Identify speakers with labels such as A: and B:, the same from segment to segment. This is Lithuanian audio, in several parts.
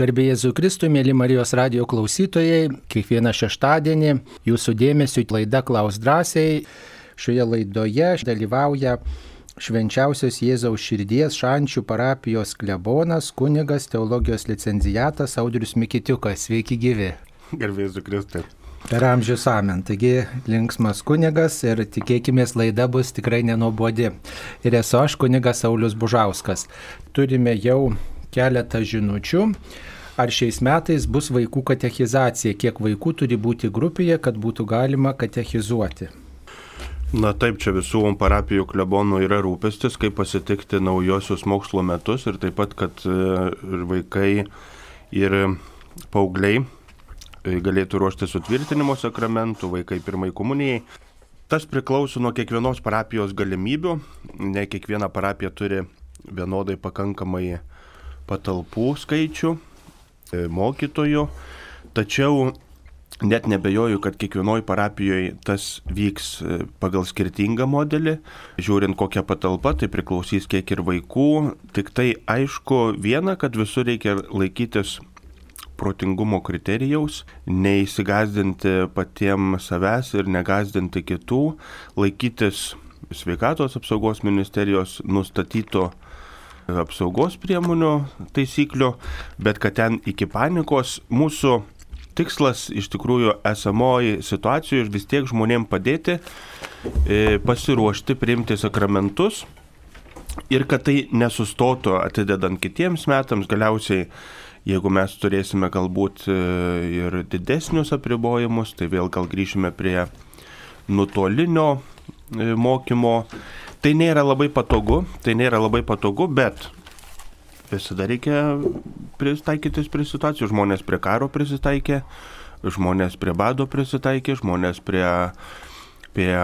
A: Garbė Jėzų Kristų, mėly Marijos radio klausytojai, kiekvieną šeštadienį jūsų dėmesio laida Klaus drąsiai. Šioje laidoje dalyvauja švenčiausios Jėzaus širdies šančių parapijos klebonas, kunigas, teologijos licencijatas Audrius Mikitiukas. Sveiki gyvi.
B: Garbė Jėzų Kristų.
A: Per amžius amen. Taigi linksmas kunigas ir tikėkime laida bus tikrai nenobodi. Ir esu aš kunigas Saulis Bužauskas. Turime jau keletą žinučių. Ar šiais metais bus vaikų katechizacija, kiek vaikų turi būti grupėje, kad būtų galima katechizuoti?
B: Na taip, čia visų parapijų klebonų yra rūpestis, kaip pasitikti naujosius mokslo metus ir taip pat, kad e, ir vaikai ir paaugliai e, galėtų ruošti sutvirtinimo sakramentų, vaikai pirmai komunijai. Tas priklauso nuo kiekvienos parapijos galimybių, ne kiekviena parapija turi vienodai pakankamai patalpų skaičių, e, mokytojų, tačiau net nebejoju, kad kiekvienoje parapijoje tas vyks e, pagal skirtingą modelį. Žiūrint kokią patalpą, tai priklausys kiek ir vaikų. Tik tai aišku viena, kad visur reikia laikytis protingumo kriterijaus, neįsigazdinti patiems savęs ir negazdinti kitų, laikytis sveikatos apsaugos ministerijos nustatyto apsaugos priemonių taisyklių, bet kad ten iki panikos mūsų tikslas iš tikrųjų esamoji situacijoje vis tiek žmonėm padėti e, pasiruošti priimti sakramentus ir kad tai nesustotų atidedant kitiems metams. Galiausiai Jeigu mes turėsime galbūt e, ir didesnius apribojimus, tai vėl gal grįšime prie nutolinio e, mokymo Tai nėra labai patogu, tai nėra labai patogu, bet visada reikia pristaikytis prie situacijų. Žmonės prie karo prisitaikė, žmonės prie bado prisitaikė, žmonės prie, prie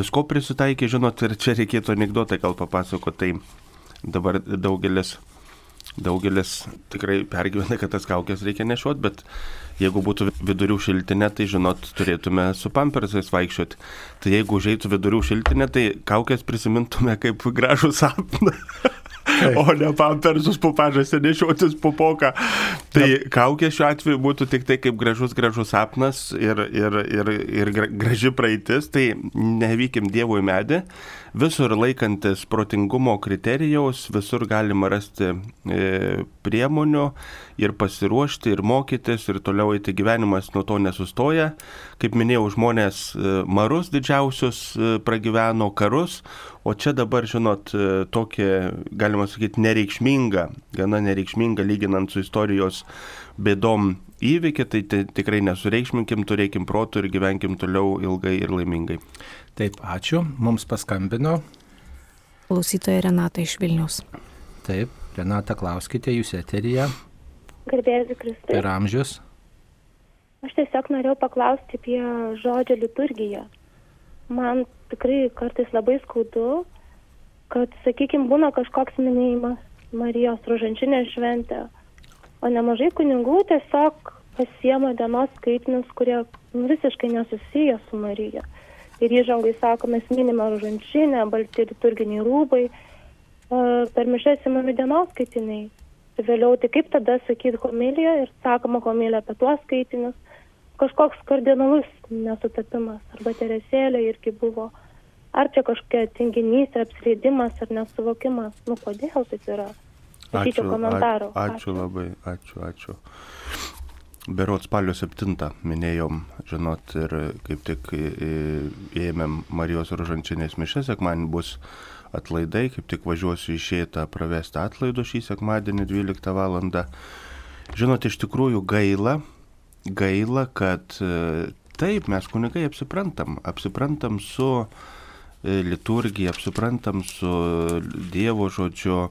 B: visko prisitaikė, žinot, ir čia reikėtų anegdotą gal papasakoti. Tai dabar daugelis, daugelis tikrai pergyvena, kad tas kaukės reikia nešiot, bet Jeigu būtų vidurių šiltinė, tai žinot, turėtume su pampersais vaikščioti. Tai jeigu užeitų vidurių šiltinė, tai kaukės prisimintume kaip gražų sapną. Taip. O ne pampersus pupažase nešiotis pupoką. Tai kaukė šiuo atveju būtų tik tai kaip gražus, gražus sapnas ir, ir, ir, ir graži praeitis. Tai nevykim Dievui medį. Visur laikantis protingumo kriterijaus, visur galima rasti e, priemonių ir pasiruošti, ir mokytis, ir toliau eiti gyvenimas nuo to nesustoja. Kaip minėjau, žmonės e, marus didžiausius e, pragyveno karus, o čia dabar, žinot, e, tokia, galima sakyti, nereikšminga, gana nereikšminga lyginant su istorijos bėdom įvykį, tai tikrai nesureikšminkim, turėkim protų ir gyvenkim toliau ilgai ir laimingai.
A: Taip, ačiū. Mums paskambino.
C: Klausytoja Renata iš Vilnius.
A: Taip, Renata, klauskite, jūs eterija.
D: Garbėsiu Kristus.
A: Per amžius.
D: Aš tiesiog norėjau paklausti apie žodžio liturgiją. Man tikrai kartais labai skaudu, kad, sakykime, būna kažkoks minėjimas Marijos rožančinės šventė, o nemažai kunigų tiesiog pasiema dienos skaitinius, kurie nu, visiškai nesusiję su Marija. Ir įžangai sako, mes minime rožančinę, balti liturginiai rūbai, per mišęs įmami dienos skaitiniai vėliau tai kaip tada sakyti homiliją ir sakoma homilija apie tuos skaitinius. Kažkoks kardinalus nesutapimas arba teresėlė irgi buvo. Ar čia kažkokia tinginystė, apsileidimas ar nesuvokimas. Nu kodėl taip yra?
B: Ačiū, ačiū, ačiū labai, ačiū, ačiū. Berots spalio 7 minėjom, žinot, ir kaip tik ėmėm Marijos rožančinės mišės, sekmanį bus atlaidai, kaip tik važiuosiu išėta pravesti atlaido šį sekmadienį 12 val. Žinot, iš tikrųjų gaila, gaila, kad e, taip mes kunigai apsiprantam, apsiprantam su e, liturgija, apsiprantam su Dievo žodžiu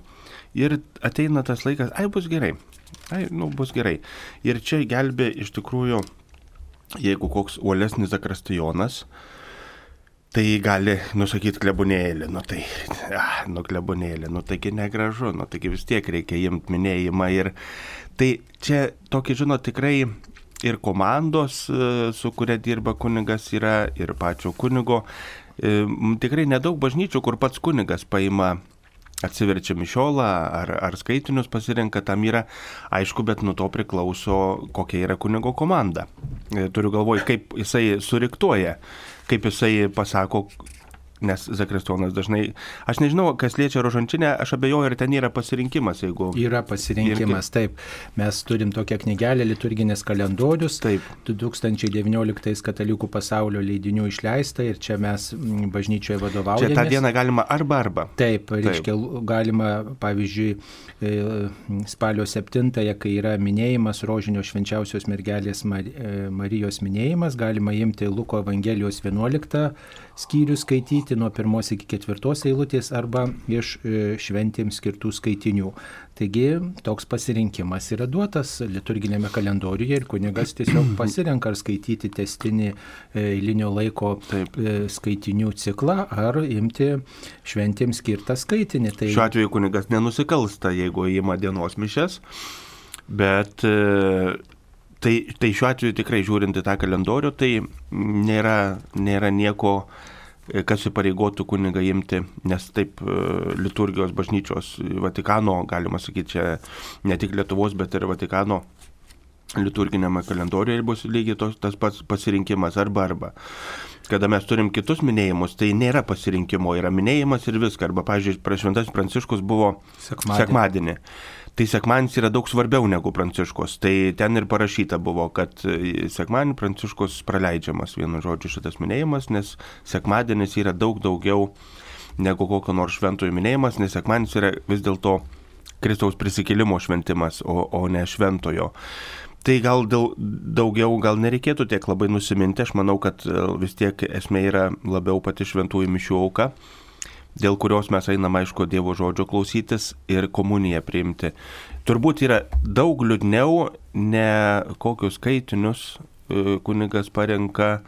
B: ir ateina tas laikas, ai bus gerai, ai, nu bus gerai. Ir čia gelbė iš tikrųjų, jeigu koks uolesnis zakrastijonas, tai gali nusakyti klebonėlį, nu tai, ah, nu klebonėlį, nu taigi negražu, nu taigi vis tiek reikia imti minėjimą ir tai čia tokį, žinot, tikrai ir komandos, e, su kuria dirba kunigas yra, ir pačio kunigo, e, tikrai nedaug bažnyčių, kur pats kunigas paima atsiverčia mišiolą ar, ar skaitinius pasirenka, tam yra aišku, bet nuo to priklauso, kokia yra kunigo komanda. E, turiu galvoj, kaip jisai suriktuoja, kaip jisai pasako, nes Zakristonas dažnai, aš nežinau, kas liečia rožančinę, aš abejoju, ar ten yra pasirinkimas, jeigu...
A: Yra pasirinkimas, irgi... taip. Mes turim tokią knygelę liturginės kalendorius,
B: taip.
A: 2019 katalikų pasaulio leidinių išleista ir čia mes mm, bažnyčioje vadovaujame.
B: Čia tą dieną galima arba arba.
A: Taip, reiškia, taip. galima, pavyzdžiui, e, spalio 7-ąją, kai yra minėjimas rožinio švenčiausios mergelės e, Marijos minėjimas, galima imti Luko Evangelijos 11 skyrių skaityti nuo pirmos iki ketvirtos eilutės arba iš e, šventėms skirtų skaitinių. Taigi toks pasirinkimas yra duotas liturginėme kalendoriuje ir kunigas tiesiog pasirenka ar skaityti testinį e, eilinio laiko Taip. E, skaitinių ciklą ar imti šventėms skirtą skaitinį.
B: Tai... Šiuo atveju kunigas nenusikalsta, jeigu įima dienos mišes, bet Tai, tai šiuo atveju tikrai žiūrint į tą kalendorių, tai nėra, nėra nieko, e, kas įpareigotų kunigą imti, nes taip e, liturgijos bažnyčios Vatikano, galima sakyti, čia ne tik Lietuvos, bet ir Vatikano liturginėme kalendoriuje bus lygiai tos, tas pats pasirinkimas arba arba. Kada mes turim kitus minėjimus, tai nėra pasirinkimo, yra minėjimas ir viskas. Arba, pavyzdžiui, prašventas Pranciškus buvo sekmadienį. sekmadienį tai sekmanis yra daug svarbiau negu pranciškos. Tai ten ir parašyta buvo, kad e, sekmanį pranciškos praleidžiamas vienu žodžiu šitas minėjimas, nes sekmadienis yra daug daugiau negu kokio nors šventojo minėjimas, nes sekmanis yra vis dėlto Kristaus prisikėlimo šventimas, o, o ne šventojo. Tai gal daugiau gal nereikėtų tiek labai nusiminti, aš manau, kad e, vis tiek esmė yra labiau pati šventųjų mišių auka dėl kurios mes einam, aišku, Dievo žodžio klausytis ir komuniją priimti. Turbūt yra daug liūdniau, ne kokius skaitinius e, kunigas parenka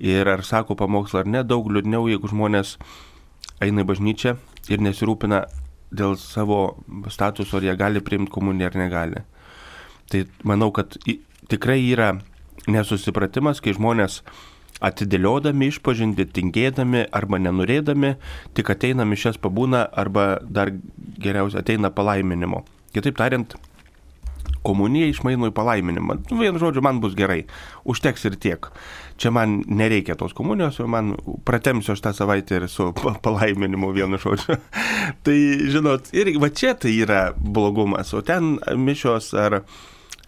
B: ir ar sako pamokslą ar ne, daug liūdniau, jeigu žmonės eina į bažnyčią ir nesirūpina dėl savo statuso, ar jie gali priimti komuniją ar negali. Tai manau, kad tikrai yra nesusipratimas, kai žmonės atidėliodami išpažinti, tingėdami arba nenorėdami, tik ateina mišes pabūna arba dar geriausia ateina palaiminimo. Kitaip tariant, komunija išmaino į palaiminimą. Nu, vienu žodžiu, man bus gerai, užteks ir tiek. Čia man nereikia tos komunijos, o man pratemsiu aš tą savaitę ir su palaiminimu vienu žodžiu. tai, žinot, ir va čia tai yra blogumas, o ten mišios ar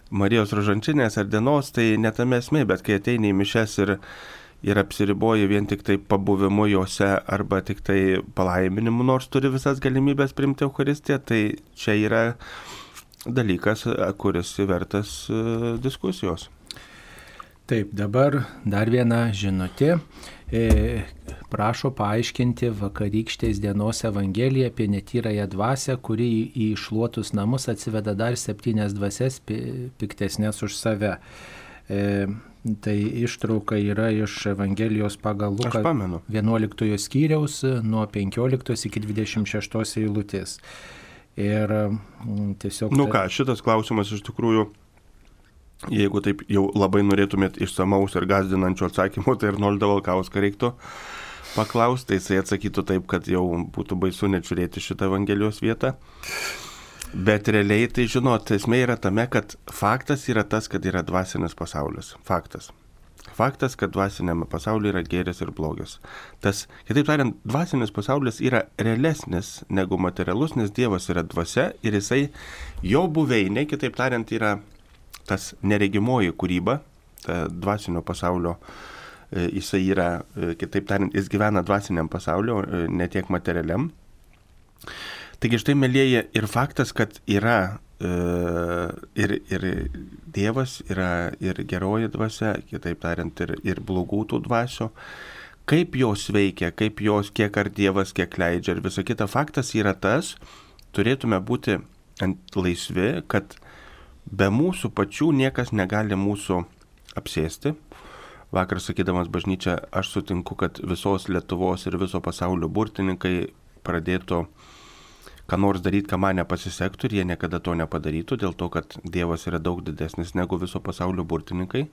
B: Marijos rožančinės ar dienos, tai netame esmė, bet kai ateini į mišes ir ir apsiriboja vien tik tai pabuvimu juose arba tik tai palaiminimu, nors turi visas galimybės primti Eucharistiją, tai čia yra dalykas, kuris vertas e, diskusijos.
A: Taip, dabar dar viena žinutė. E, prašo paaiškinti vakarykštės dienos Evangeliją apie netyrąją dvasę, kuri į išluotus namus atsiveda dar septynias dvasias piktesnės už save. Tai ištrauka yra iš Evangelijos pagal Luką 11 skyriaus nuo 15 iki 26 eilutės. Ir mm, tiesiog...
B: Nu ką, šitas klausimas iš tikrųjų, jeigu taip jau labai norėtumėt išsamaus ir gazdinančio atsakymo, tai ir Nolda Valkauską reiktų paklausti, tai jisai atsakytų taip, kad jau būtų baisu net žiūrėti šitą Evangelijos vietą. Bet realiai tai žinot, esmė yra tame, kad faktas yra tas, kad yra dvasinis pasaulis. Faktas. Faktas, kad dvasinėme pasaulyje yra gėris ir blogis. Tas, kitaip tariant, dvasinis pasaulis yra realesnis negu materialus, nes Dievas yra dvasia ir jisai, jo buveinė, kitaip tariant, yra tas neregimoji kūryba, ta dvasinio pasaulio, e, jisai yra, e, kitaip tariant, jis gyvena dvasiniam pasauliu, e, ne tiek materialiam. Taigi štai, mėlyje, ir faktas, kad yra e, ir, ir Dievas, yra ir geroji dvasia, kitaip tariant, ir, ir blogų tų dvasių, kaip jos veikia, kaip jos, kiek ar Dievas, kiek leidžia ir visa kita. Faktas yra tas, turėtume būti laisvi, kad be mūsų pačių niekas negali mūsų apsėsti. Vakar sakydamas bažnyčią, aš sutinku, kad visos Lietuvos ir viso pasaulio burtininkai pradėtų ką nors daryti, ką man nepasisektų ir jie niekada to nepadarytų, dėl to, kad Dievas yra daug didesnis negu viso pasaulio burtininkai.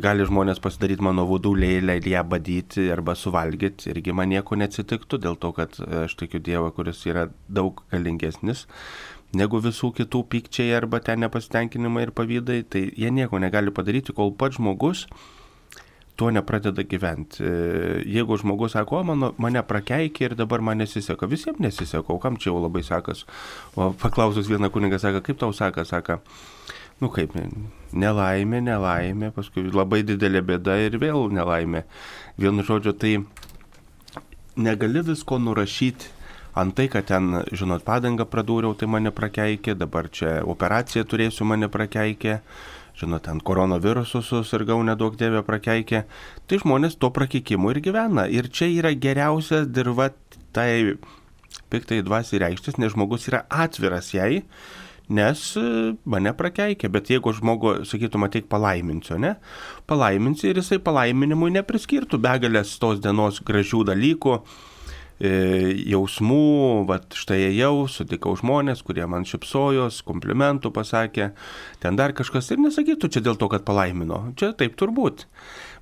B: gali žmonės pasidaryti mano vudų lėlę ir ją badyti arba suvalgyti, irgi man nieko neatsitiktų, dėl to, kad aš tikiu Dievą, kuris yra daug galingesnis negu visų kitų pykčiai arba ten nepasitenkinimai ir pavydai, tai jie nieko negali padaryti, kol pats žmogus tuo nepradeda gyventi. Jeigu žmogus sako, o mano, mane prakeikia ir dabar man nesiseka, visiems nesiseka, o kam čia jau labai sakas. O paklausus vieną kunigą sako, kaip tau saka, sako, nu kaip, nelaimė, nelaimė, paskui labai didelė bėda ir vėl nelaimė. Vienu žodžiu, tai negali visko nurašyti Antai, kad ten, žinot, padangą pradūriau, tai mane prakeikė, dabar čia operaciją turėsiu mane prakeikė, žinot, ten koronavirusus susirgau nedaug dievė prakeikė. Tai žmonės to prakeikimu ir gyvena. Ir čia yra geriausias dirba tai piktai dvasiai reikštis, nes žmogus yra atviras jai nes e, mane prakeikė, bet jeigu žmogu, sakytum, ateik palaiminsiu, ne? Palaiminsi ir jisai palaiminimui nepriskirtų begalės tos dienos gražių dalykų, jausmų, va štai ėjau, sutikau žmonės, kurie man šipsojos, komplimentų pasakė, ten dar kažkas ir nesakytų čia dėl to, kad palaimino. Čia taip turbūt.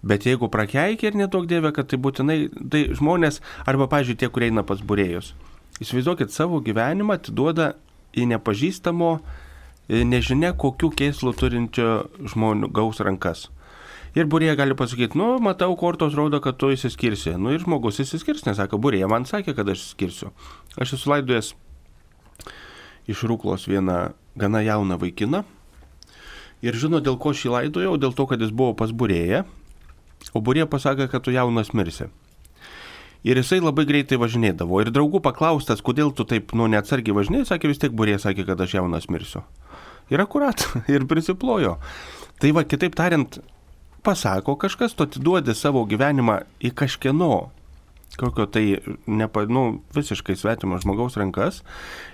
B: Bet jeigu prakeikė ir nedaug dievė, kad tai būtinai, tai žmonės, arba, pažiūrėjau, tie, kurie eina pas būrėjus, įsivaizduokit savo gyvenimą atiduoda į nepažįstamo, e, nežinia kokių keislų turinčio žmonių gaus rankas. Ir burėje gali pasakyti, nu, matau, kortos rodo, kad tu įsiskirsi. Nu ir žmogus įsiskirs, nes sako, burėje man sakė, kad aš įsiskirsiu. Aš esu laidojęs iš Rūklos vieną gana jauną vaikiną. Ir žino, dėl ko šį laidojau, dėl to, kad jis buvo pas burėje, o burėje pasakė, kad tu jaunas mirsi. Ir jisai labai greitai važinėdavo. Ir draugų paklaustas, kodėl tu taip, nu, neatsargiai važinėjai, sakė vis tiek burė, sakė, kad aš jaunas mirsiu. Ir akurat, ir prisiplojo. Tai va, kitaip tariant, pasako kažkas, tu atiduodi savo gyvenimą į kažkieno kokio tai nepa, nu, visiškai svetimo žmogaus rankas,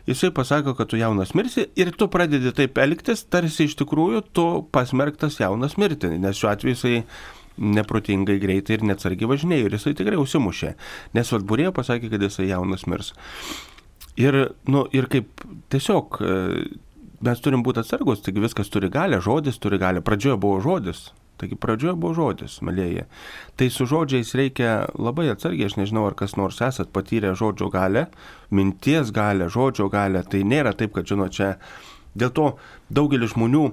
B: jisai pasako, kad tu jaunas mirsi ir tu pradedi taip elgtis, tarsi iš tikrųjų tu pasmerktas jaunas mirti, nes šiuo atveju jisai neprotingai greitai ir neatsargiai važinėjo ir jisai tikrai užsimušė, nes Vatburėjo pasakė, kad jisai jaunas mirs. Ir, nu, ir kaip tiesiog e, mes turim būti atsargus, taigi viskas turi galę, žodis turi galę, pradžioje buvo žodis, Taigi pradžioje buvo žodis, malėje. Tai su žodžiais reikia labai atsargiai, aš nežinau, ar kas nors esat patyrę žodžio galę, minties galę, žodžio galę. Tai nėra taip, kad žinot čia. Dėl to daugelis žmonių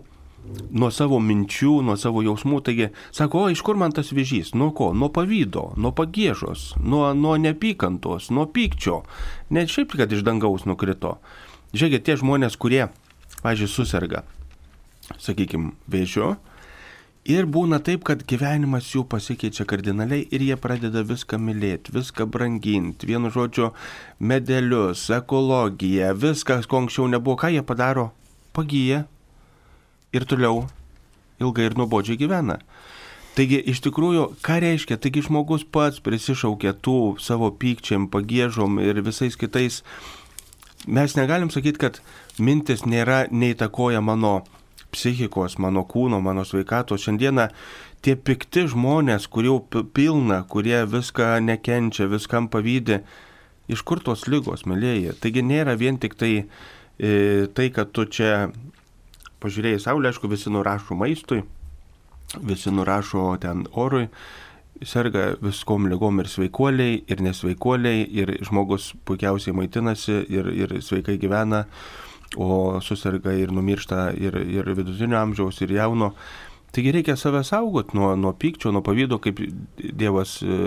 B: nuo savo minčių, nuo savo jausmų, taigi sako, o iš kur man tas vėžys, nuo ko, nuo pavydo, nuo pagėžos, nuo, nuo nepykantos, nuo pykčio, ne šiaip, kad iš dangaus nukrito. Žiūrėkit, tie žmonės, kurie, pažiūrėjau, susirga, sakykime, vėžiu, Ir būna taip, kad gyvenimas jų pasikeičia kardinaliai ir jie pradeda viską mylėti, viską branginti, vienu žodžiu, medelius, ekologiją, viskas, ko anksčiau nebuvo, ką jie padaro, pagyja ir toliau ilgai ir nuobodžiai gyvena. Taigi iš tikrųjų, ką reiškia, taigi žmogus pats prisišaukia tų savo pykčiam, pagėžom ir visais kitais. Mes negalim sakyti, kad mintis nėra neįtakoja mano psichikos, mano kūno, mano sveikatos. Šiandieną tie pikti žmonės, kurių pilna, kurie viską nekenčia, viskam pavydė, iš kur tos lygos, mėlyje. Taigi nėra vien tik tai, e, tai kad tu čia pažiūrėjai saulę, aišku, visi nurašo maistui, visi nurašo ten orui, serga viskom lygom ir sveikuoliai, ir nesveikuoliai, ir žmogus puikiausiai maitinasi ir, ir sveikai gyvena o susirga ir numiršta ir, ir vidutinio amžiaus, ir jauno. Taigi reikia save saugoti nuo, nuo pykčio, nuo pavydo, kaip Dievas e,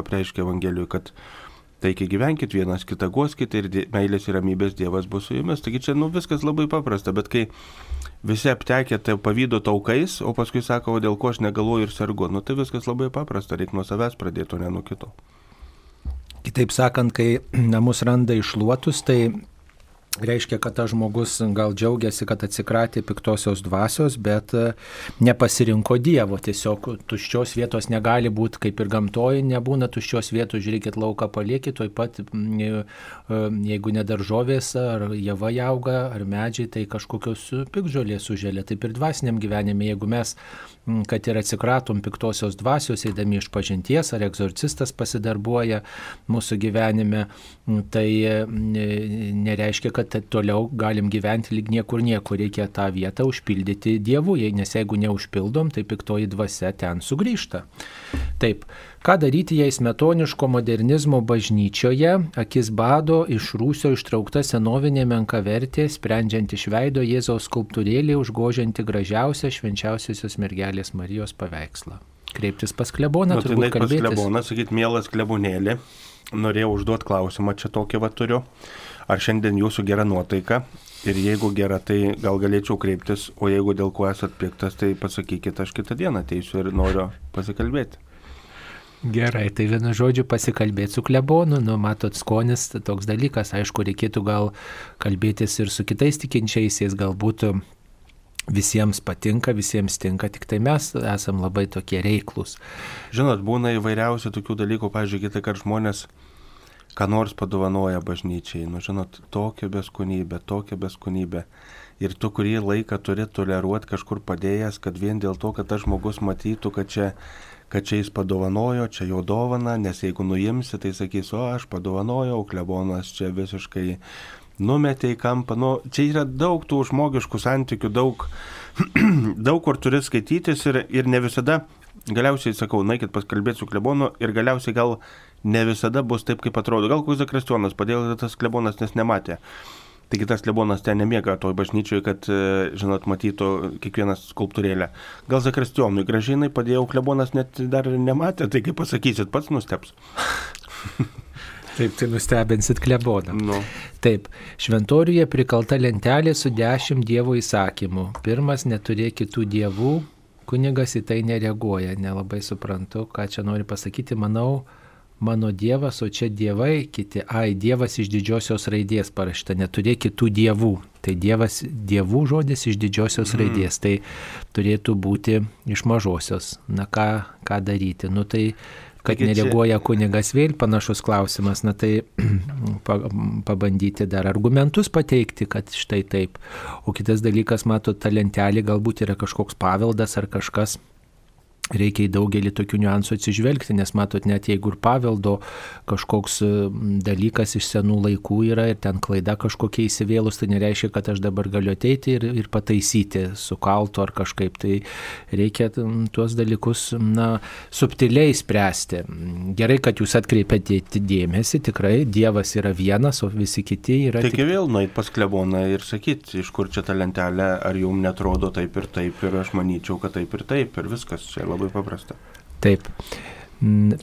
B: apreiškia Evangelijoje, kad taikiai gyvenkit vienas kitą guoskite ir meilės ir ramybės Dievas bus su jumis. Taigi čia nu, viskas labai paprasta, bet kai visi aptekė tai pavydo taukais, o paskui sako, dėl ko aš negaluoju ir sergu, nu tai viskas labai paprasta, reikia nuo savęs pradėti, o ne nuo kito.
A: Kitaip sakant, kai namus randa išluotus, tai Reiškia, kad tas žmogus gal džiaugiasi, kad atsikratė piktosios dvasios, bet e, nepasirinko Dievo. Tiesiog tuščios vietos negali būti, kaip ir gamtoje nebūna tuščios vietos, žiūrėkit lauką paliekit, toj pat, e, e, jeigu nedaržovės ar java auga, ar medžiai, tai kažkokios pikžolės sužėlė. Taip ir dvasiniam gyvenime, jeigu mes kad ir atsikratom piktosios dvasios, eidami iš pažinties, ar egzorcistas pasidarbuoja mūsų gyvenime, tai nereiškia, kad toliau galim gyventi lyg niekur niekur, reikia tą vietą užpildyti Dievu, nes jeigu neužpildom, tai piktoji dvasia ten sugrįžta. Taip, ką daryti, jei smetoniško modernizmo bažnyčioje akis bado iš rūsio ištraukta senovinė menkavertė, sprendžiant iš veido Jėzaus skulptūrėlį, užgožianti gražiausią švenčiausiosios mergelės Marijos paveikslą. Kreiptis pas kleboną,
B: nu, tai
A: turbūt kalbėti.
B: Pas kleboną, sakyt, mielas klebonėlį, norėjau užduoti klausimą, čia tokį va turiu. Ar šiandien jūsų gera nuotaika? Ir jeigu gera, tai gal galėčiau kreiptis, o jeigu dėl ko esat piktas, tai pasakykit, aš kitą dieną ateisiu ir noriu pasikalbėti.
A: Gerai, tai vienu žodžiu pasikalbėti su klebonu, nu matot, skonis toks dalykas, aišku, reikėtų gal kalbėtis ir su kitais tikinčiaisiais, galbūt visiems patinka, visiems tinka, tik tai mes esam labai tokie reiklus.
B: Žinot, būna įvairiausių tokių dalykų, pažiūrėkite, kartą žmonės ką nors padovanoja bažnyčiai, nu žinot, tokia beskonybė, tokia beskonybė. Ir tu kurį laiką turi toleruoti kažkur padėjęs, kad vien dėl to, kad tas žmogus matytų, kad čia, kad čia jis padovanojo, čia jo dovana, nes jeigu nuimsi, tai sakys, o aš padovanojau, klebonas čia visiškai numetė į kampą. Nu, čia yra daug tų žmogiškų santykių, daug, daug kur turi skaitytis ir, ir ne visada, galiausiai sakau, naikit paskalbėti su klebonu ir galiausiai gal ne visada bus taip, kaip atrodo. Gal koks zakristionas, padėjo tas klebonas, nes nematė. Taigi tas klebonas ten nemiega toj bažnyčioj, kad, e, žinot, matytų kiekvienas skulptūrėlę. Gal zakristionui gražinai padėjau klebonas net dar nematė, tai kaip pasakysit, pats nusteps.
A: Taip, tai nustebinsit kleboną.
B: Nu.
A: Taip, šventoriuje prikalta lentelė su dešimt Dievo įsakymų. Pirmas, neturėk kitų dievų, kunigas į tai nereaguoja, nelabai suprantu, ką čia nori pasakyti, manau, mano Dievas, o čia dievai, kiti, ai, Dievas iš didžiosios raidės parašyta, neturėk kitų dievų. Tai Dievas, dievų žodis iš didžiosios mm. raidės, tai turėtų būti iš mažosios. Na ką, ką daryti? Nu tai kad nereaguoja kunigas vėl panašus klausimas, na tai pabandyti dar argumentus pateikti, kad štai taip. O kitas dalykas, mato, ta lentelė galbūt yra kažkoks paveldas ar kažkas reikia į daugelį tokių niuansų atsižvelgti, nes matot, net jeigu ir paveldo kažkoks dalykas iš senų laikų yra ir ten klaida kažkokia įsivėlus, tai nereiškia, kad aš dabar galiu ateiti ir, ir pataisyti su kaltu ar kažkaip. Tai reikia tuos dalykus, na, subtiliai spręsti. Gerai, kad jūs atkreipėte dėmesį, tikrai Dievas yra vienas, o visi kiti yra.
B: Taigi tik... vėl nueit pas kleboną ir sakyti, iš kur čia ta lentelė, ar jums netrodo taip ir taip, ir aš manyčiau, kad taip ir taip, ir viskas čia labai paprasta.
A: Taip.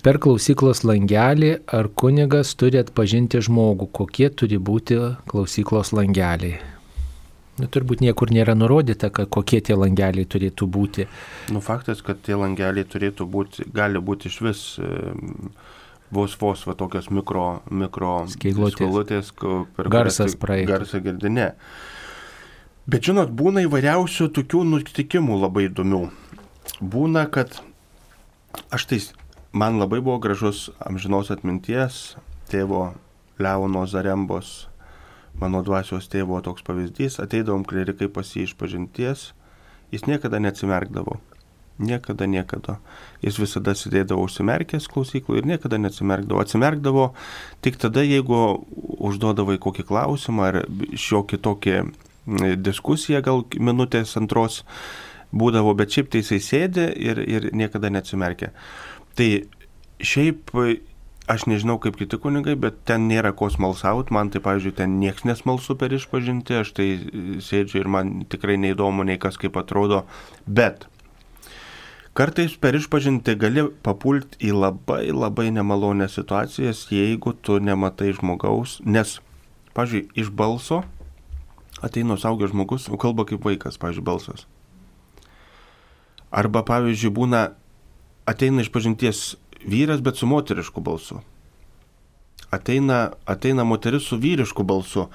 A: Per klausyklos langelį ar kunigas turi atpažinti žmogų, kokie turi būti klausyklos langeliai. Nu, turbūt niekur nėra nurodyta, kad kokie tie langeliai turėtų būti.
B: Nu, faktas, kad tie langeliai turėtų būti, gali būti iš vis vos vos va tokios mikro, mikro
A: skailutės,
B: per
A: garsas praeina.
B: Garsą girdinė. Bet žinot, būna įvairiausių tokių nutikimų labai įdomių būna, kad aš tai, man labai buvo gražus amžinos atminties tėvo Leono Zarembos, mano dvasios tėvo toks pavyzdys, ateidavom klerikai pas jį iš pažinties, jis niekada neatsimerkdavo. Niekada, niekada. Jis visada sėdėdavo užsimerkęs klausyklų ir niekada neatsimerkdavo. Atsimerkdavo tik tada, jeigu užduodavai kokį klausimą ar šiokį tokį diskusiją, gal minutės antros, būdavo, bet šiaip tai jisai sėdi ir, ir niekada neatsimerkia. Tai šiaip aš nežinau kaip kiti kunigai, bet ten nėra ko smalsauti, man tai, pavyzdžiui, ten nieks nesmalsu per išpažinti, aš tai sėdžiu ir man tikrai neįdomu nei kas kaip atrodo, bet kartais per išpažinti gali papulti į labai labai nemalonės situacijas, jeigu tu nematai žmogaus, nes, pavyzdžiui, iš balso ateina saugęs žmogus, kalba kaip vaikas, pavyzdžiui, balsas. Arba pavyzdžiui būna ateina iš pažinties vyras, bet su moterišku balsu. Ateina, ateina moteris su vyrišku balsu.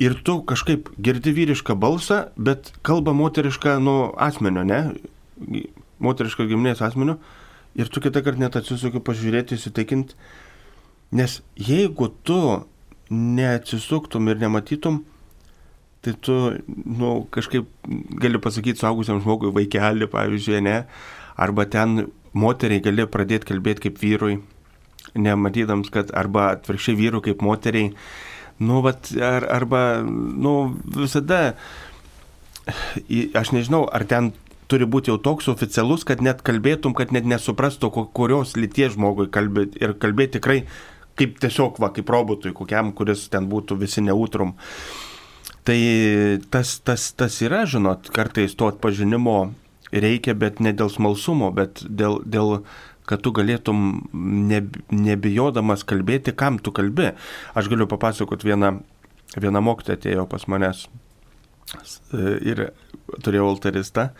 B: Ir tu kažkaip girdi vyrišką balsą, bet kalba moterišką nu, asmenio, ne? Moterišką giminės asmenio. Ir tu kitą kartą net atsisukiu pažiūrėti, įsitikinti. Nes jeigu tu neatsisuktum ir nematytum, tai tu, nu, kažkaip gali pasakyti suaugusiam žmogui vaikelį, pavyzdžiui, ne, arba ten moteriai gali pradėti kalbėti kaip vyrui, nematydams, kad arba atvirkščiai vyrų kaip moteriai, Nu, vat, ar, arba, nu, visada, aš nežinau, ar ten turi būti jau toks oficialus, kad net kalbėtum, kad net nesuprastų, kurios lyties žmogui kalbėti ir kalbėti tikrai kaip tiesiog, va, kaip robotui, kokiam, kuris ten būtų visi neutrum. Tai tas, tas, tas yra, žinot, kartais to atpažinimo reikia, bet ne dėl smalsumo, bet dėl, dėl kad tu galėtum nebijodamas kalbėti, kam tu kalbi. Aš galiu papasakot vieną, vieną mokytą atėjo pas manęs ir turėjau altaristą,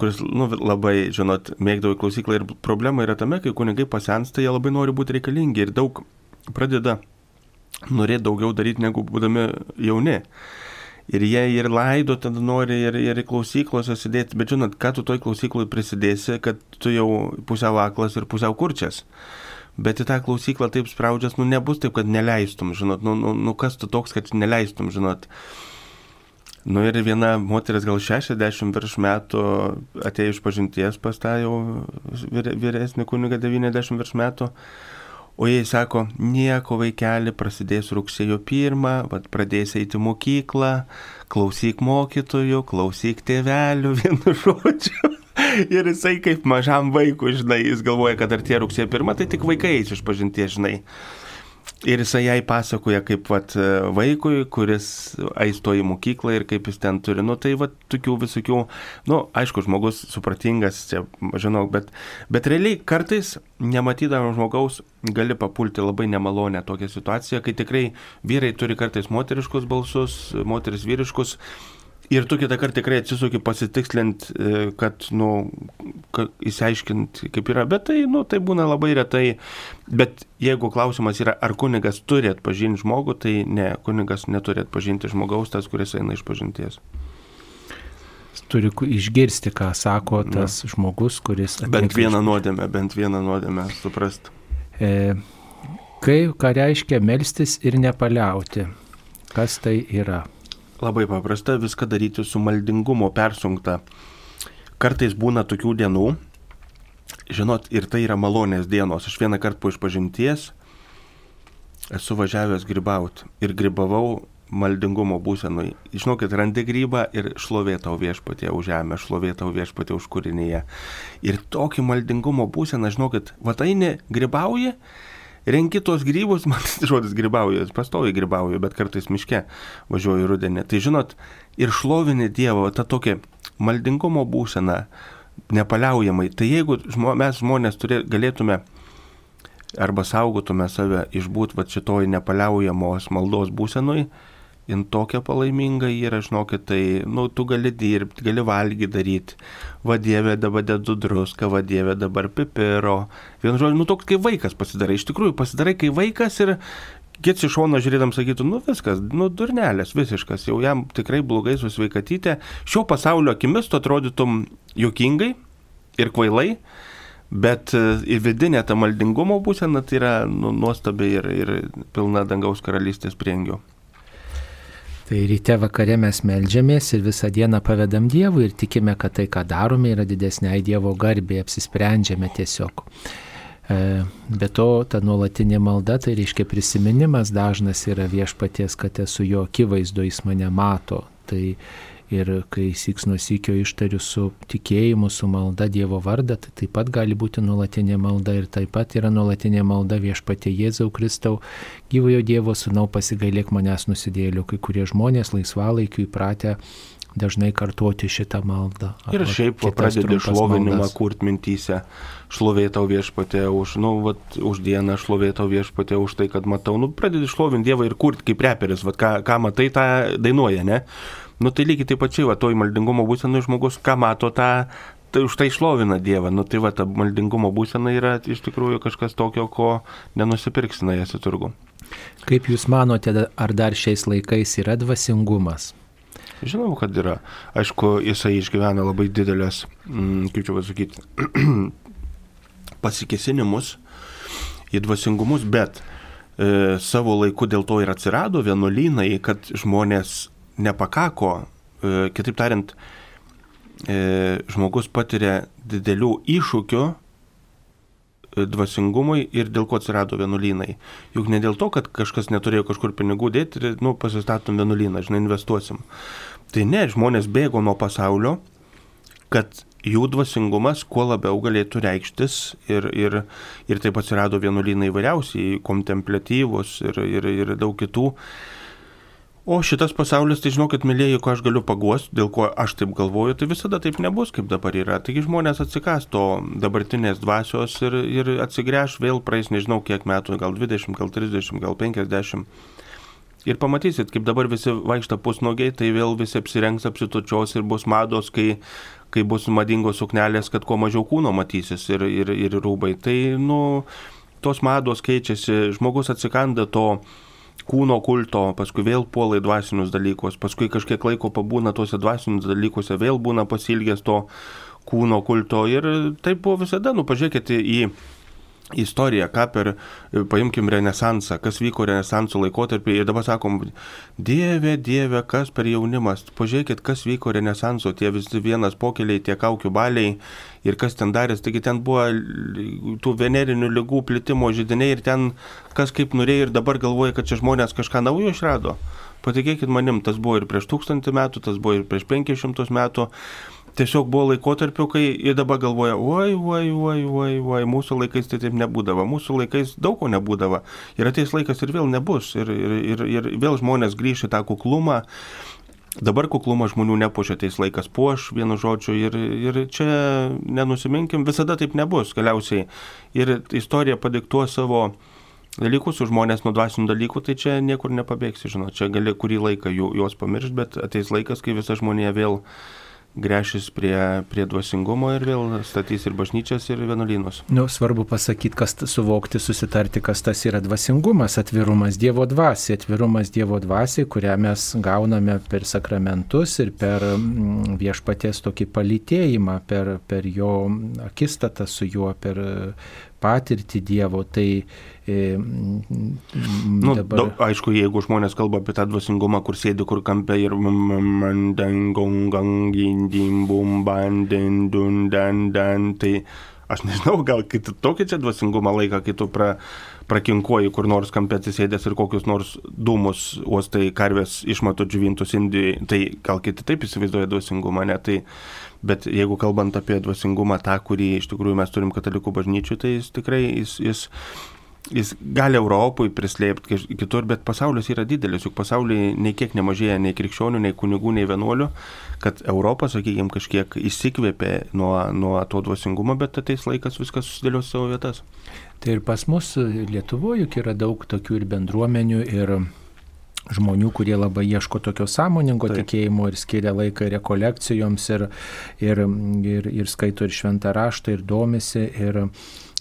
B: kuris nu, labai, žinot, mėgdavo klausyklą ir problema yra tame, kai kunigai pasensta, jie labai nori būti reikalingi ir daug pradeda norėti daugiau daryti negu būdami jauni. Ir jie ir laido tada nori, ir, ir klausyklose sėdėti, bet žinot, ką tu toj klausykloj prisidėsi, kad tu jau pusiau aklas ir pusiau kurčias. Bet į tą klausyklą taip spraudžias, nu nebus taip, kad neleistum, žinot, nu, nu, nu kas tu toks, kad neleistum, žinot. Nu ir viena moteris gal 60 virš metų atėjo iš pažinties pas tą jau vyresnį kunigą 90 virš metų. O jie sako, nieko vaikeli, prasidės rugsėjo pirmą, vad pradės eiti mokyklą, klausyk mokytojų, klausyk tėvelių, vienu žodžiu. Ir jisai kaip mažam vaikui, žinai, jis galvoja, kad ar tie rugsėjo pirmą, tai tik vaikai eis iš pažinties, žinai. Ir jisai jai pasakoja kaip vat, vaikui, kuris aisto į mokyklą ir kaip jis ten turi. Nu tai vat, tokių visokių, nu aišku, žmogus supratingas, čia žinau, bet, bet realiai kartais nematydama žmogaus gali papulti labai nemalonę tokią situaciją, kai tikrai vyrai turi kartais moteriškus balsus, moteris vyriškus Ir tu kitą kartą tikrai atsisuki pasitikslint, e, kad, nu, kad įsiaiškint, kaip yra, bet tai, nu, tai būna labai retai. Bet jeigu klausimas yra, ar kunigas turi atpažinti žmogų, tai ne, kunigas neturi atpažinti žmogaus, tas, kuris eina iš pažinties.
A: Turi išgirsti, ką sako tas Na. žmogus, kuris...
B: Bent vieną nuodėmę, bent vieną nuodėmę suprast.
A: E, kai, ką reiškia melstis ir nepaliauti? Kas tai yra?
B: Labai paprasta viską daryti su maldingumo persunkta. Kartais būna tokių dienų, žinot, ir tai yra malonės dienos. Aš vieną kartą po išpažinties esu važiavęs grybauti ir grybavau maldingumo būsenui. Žinokit, randi grybą ir šlovė tau viešpatė už žemę, šlovė tau viešpatė už kūrinyje. Ir tokį maldingumo būseną, žinokit, va tai ne grybauji renki tos grybus, man žodis grybauju, pastoviai grybauju, bet kartais miške važiuoju rudenį. Tai žinot, ir šlovinė Dievo, ta tokia maldingumo būsena, nepaliaujamai. Tai jeigu žmo, mes žmonės turė, galėtume arba saugotume save išbūt va šitoj nepaliaujamos maldos būsenui, jin tokia palaiminga yra, žinokit, tai, nu, tu gali dirbti, gali valgyti daryti. Vadėvė dabar dedu druską, vadėvė dabar pipiro. Vienu žodžiu, nu, toks kaip vaikas pasidarai. Iš tikrųjų, pasidarai kaip vaikas ir kits iš šono žiūrėdam sakytų, nu viskas, nu durnelės visiškas, jau jam tikrai blogai su sveikatytė. Šio pasaulio akimis tu atrodytum juokingai ir kvailai. Bet ir vidinė ta maldingumo būsena tai yra nu, nuostabi ir, ir pilna dangaus karalystės priengių.
A: Tai ryte vakare mes melžiamės ir visą dieną pavedam Dievui ir tikime, kad tai, ką darome, yra didesniai Dievo garbė, apsisprendžiame tiesiog. E, be to, ta nuolatinė malda, tai reiškia prisiminimas dažnas yra viešpaties, kad esu jo akivaizdu, jis mane mato. Tai Ir kai siks nusikio ištariu su tikėjimu, su malda Dievo vardą, tai taip pat gali būti nuolatinė malda ir taip pat yra nuolatinė malda viešpatie Jėzau Kristau, gyvojo Dievo sunau pasigailėk manęs nusidėliu, kai kurie žmonės laisvalaikiu įpratę dažnai kartuoti šitą maldą.
B: Ir šiaip pradedi šlovinimą kurt mintyse. Šlovė tau viešpatė už, nu, vat, už dieną, šlovė tau viešpatė už tai, kad matau. Nu, pradedi šlovinti Dievą ir kurt kaip reperis, vat, ką, ką matai, tą dainuoja, ne? Nu tai lygiai taip pačiai, va, toj maldingumo būsenai žmogus, ką mato, tą, tai už tai šlovina Dievą. Nu tai va, ta maldingumo būsena yra iš tikrųjų kažkas tokio, ko nenusipirksi nuėjęs į turgų.
A: Kaip Jūs manote, ar dar šiais laikais yra dvasingumas?
B: Žinau, kad yra. Aišku, jisai išgyvena labai didelės, mm, kaip čia pasakyti, pasikesinimus į dvasingumus, bet e, savo laiku dėl to ir atsirado vienuolynai, kad žmonės nepakako, e, kitaip tariant, e, žmogus patiria didelių iššūkių dvasingumui ir dėl ko atsirado vienuolynai. Juk ne dėl to, kad kažkas neturėjo kažkur pinigų dėti ir, nu, pasistatom vienuolyną, žinai, investuosim. Tai ne, žmonės bėgo nuo pasaulio, kad jų dvasingumas kuo labiau galėtų reikštis ir, ir, ir taip atsirado vienuolynai įvairiausiai, kontemplatyvus ir, ir, ir daug kitų. O šitas pasaulis, tai žinokit, mėlyje, ko aš galiu paguosti, dėl ko aš taip galvoju, tai visada taip nebus, kaip dabar yra. Taigi žmonės atsikas to dabartinės dvasios ir, ir atsigręš vėl praeis nežinau kiek metų, gal 20, gal 30, gal 50. Ir pamatysit, kaip dabar visi vaikšta pusnogiai, tai vėl visi apsirengs, apsitučios ir bus mados, kai, kai bus madingos suknelės, kad kuo mažiau kūno matysis ir, ir, ir rūbai. Tai, nu, tos mados keičiasi, žmogus atsikanda to kūno kulto, paskui vėl puola į dvasinius dalykus, paskui kažkiek laiko pabūna tuose dvasinius dalykuose, vėl būna pasilgęs to kūno kulto. Ir taip buvo visada, nu pažiūrėkite į istoriją, ką per, paimkim, renesansą, kas vyko renesanso laikotarpį ir dabar sakom, Dieve, Dieve, kas per jaunimas, pažiūrėkit, kas vyko renesanso, tie visi vienas pokeliai, tie kaukių baliai ir kas ten darės, taigi ten buvo tų venerinių lygų plitimo žydiniai ir ten kas kaip norėjo ir dabar galvoja, kad čia žmonės kažką naujo išrado. Patikėkit manim, tas buvo ir prieš tūkstantį metų, tas buvo ir prieš penkišimtus metų tiesiog buvo laikotarpių, kai ir dabar galvoja, oi, oi, oi, oi, oi, mūsų laikais tai taip nebūdavo, mūsų laikais daug ko nebūdavo. Ir ateis laikas ir vėl nebus. Ir, ir, ir, ir vėl žmonės grįš į tą kuklumą. Dabar kuklumą žmonių nepuošia, ateis laikas puoš, vienu žodžiu, ir, ir čia nenusiminkim, visada taip nebus galiausiai. Ir istorija padiktuos savo dalykus, už žmonės nuo dvasinių dalykų, tai čia niekur nepabėgsi, žinot, čia gali kurį laiką juos pamiršti, bet ateis laikas, kai visa žmonė vėl grešis prie, prie dvasingumo ir vėl statys ir bažnyčias, ir vienuolynus.
A: Nu, svarbu pasakyti, kas suvokti, susitarti, kas tas yra dvasingumas, atvirumas Dievo dvasiai, atvirumas Dievo dvasiai, kurią mes gauname per sakramentus ir per mm, viešpaties tokį palytėjimą, per, per jo akistatą su juo, per patirtį Dievo. Tai E,
B: nu, dabar... daug, aišku, jeigu žmonės kalba apie tą dvasingumą, kur sėdi kur kampe ir tai aš nežinau, gal kitų tokį čia dvasingumą laiką, kai tu pra, prakinkuoji kur nors kampe atsisėdęs ir kokius nors dūmus uostai karvės išmato džiovintus Indijai, tai gal kiti taip įsivaizduoja dvasingumą, ne? Tai, bet jeigu kalbant apie dvasingumą tą, kurį iš tikrųjų mes turim katalikų bažnyčių, tai jis tikrai jis, jis jis gali Europoje prislėpti kitur, bet pasaulis yra didelis, juk pasaulyje nei kiek nemažėja nei krikščionių, nei kunigų, nei vienuolių, kad Europą, sakykime, kažkiek įsikvėpė nuo, nuo to dvasingumo, bet ateis laikas viskas susidėlios savo vietas.
A: Tai ir pas mus Lietuvoje juk yra daug tokių ir bendruomenių, ir žmonių, kurie labai ieško tokio sąmoningo Taip. tikėjimo ir skiria laiką rekolekcijoms ir, ir, ir, ir skaito ir šventą raštą ir domisi. Ir,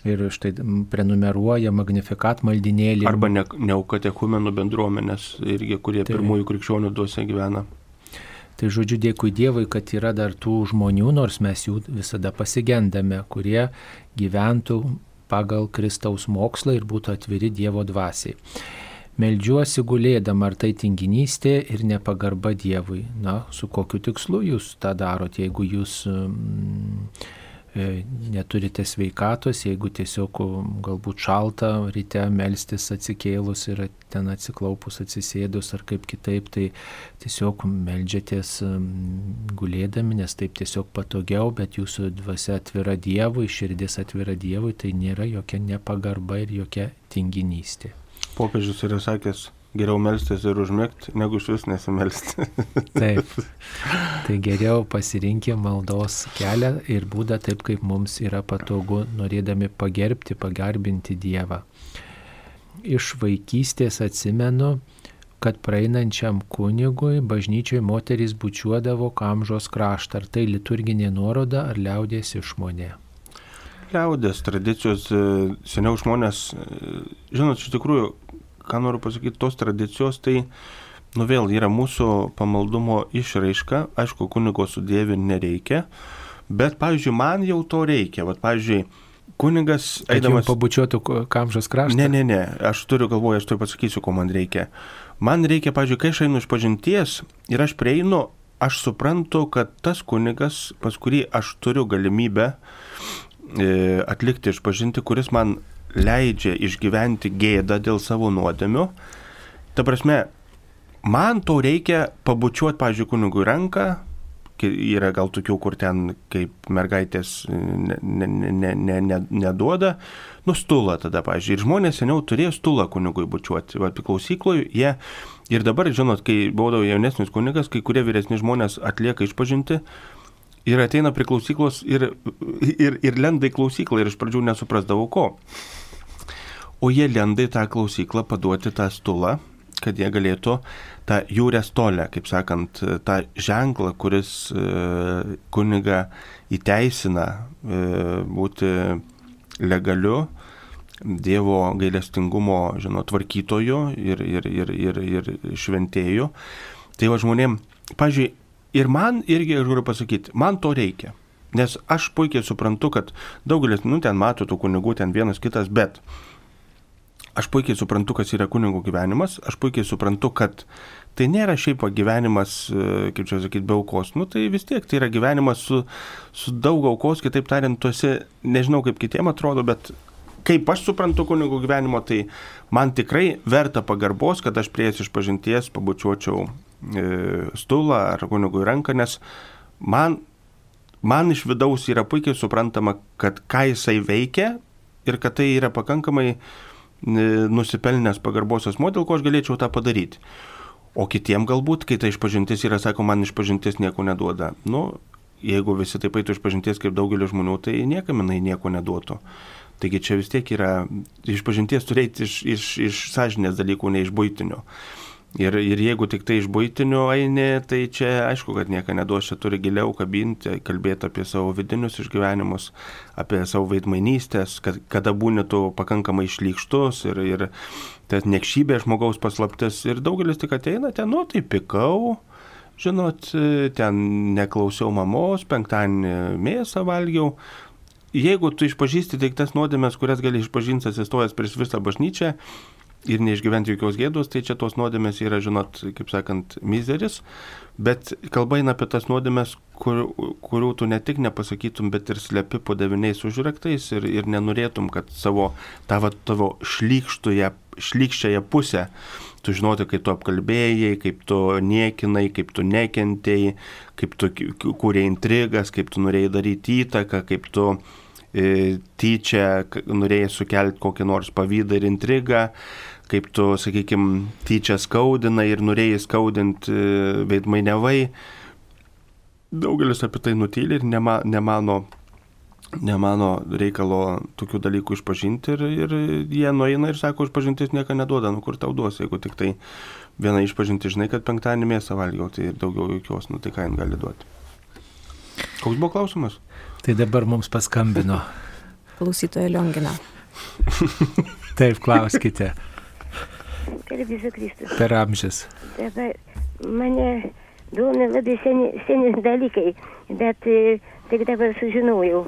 A: ir štai prenumeruoja magnifikat maldinėlį.
B: Arba ne, neukatechumenų bendruomenės irgi, kurie tai. pirmųjų krikščionių duose gyvena.
A: Tai žodžiu, dėkui Dievui, kad yra dar tų žmonių, nors mes jų visada pasigendame, kurie gyventų pagal Kristaus mokslą ir būtų atviri Dievo dvasiai. Meldžiuosi gulėdama, ar tai tinginystė ir nepagarba Dievui. Na, su kokiu tikslu jūs tą darote, jeigu jūs... Mm, E, neturite sveikatos, jeigu tiesiog galbūt šalta ryte melstis atsikėlus ir ten atsiklaupus atsisėdus ar kaip kitaip, tai tiesiog melžiatės gulėdami, nes taip tiesiog patogiau, bet jūsų dvasia atvira Dievui, širdis atvira Dievui, tai nėra jokia nepagarba ir jokia tinginystė.
B: Popiežius yra sakęs, geriau melstis ir užmėgti, negu iš vis nesimelsti.
A: taip. Tai geriau pasirinkime maldos kelią ir būdą taip, kaip mums yra patogu, norėdami pagerbti, pagarbinti Dievą. Iš vaikystės atsimenu, kad praeinančiam kunigui bažnyčioje moteris bučiuodavo kamžos kraštą. Ar tai liturginė nuoroda, ar liaudės išmonė?
B: Liaudės tradicijos, e, seniau žmonės, e, žinot, iš tikrųjų, ką noriu pasakyti, tos tradicijos tai, nu vėl, yra mūsų pamaldumo išraiška, aišku, kunigo sudėvinti nereikia, bet, pavyzdžiui, man jau to reikia, bet, pavyzdžiui, kunigas
A: eidamas... Pabučiuotų kamžas kraštą?
B: Ne, ne, ne, aš turiu galvoje, aš turiu pasakysiu, ko man reikia. Man reikia, pavyzdžiui, kai aš einu iš pažinties ir aš prieinu, aš suprantu, kad tas kunigas, pas kurį aš turiu galimybę atlikti išpažinti, kuris man leidžia išgyventi gėdą dėl savo nuodėmių. Ta prasme, man to reikia pabučiuoti, pažiūrėjau, kunigui ranką, yra gal tokių, kur ten kaip mergaitės ne, ne, ne, ne, ne, neduoda, nustula tada, pažiūrėjau, ir žmonės seniau turėjo stulą kunigui bučiuoti, va, klausykloj, jie ir dabar, žinot, kai būdavo jaunesnis kunigas, kai kurie vyresni žmonės atlieka išpažinti, ir ateina prie klausyklos ir, ir, ir lenda į klausyklą ir iš pradžių nesuprasdavau ko. O jie lenda į tą klausyklą paduoti tą stulą, kad jie galėtų tą jūrės tolę, kaip sakant, tą ženklą, kuris e, kuniga įteisina e, būti legaliu Dievo gailestingumo, žinot, tvarkytoju ir, ir, ir, ir, ir šventėju. Tai va žmonėm, pažiūrėjau, ir man irgi, aš galiu pasakyti, man to reikia. Nes aš puikiai suprantu, kad daugelis, nu, ten mato tų kunigų, ten vienas kitas, bet aš puikiai suprantu, kas yra kunigų gyvenimas, aš puikiai suprantu, kad tai nėra šiaip gyvenimas, e, kaip čia sakyti, be aukos. Nu tai vis tiek tai yra gyvenimas su, su daug aukos, kitaip tariant, tuose, nežinau kaip kitiem atrodo, bet kaip aš suprantu kunigų gyvenimo, tai man tikrai verta pagarbos, kad aš prieės iš pažinties pabučiuočiau stulą ar kunigui ranką, nes man, man iš vidaus yra puikiai suprantama, kad ką jisai veikia ir kad tai yra pakankamai nusipelnęs pagarbos asmo, dėl ko aš galėčiau tą padaryti. O kitiem galbūt, kai ta išpažintis yra, sako, man išpažintis nieko neduoda. Nu, jeigu visi taip pat išpažinties kaip daugelis žmonių, tai niekam jinai nieko neduotų. Taigi čia vis tiek yra išpažinties turėti iš, iš, iš sąžinės dalykų, ne iš būtinio. Ir, ir jeigu tik tai iš būtinių eini, tai čia aišku, kad nieko neduos, čia turi giliau kabinti, kalbėti apie savo vidinius išgyvenimus, apie savo veidmainystės, kad, kada būni tu pakankamai išlykštus ir, ir tas nekšybė žmogaus paslaptis. Ir daugelis tik ateina ten, nu tai pikau, žinot, ten neklausiau mamos, penktadienį mėsą valgiau. Jeigu tu išpažįsti tik tas nuodėmės, kurias gali išpažinti atsistojęs prieš visą bažnyčią, ir neišgyventi jokios gėdos, tai čia tos nuodėmės yra, žinot, kaip sakant, mizeris, bet kalba eina apie tas nuodėmės, kur, kurių tu ne tik nepasakytum, bet ir slepi po deviniais užraktais ir, ir nenorėtum, kad savo tavo, tavo šlykštąją, šlykščiąją pusę tu žinoti, kaip tu apkalbėjai, kaip tu niekinai, kaip tu nekentėjai, kaip tu kūrė intrigas, kaip tu norėjai daryti įtaką, kaip tu e, tyčia norėjai sukelti kokį nors pavydą ir intrigą, kaip tu, sakykime, tyčia skaudina ir norėjai skaudinti e, veidmainevai. Daugelis apie tai nutyli ir nema, nemano, nemano reikalo tokių dalykų išpažinti ir, ir jie nueina ir sako, išpažintis nieko neduoda, nu kur tau duos, jeigu tik tai viena išpažinti, žinai, kad penktadienį mėsą valgiau, tai daugiau jokios, nu tai ką jin gali duoti. Koks buvo klausimas?
A: Tai dabar mums paskambino.
C: Klausytoja Liongina.
A: Taip, klauskite.
D: Gerbėsiu Kristus.
A: Per amžius.
D: Dabar mane domina labai seni, seni dalykai, bet e, tik dabar sužinojau.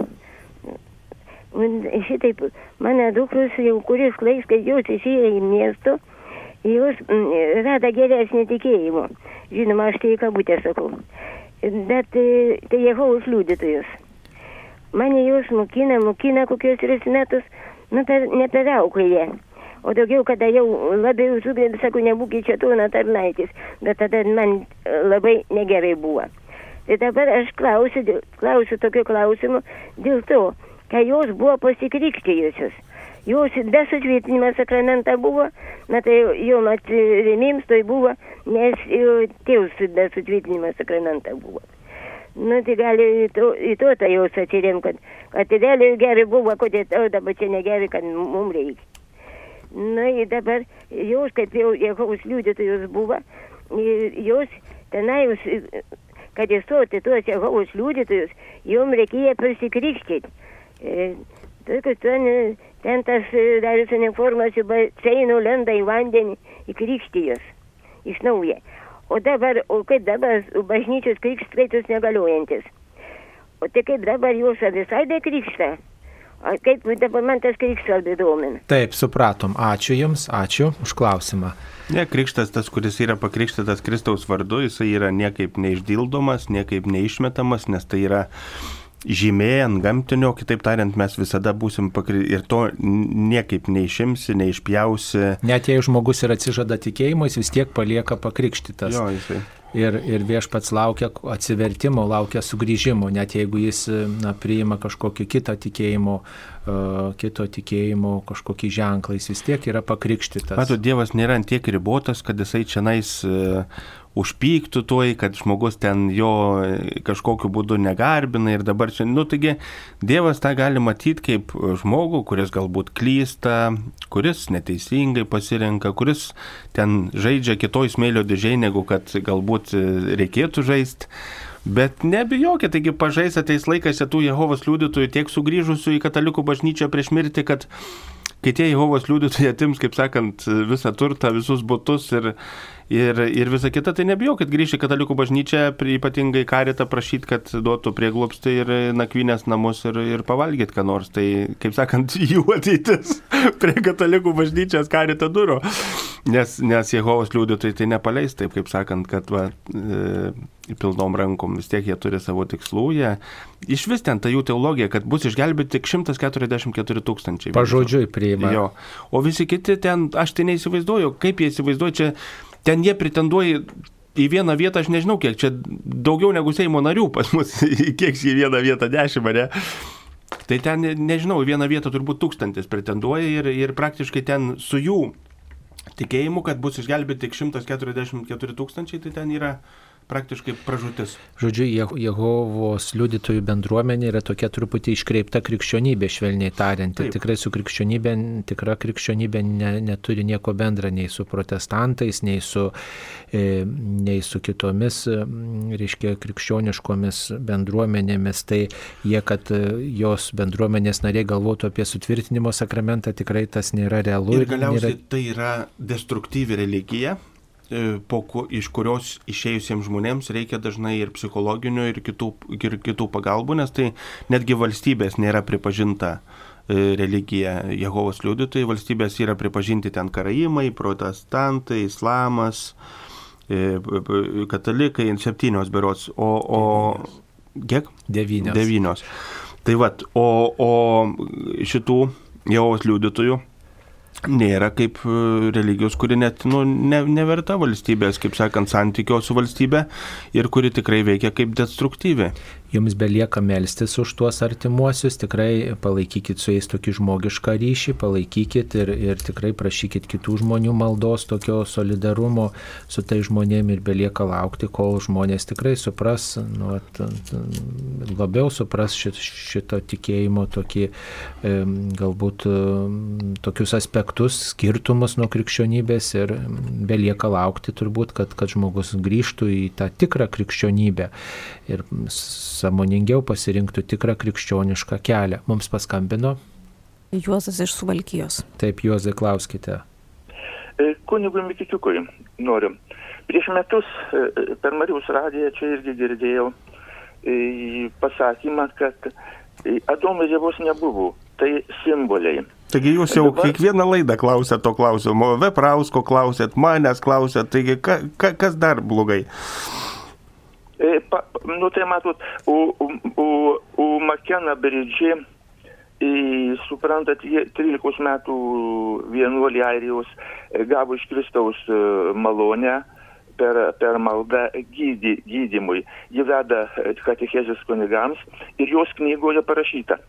D: Šitaip, mano dukros jau kuris laiks, kai jos išėjo į miestą, jos rada geresnį tikėjimą. Žinoma, aš tai kabutė sakau. Bet e, tai Jehovos liudytojus. Mane jos mokina, mokina kokius tris metus, nu, per, ne per auklėje. O daugiau, kada jau labiau sugrėdė, sako, nebūkit čia tūna tarnaitis, bet tada man labai negerai buvo. Tai dabar aš klausiu, klausiu tokio klausimu dėl to, kai jos buvo pasikrikštijusios. Jos be sutvirtinimo sakramenta buvo, na tai jau atsirimims tai buvo, nes tėvus be sutvirtinimo sakramenta buvo. Nu, tai gali į to, į to tai jos atsirėm, kad, kad realiai gerai buvo, kodėl dabar čia negerai, kad mums reikia. Na ir dabar jos, kaip jau Jehovos liudytojus buvo, jos tenai, kad įstoti tuos Jehovos liudytojus, jom reikėjo prisikrikštyti. E, ten, ten tas darius uniformas į baseinų lenda į vandenį, į krikštijus, iš naujo. O dabar, o kaip dabar bažnyčios krikštais negaliojantis. O tai kaip dabar jūs visai be krikštą. A kaip dabar man tas krikštas labai domina.
A: Taip, supratom. Ačiū Jums, ačiū už klausimą.
B: Ne, krikštas tas, kuris yra pakrikštytas Kristaus vardu, jisai yra niekaip neišdildomas, niekaip neišmetamas, nes tai yra žymė ant gamtinio, kitaip tariant, mes visada būsim pakri ir to niekaip neišimsi, neišpjausi.
A: Net jei žmogus ir atsižada tikėjimo, jis vis tiek palieka pakrikštytas.
B: Jo, jisai.
A: Ir, ir viešpats laukia atsivertimo, laukia sugrįžimo, net jeigu jis na, priima kažkokį kitą tikėjimo, uh, kito tikėjimo kažkokį ženklą, jis vis tiek yra pakrikštytas.
B: Matot, Dievas nėra tiek ribotas, kad jisai čia nais uh, užpyktų tuoj, kad žmogus ten jo kažkokiu būdu negarbina ir dabar čia, nu taigi Dievas tą gali matyti kaip žmogų, kuris galbūt klysta, kuris neteisingai pasirenka, kuris ten žaidžia kitoj smėlio dėžiai, negu kad galbūt reikėtų žaisti. Bet nebijokit, taigi pažais ateis laikas tų Jehovos liudytojų tiek sugrįžusių į katalikų bažnyčią prieš mirtį, kad kai tie Jehovos liudytojai atims, kaip sakant, visą turtą, visus būtus ir, ir, ir visa kita, tai nebijokit grįžti į katalikų bažnyčią, ypatingai karitą prašyti, kad duotų prieglopstį ir nakvynės namus ir, ir pavalgyti ką nors. Tai, kaip sakant, jų ateitis prie katalikų bažnyčios karito durų. Nes, nes Jehovos liudytojai tai nepaleis, taip kaip sakant, kad va, e, pilnom rankom vis tiek jie turi savo tikslų. Jie, iš vis ten ta jų teologija, kad bus išgelbėti tik 144 tūkstančiai.
A: Pažodžiui priima.
B: Jo. O visi kiti ten, aš tai neįsivaizduoju, kaip jie įsivaizduoja čia ten jie pretenduoja į vieną vietą, aš nežinau kiek, čia daugiau negu Seimo narių pas mus, kiek į vieną vietą dešimt, ne? Tai ten, nežinau, į vieną vietą turbūt tūkstantis pretenduoja ir, ir praktiškai ten su jų tikėjimu, kad bus išgelbėti tik 144 tūkstančiai, tai ten yra praktiškai pražutis.
A: Žodžiu, Jehovos liudytojų bendruomenė yra tokia truputį iškreipta krikščionybė, švelniai tariant. Taip. Tikrai su krikščionybė, tikra krikščionybė ne, neturi nieko bendra nei su protestantais, nei su, e, nei su kitomis, reiškia, krikščioniškomis bendruomenėmis. Tai jie, kad e, jos bendruomenės nariai galvotų apie sutvirtinimo sakramentą, tikrai tas nėra realu.
B: Ir galiausiai nėra... tai yra destruktyvi religija po, iš kurios išėjusiems žmonėms reikia dažnai ir psichologinių, ir kitų, ir kitų pagalbų, nes tai netgi valstybės nėra pripažinta e, religija Jehovos liudytojai, valstybės yra pripažinti ten karaimai, protestantai, islamas, e, katalikai, septynios berots, o... o kiek?
A: Devynios.
B: Devynios. Tai vad, o, o šitų Jehovos liudytojų nėra kaip e, religijos, kuri net nu, ne, neverta valstybės, kaip sakant, santykio su valstybė ir kuri tikrai veikia kaip destruktyvi
A: jums belieka melstis už tuos artimuosius, tikrai palaikykit su jais tokį žmogišką ryšį, palaikykit ir, ir tikrai prašykit kitų žmonių maldos, tokio solidarumo su tai žmonėmis ir belieka laukti, kol žmonės tikrai supras, nu, labiau supras šit, šito tikėjimo tokį, galbūt tokius aspektus, skirtumus nuo krikščionybės ir belieka laukti turbūt, kad, kad žmogus grįžtų į tą tikrą krikščionybę. Ir samoningiau pasirinktų tikrą krikščionišką kelią. Mums paskambino.
C: Juozas iš Suvalkijos.
A: Taip, Juozai, klauskite.
E: E, kunigui Mikičiukui noriu. Prieš metus e, e, per Marijos radiją čia irgi girdėjau pasakymą, kad Adomo Jėvos nebuvo. Tai simboliai.
B: Taigi jūs jau dabar... kiekvieną laidą klausėt to klausimo, Veprausko klausėt, manęs klausėt, taigi ka, ka, kas dar blogai?
E: E, pa, nu tai matot, u, u, u Makena Bridži, suprantat, 13 metų vienuolį Airijos e, gavo iš Kristaus e, malonę per, per maldą gydy, gydymui. Ji veda katechezės kunigams ir jos knygoje parašyta.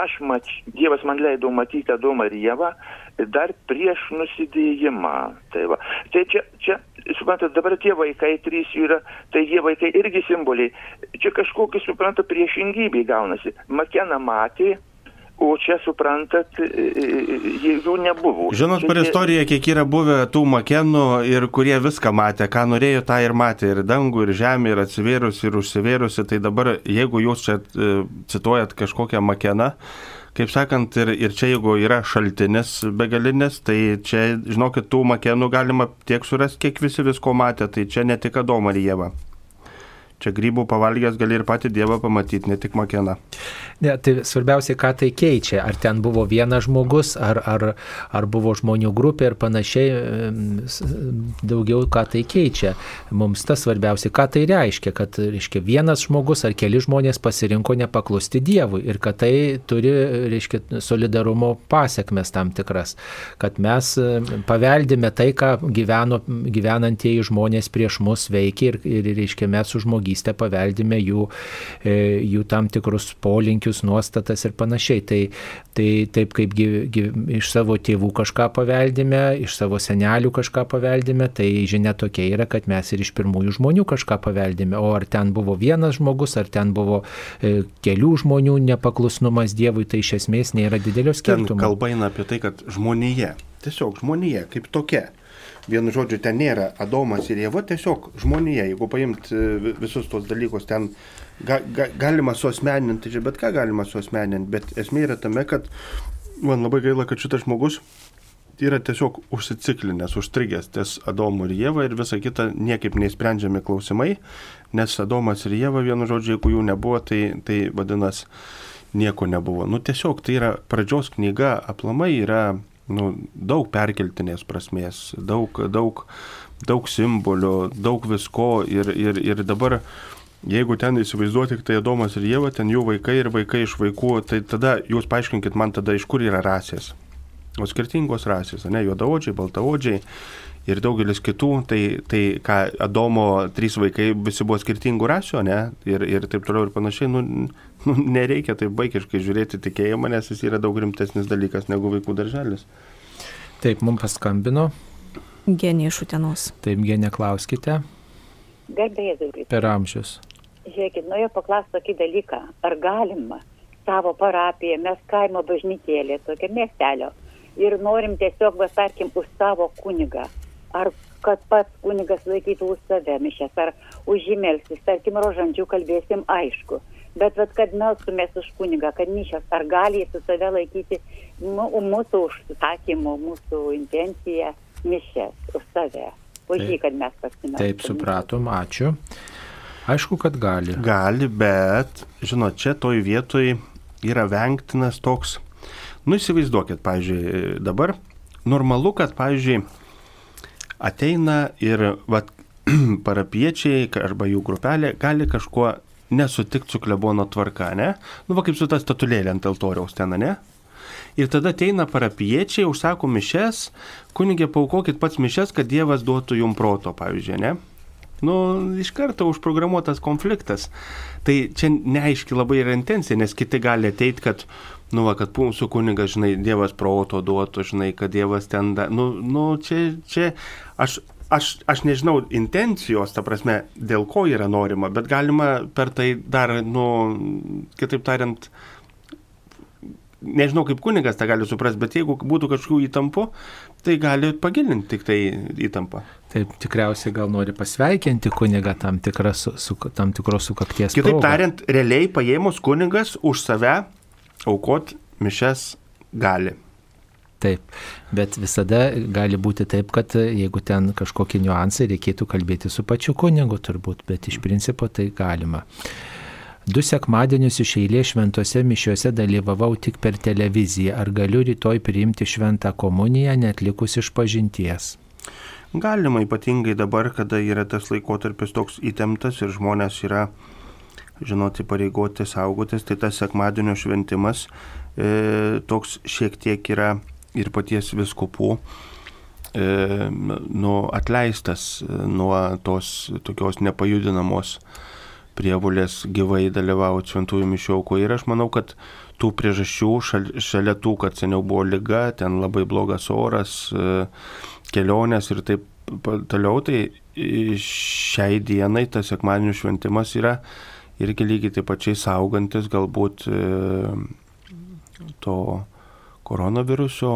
E: Aš mač, Dievas man leido matyti Adomą ir Jėvą dar prieš nusidėjimą. Tai, va. tai čia, čia suprantat, dabar tie vaikai, trys yra, tai jie vaikai irgi simboliai. Čia kažkokia, suprantat, priešingybė gaunasi. Makena matė, O čia suprantat, jų nebuvo.
B: Žinot, per istoriją, kiek yra buvę tų makenų ir kurie viską matė, ką norėjo, tą ir matė, ir dangų, ir žemė, ir atsivėrusi, ir užsivėrusi. Tai dabar, jeigu jūs čia e, cituojat kažkokią makeną, kaip sakant, ir, ir čia jeigu yra šaltinis begalinis, tai čia, žinokit, tų makenų galima tiek surasti, kiek visi visko matė, tai čia ne tik Adomą ir Jėvą. Čia grybų pavalgęs gali ir patį Dievą pamatyti, ne tik makeną.
A: Ne, tai svarbiausia, ką tai keičia. Ar ten buvo vienas žmogus, ar, ar, ar buvo žmonių grupė ir panašiai. Daugiau ką tai keičia. Mums tas svarbiausia, ką tai reiškia. Kad reiškia, vienas žmogus ar keli žmonės pasirinko nepaklusti Dievui. Ir kad tai turi reiškia, solidarumo pasiekmes tam tikras. Kad mes paveldime tai, ką gyveno, gyvenantieji žmonės prieš mus veikia ir, ir reiškia, mes su žmogystė paveldime jų, e, jų tam tikrus polinkius nuostatas ir panašiai. Tai, tai taip kaip gyv, gyv, iš savo tėvų kažką paveldime, iš savo senelių kažką paveldime, tai žinia tokia yra, kad mes ir iš pirmųjų žmonių kažką paveldime. O ar ten buvo vienas žmogus, ar ten buvo e, kelių žmonių nepaklusnumas Dievui, tai iš esmės nėra didelio skirtumo.
B: Ten kalba eina apie tai, kad žmonėje, tiesiog žmonėje kaip tokia vienu žodžiu, ten nėra Adomas ir Jėva, tiesiog žmonėje, jeigu paimt e, visus tos dalykus, ten ga, ga, galima suosmeninti, bet ką galima suosmeninti, bet esmė yra tame, kad man labai gaila, kad šitas žmogus yra tiesiog užsiciklinęs, užstrigęs ties Adomu ir Jėva ir visa kita niekaip neįsprendžiami klausimai, nes Adomas ir Jėva, vienu žodžiu, jeigu jų nebuvo, tai, tai vadinasi, nieko nebuvo. Nu tiesiog tai yra pradžios knyga, aplamai yra nu, daug perkeltinės prasmės, daug, daug, daug simbolių, daug visko ir, ir, ir dabar Jeigu ten įsivaizduoti tai Adomas ir Jėva, ten jų vaikai ir vaikai iš vaikų, tai tada jūs paaiškinkit man tada, iš kur yra rasės. O skirtingos rasės, ne, juodaodžiai, baltaodžiai ir daugelis kitų, tai, tai ką Adomo trys vaikai visi buvo skirtingų rasių, ne, ir, ir taip toliau ir panašiai, nu, nu, nereikia taip vaikiškai žiūrėti tikėjimą, nes jis yra daug rimtesnis dalykas negu vaikų darželis.
A: Taip, mums paskambino.
C: Genė iš Utenos.
A: Taip, genė, klauskite.
F: Garbėjai.
A: Per amžius.
F: Žiūrėkit, nuėjo paklausti tokį dalyką, ar galima savo parapiją, mes kaimo bažnytėlė, tokia miestelio, ir norim tiesiog, va, tarkim, už savo kunigą, ar kad pats kunigas laikytų už save mišęs, ar už žymelsis, tarkim, rožandžių kalbėsim aišku. Bet vat, kad melstumės už kunigą, kad mišęs, ar gali jis su save laikyti nu, mūsų užsakymų, mūsų intenciją mišęs už save. Už jį, kad mes pasimelsime.
A: Taip, supratom, ačiū. Aišku, kad gali.
B: Gali, bet, žinot, čia toj vietoj yra vengtinas toks, nu įsivaizduokit, pavyzdžiui, dabar normalu, kad, pavyzdžiui, ateina ir vat, parapiečiai arba jų grupelė gali kažkuo nesutikti su klebono tvarka, ne? Nu, va kaip su ta statulėlė ant altoriaus ten, ne? Ir tada ateina parapiečiai, užsako mišes, kunigė paukokit pats mišes, kad Dievas duotų jum proto, pavyzdžiui, ne? nu, iš karto užprogramuotas konfliktas. Tai čia neaiški labai yra intencija, nes kiti gali ateiti, kad, nu, va, kad mūsų kunigas, žinai, Dievas proto duotų, žinai, kad Dievas ten, da, nu, nu, čia, čia, aš, aš, aš nežinau intencijos, ta prasme, dėl ko yra norima, bet galima per tai dar, nu, kitaip tariant, nežinau kaip kunigas tą gali suprasti, bet jeigu būtų kažkokių įtampų, tai gali pagilinti tik tai įtampą.
A: Taip, tikriausiai gal nori pasveikinti kunigą tam, tikra, su, tam tikros sukakties.
B: Kitaip proga. tariant, realiai paėmus kunigas už save aukot mišes gali.
A: Taip, bet visada gali būti taip, kad jeigu ten kažkokie niuansai, reikėtų kalbėti su pačiu kunigu turbūt, bet iš principo tai galima. Du sekmadienius iš eilės šventose mišiuose dalyvavau tik per televiziją. Ar galiu rytoj priimti šventą komuniją netlikus iš pažinties?
B: Galima ypatingai dabar, kada yra tas laikotarpis toks įtemptas ir žmonės yra, žinoti, pareigoti saugotis, tai tas sekmadienio šventimas e, toks šiek tiek yra ir paties viskupų e, nu, atleistas nuo tos tokios nepajudinamos prievulės gyvai dalyvauti šventųjų mišių aukoje. Ir aš manau, kad tų priežasčių, šal, šalia tų, kad seniau buvo lyga, ten labai blogas oras, e, kelionės ir taip toliau, tai šiai dienai tas sekmadienių šventimas yra irgi lygiai taip pačiai saugantis galbūt e, to koronaviruso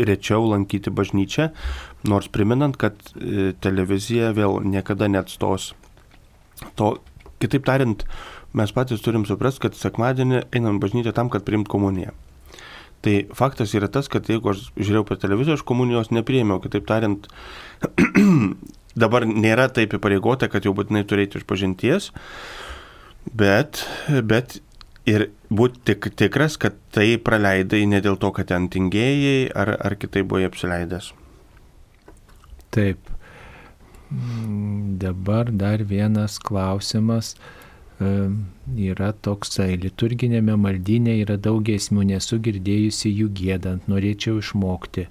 B: rečiau lankyti bažnyčią, nors priminant, kad e, televizija vėl niekada neatstos To, kitaip tariant, mes patys turim suprasti, kad sekmadienį einam bažnyčią tam, kad priimt komuniją. Tai faktas yra tas, kad jeigu aš žiūrėjau per televiziją, aš komunijos nepriėmiau. Kitaip tariant, dabar nėra taip įpareigota, kad jau būtinai turėti iš pažinties, bet, bet Ir būti tik, tikras, kad tai praleidai ne dėl to, kad ten tingėjai ar, ar kitai buvai apsileidęs.
A: Taip. Dabar dar vienas klausimas. E, Yra toksai, liturginėme maldynė yra daug giesmių, nesu girdėjusi jų gėdant, norėčiau išmokti.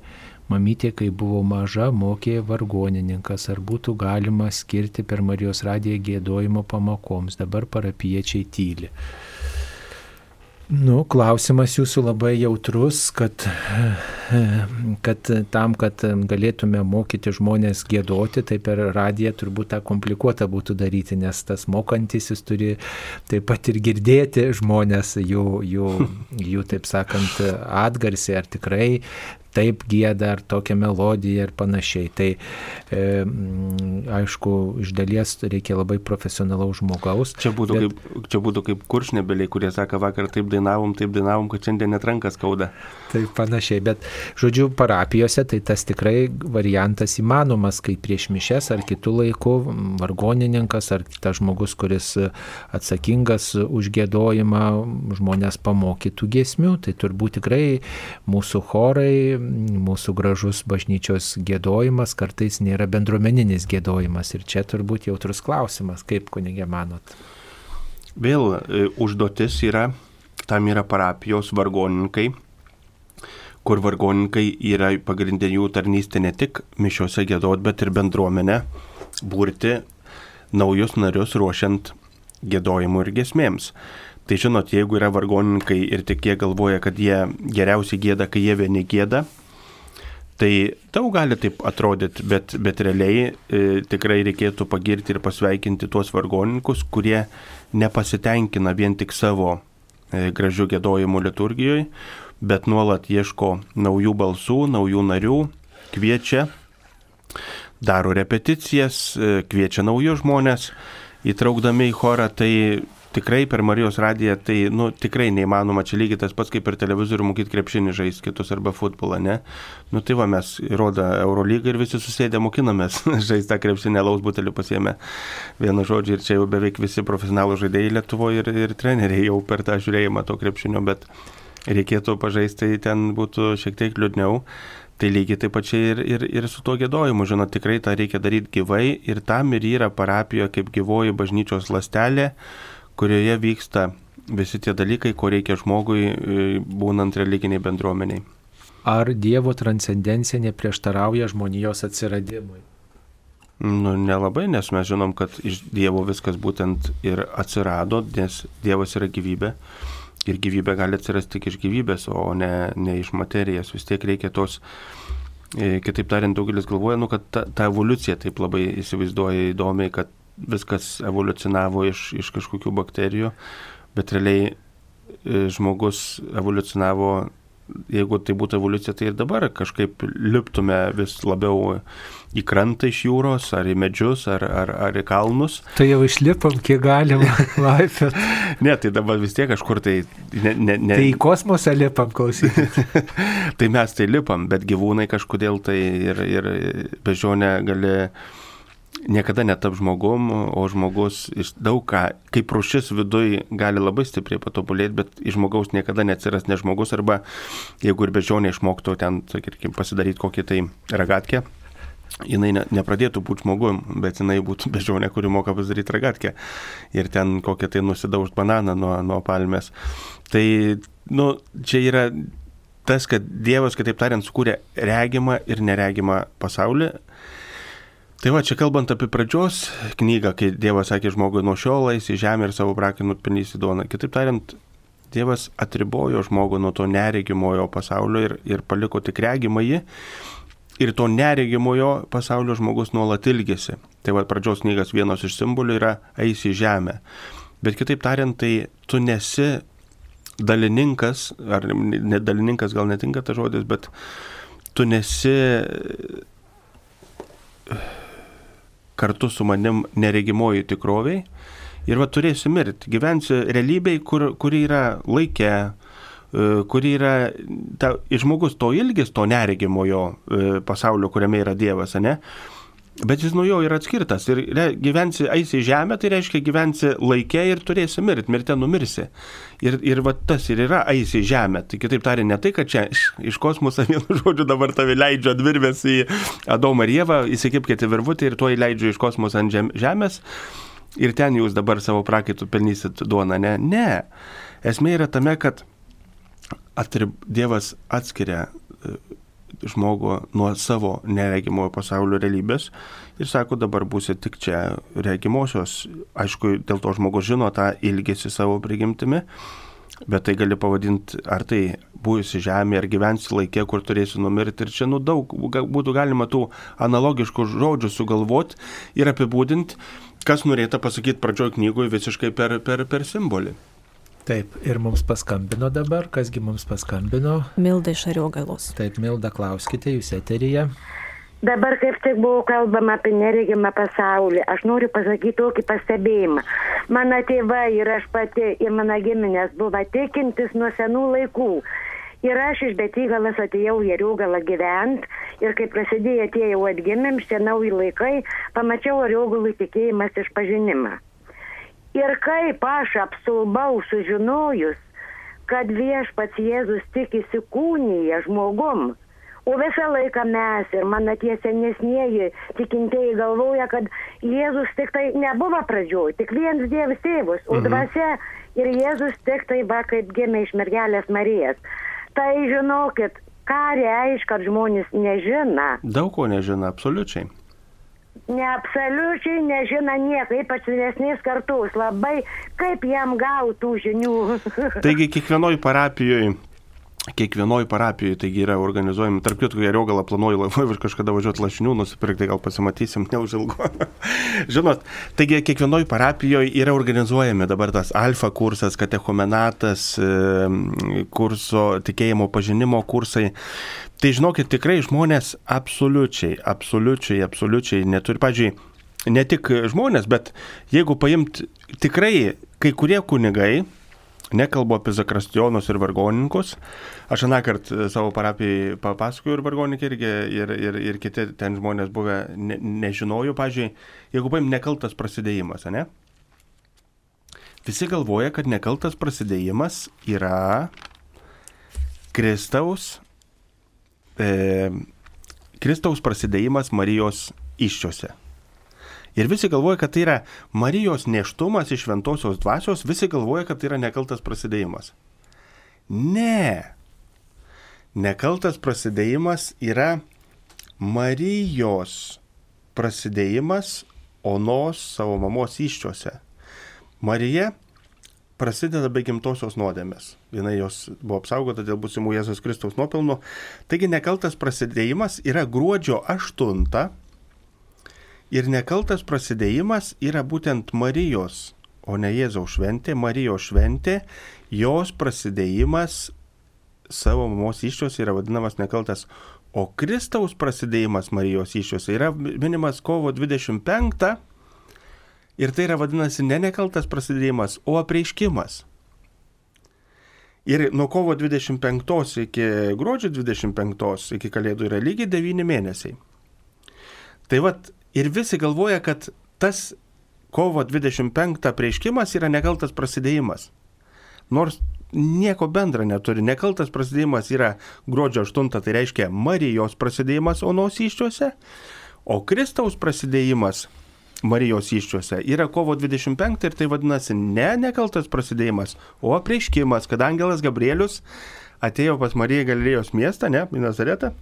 A: Mamytė, kai buvo maža, mokė vargonininkas, ar būtų galima skirti per Marijos radiją gėdojimo pamokoms, dabar parapiečiai tyli. Nu, klausimas jūsų labai jautrus, kad, kad tam, kad galėtume mokyti žmonės gėdoti, tai per radiją turbūt tą komplikuotą būtų daryti, nes tas mokantisis turi taip pat ir girdėti žmonės, jų, jų, jų taip sakant, atgarsį, ar tikrai taip gėda, ar tokia melodija ir panašiai. Tai e, aišku, iš dalies reikia labai profesionalaus žmogaus.
B: Čia būtų, bet... kaip, čia būtų kaip kuršnebeliai, kurie sako, vakar taip dainavom, taip dainavom, kad šiandien net rankas skauda.
A: Taip panašiai, bet žodžiu, parapijose tai tas tikrai variantas įmanomas, kai prieš mišes ar kitų laikų vargonininkas ar kitas žmogus, kuris atsakingas už gėdojimą, žmonės pamokytų giesmių, tai turbūt tikrai mūsų chorai mūsų gražus bažnyčios gėdojimas kartais nėra bendruomeninis gėdojimas. Ir čia turbūt jautrus klausimas, kaip kunigė manot.
B: Vėl e, užduotis yra, tam yra parapijos vargonininkai, kur vargonininkai yra pagrindinė jų tarnystė ne tik mišiuose gėdot, bet ir bendruomenę būrti naujus narius ruošiant gėdojimų ir gesmėms. Tai žinot, jeigu yra vargonininkai ir tik jie galvoja, kad jie geriausiai gėda, kai jie vieni gėda, tai tau gali taip atrodyti, bet, bet realiai e, tikrai reikėtų pagirti ir pasveikinti tuos vargonininkus, kurie nepasitenkina vien tik savo e, gražių gėdojimų liturgijoje, bet nuolat ieško naujų balsų, naujų narių, kviečia, daro repeticijas, e, kviečia naujus žmonės, įtraukdami į chorą, tai tikrai per Marijos radiją tai, nu, tikrai neįmanoma, čia lygiai tas pats kaip per televizorių mokyti krepšinį žaisti kitus arba futbolą, ne? Nu tai va, mes rodo Eurolygą ir visi susėdė mokinamės žaisti tą krepšinį, laus butelį pasiemė vieną žodžią ir čia jau beveik visi profesionalų žaidėjai Lietuvoje ir, ir treneriai jau per tą žiūrėjimą to krepšinio, bet reikėtų pažaisti, tai ten būtų šiek tiek liūdniau. Tai lygiai taip pačiai ir, ir, ir su tuo gėdojimu, žinot, tikrai tą reikia daryti gyvai ir tam ir yra parapijoje kaip gyvoji bažnyčios lastelė, kurioje vyksta visi tie dalykai, ko reikia žmogui e, būnant religiniai bendruomeniai.
A: Ar Dievo transcendencija neprieštarauja žmonijos atsiradimui?
B: Nu, nelabai, nes mes žinom, kad iš Dievo viskas būtent ir atsirado, nes Dievas yra gyvybė. Ir gyvybė gali atsirasti tik iš gyvybės, o ne, ne iš materijos. Vis tiek reikia tos, e, kitaip tariant, daugelis galvoja, nu, kad ta, ta evoliucija taip labai įsivaizduoja įdomiai, kad viskas evoliucionavo iš, iš kažkokių bakterijų, bet realiai e, žmogus evoliucionavo, jeigu tai būtų evoliucija, tai ir dabar kažkaip liptume vis labiau į krantą iš jūros, ar į medžius, ar, ar, ar į kalnus.
A: Tai jau išlipam, kiek galima laipėt.
B: ne, tai dabar vis tiek kažkur tai... Ne, ne, ne.
A: Tai į kosmosą lipam, klausykit.
B: tai mes tai lipam, bet gyvūnai kažkodėl tai ir, ir bežionė gali niekada netap žmogum, o žmogus iš daug ką, kaip rušis viduj gali labai stipriai patobulėti, bet iš žmogaus niekada neatsiras ne žmogus, arba jeigu ir bežionė išmoktų ten, sakykime, pasidaryti kokį tai ragatkę, jinai ne, nepradėtų būti žmogum, bet jinai būtų bežionė, kuri moka pasidaryti ragatkę ir ten kokią tai nusidaužt bananą nuo, nuo palmės. Tai, nu, čia yra tas, kad Dievas, kitaip tariant, sukūrė regimą ir neregimą pasaulį Tai va, čia kalbant apie pradžios knygą, kai Dievas sakė žmogui nuo šiol eis į žemę ir savo prakinų pelnysi duoną. Kitaip tariant, Dievas atribojo žmogų nuo to neregimojo pasaulio ir, ir paliko tik regimąjį. Ir to neregimojo pasaulio žmogus nuolat ilgėsi. Tai va, pradžios knygas vienas iš simbolių yra eis į žemę. Bet kitaip tariant, tai tu nesi dalininkas, ar ne dalininkas gal netinka tas žodis, bet tu nesi kartu su manim neregimoji tikroviai ir va turėsi mirti. Gyvensi realybėj, kur, kuri yra laikė, e, kuri yra, ta, žmogus to ilgis, to neregimojo e, pasaulio, kuriame yra Dievas, ne? Bet jis nuo jo yra atskirtas ir gyvensi, eisi į žemę, tai reiškia gyvensi laikė ir turėsi mirti, mirti numirsi. Ir, ir va tas ir yra eisi į žemę. Tai kitaip tariant, ne tai, kad čia iš, kosmoso vienu žodžiu dabar tave leidžia atvirvės į Adomą ir Jėvą, įsikipkite virvutį ir tuo įleidžiu iš kosmoso ant žem, žemės ir ten jūs dabar savo prakaitų pelnysit duoną. Ne, ne. Esmė yra tame, kad atrib, Dievas atskiria žmogų nuo savo neregimojo pasaulio realybės ir sako, dabar būsi tik čia regimosios. Aišku, dėl to žmogus žino tą ilgesį savo prigimtimi, bet tai gali pavadinti, ar tai būsi žemė, ar gyvensi laikė, kur turėsi numirti. Ir čia nu daug būtų galima tų analogiškų žodžių sugalvoti ir apibūdinti, kas norėtų pasakyti pradžioj knygoje visiškai per, per, per simbolį.
A: Taip, ir mums paskambino dabar, kasgi mums paskambino.
C: Milda iš Ariogalos.
A: Taip, Milda, klauskite, jūs eteryje.
G: Dabar kaip tik buvo kalbama apie neregimą pasaulį. Aš noriu pasakyti tokį pastebėjimą. Mano tėvai ir aš pati ir mano giminės buvo tikintis nuo senų laikų. Ir aš iš Betygalas atėjau į Ariogalą gyvent ir kai prasidėjo tie jau atgimim, šie nauji laikai, pamačiau Ariogalų tikėjimas išpažinimą. Ir kaip aš apsulbau sužinojus, kad viešpats Jėzus tik įsikūnyje žmogum, o visą laiką mes ir mano tie senesnieji tikintieji galvoja, kad Jėzus tik tai nebuvo pradžioj, tik vienas Dievas tėvus, o mhm. dvasia ir Jėzus tik tai va kaip gimė iš mergelės Marijas. Tai žinokit, ką reiškia, kad žmonės nežina.
B: Daug ko nežina, absoliučiai
G: neabsoliučiai nežino nieko, ypač vyresnės kartus, labai kaip jam gautų žinių.
B: Taigi kiekvienoj parapijoje kiekvienoj parapijoje taigi yra organizuojami, tarp kitų, Jeriogalą planuoju laivai kažkada važiuoti lašinių, nusipirkti, gal pasimatysim, neužilgo. Žinot, taigi kiekvienoj parapijoje yra organizuojami dabar tas alfa kursas, katechomenatas, kurso tikėjimo pažinimo kursai. Tai žinokit, tikrai žmonės absoliučiai, absoliučiai, absoliučiai neturi, pažiūrėjau, ne tik žmonės, bet jeigu paimt tikrai kai kurie kunigai, nekalbu apie zakrastionus ir vargonininkus, aš aną kartą savo parapijai papasakoju ir vargonininkai irgi, ir, ir, ir kiti ten žmonės buvę ne, nežinojo, pažiūrėjau, jeigu paim nekaltas prasidėjimas, ne? Visi galvoja, kad nekaltas prasidėjimas yra Kristaus e, Kristaus prasidėjimas Marijos iščiose. Ir visi galvoja, kad tai yra Marijos neštumas iš šventosios dvasios, visi galvoja, kad tai yra nekaltas prasidėjimas. Ne. Nekaltas prasidėjimas yra Marijos prasidėjimas onos savo mamos iščiose. Marija prasideda be gimtosios nuodėmės. Viena jos buvo apsaugota dėl būsimų Jėzus Kristaus nuopelnų. Taigi nekaltas prasidėjimas yra gruodžio 8 ir nekaltas prasidėjimas yra būtent Marijos, o ne Jėzaus šventė, Marijos šventė, jos prasidėjimas savo mamos iščios yra vadinamas nekaltas, o Kristaus prasidėjimas Marijos iščiose yra minimas kovo 25 Ir tai yra vadinasi ne nekaltas prasidėjimas, o apreiškimas. Ir nuo kovo 25 iki gruodžio 25 iki kalėdų yra lygiai 9 mėnesiai. Tai vad, ir visi galvoja, kad tas kovo 25 prieškimas yra nekaltas prasidėjimas. Nors nieko bendra neturi. Nekaltas prasidėjimas yra gruodžio 8, tai reiškia Marijos prasidėjimas onos iščiuose, o Kristaus prasidėjimas Marijos iščiuose yra kovo 25 ir tai vadinasi ne nekaltas prasidėjimas, o apreiškimas, kad angelas Gabrielius atėjo pas Mariją Galilėjos miestą, ne, į Nazaretą.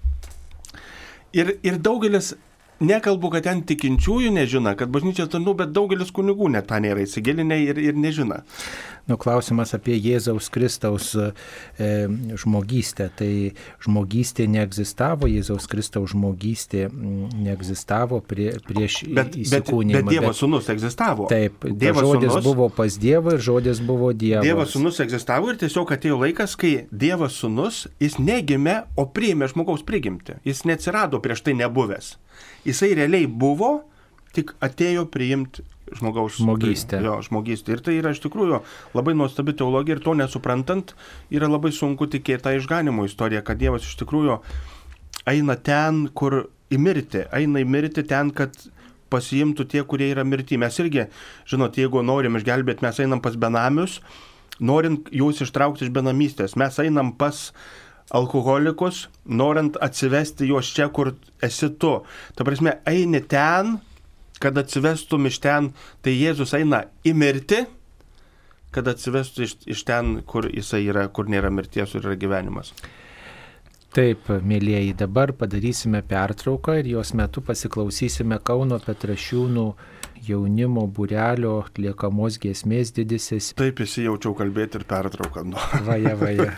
B: Ir, ir daugelis Nekalbu, kad ten tikinčiųjų nežino, kad bažnyčia tarnų, bet daugelis kunigų net tą nėra įsigilinę ir, ir nežino.
A: Nu, klausimas apie Jėzaus Kristaus e, žmogystę. Tai žmogystė neegzistavo, Jėzaus Kristaus žmogystė neegzistavo prie, prieš
B: bet, įsikūnymą. Bet, bet Dievo bet, sūnus egzistavo.
A: Taip, Dievo žodis sūnus, buvo pas Dievą ir žodis buvo Dievas.
B: Dievo sūnus egzistavo ir tiesiog atėjo laikas, kai Dievo sūnus, jis negimė, o priėmė žmogaus prigimti. Jis neatsirado prieš tai nebuvęs jisai realiai buvo, tik atėjo priimti žmogaus
A: žmogystę.
B: Jo, žmogystę. Ir tai yra iš tikrųjų labai nuostabi teologija ir to nesuprantant yra labai sunku tikėti tą išganimo istoriją, kad Dievas iš tikrųjų eina ten, kur į mirtį, eina į mirtį ten, kad pasiimtų tie, kurie yra mirti. Mes irgi, žinot, jeigu norim išgelbėti, mes einam pas benamius, norint juos ištraukti iš benamystės, mes einam pas alkoholikus, norint atsivesti juos čia, kur esi tu. Ta prasme, eini ten, kad atsivestum iš ten, tai Jėzus eina į mirtį, kad atsivestų iš, iš ten, kur jisai yra, kur nėra mirties ir yra gyvenimas.
H: Taip, mėlyjeji, dabar padarysime pertrauką ir jos metu pasiklausysime Kauno Petrašiūnų jaunimo būrelio atliekamos giesmės didysis.
B: Taip įsijaučiau kalbėti ir pertrauką. Nu.
H: Vaja, vaja.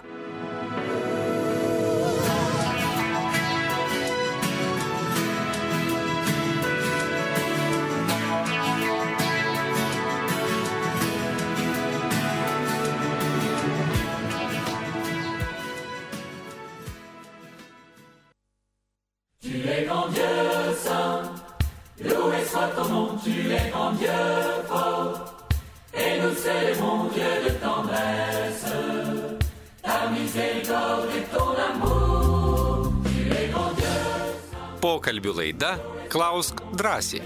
I: Klausk drąsiai.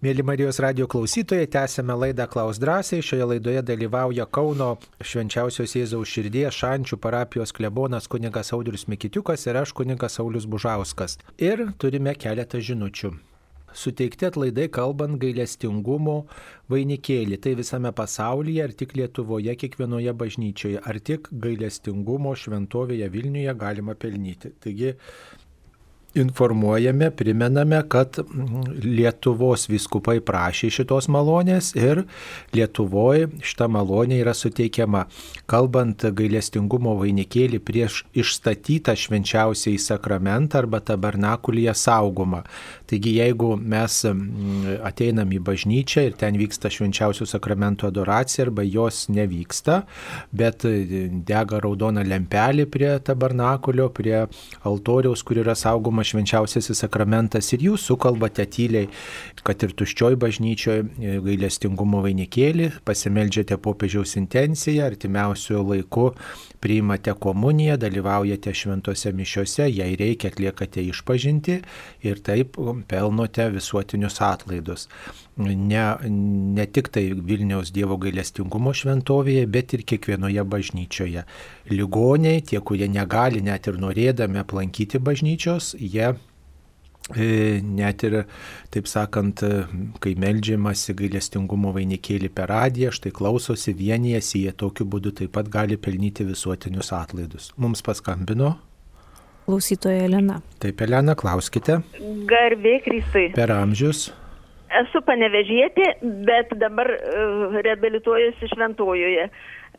A: Mėly Marijos radio klausytojai, tęsėme laidą Klaus drąsiai. Šioje laidoje dalyvauja Kauno švenčiausios Jėzaus širdies šančių parapijos klebonas kunigas Audrius Mikitiukas ir aš kunigas Saulis Bužauskas. Ir turime keletą žinučių. Suteikti atlaidai kalbant gailestingumo vainikėlį. Tai visame pasaulyje, ar tik Lietuvoje, kiekvienoje bažnyčioje, ar tik gailestingumo šventovėje Vilniuje galima pelnyti. Taigi informuojame, primename, kad Lietuvos viskupai prašė šitos malonės ir Lietuvoje šita malonė yra suteikiama, kalbant gailestingumo vainikėlį prieš išstatytą švenčiausiai sakramentą arba tabernakulyje saugomą. Taigi jeigu mes ateinam į bažnyčią ir ten vyksta švenčiausių sakramentų adoracija arba jos nevyksta, bet dega raudona lempelė prie tabernakulio, prie altoriaus, kur yra saugoma švenčiausiasis sakramentas ir jūs sukalbate tyliai, kad ir tuščioj bažnyčioje gailestingumo vainikėlį, pasimeldžiate popiežiaus intenciją, artimiausiu laiku priimate komuniją, dalyvaujate šventose mišiose, jei reikia atliekate išpažinti ir taip pelnote visuotinius atlaidus. Ne, ne tik tai Vilniaus Dievo gailestingumo šventovėje, bet ir kiekvienoje bažnyčioje. Ligoniai, tie, kurie negali net ir norėdami aplankyti bažnyčios, jie e, net ir, taip sakant, kai melžiamasi gailestingumo vainikėlį per radiją, štai klausosi vienijasi, jie tokiu būdu taip pat gali pelnyti visuotinius atlaidus. Mums paskambino.
C: Klausytoja Elena.
A: Taip, Elena, klauskite.
J: Garbė Kristui.
A: Per amžius.
J: Esu panevežėti, bet dabar uh, reabilituojuosi šventojoje.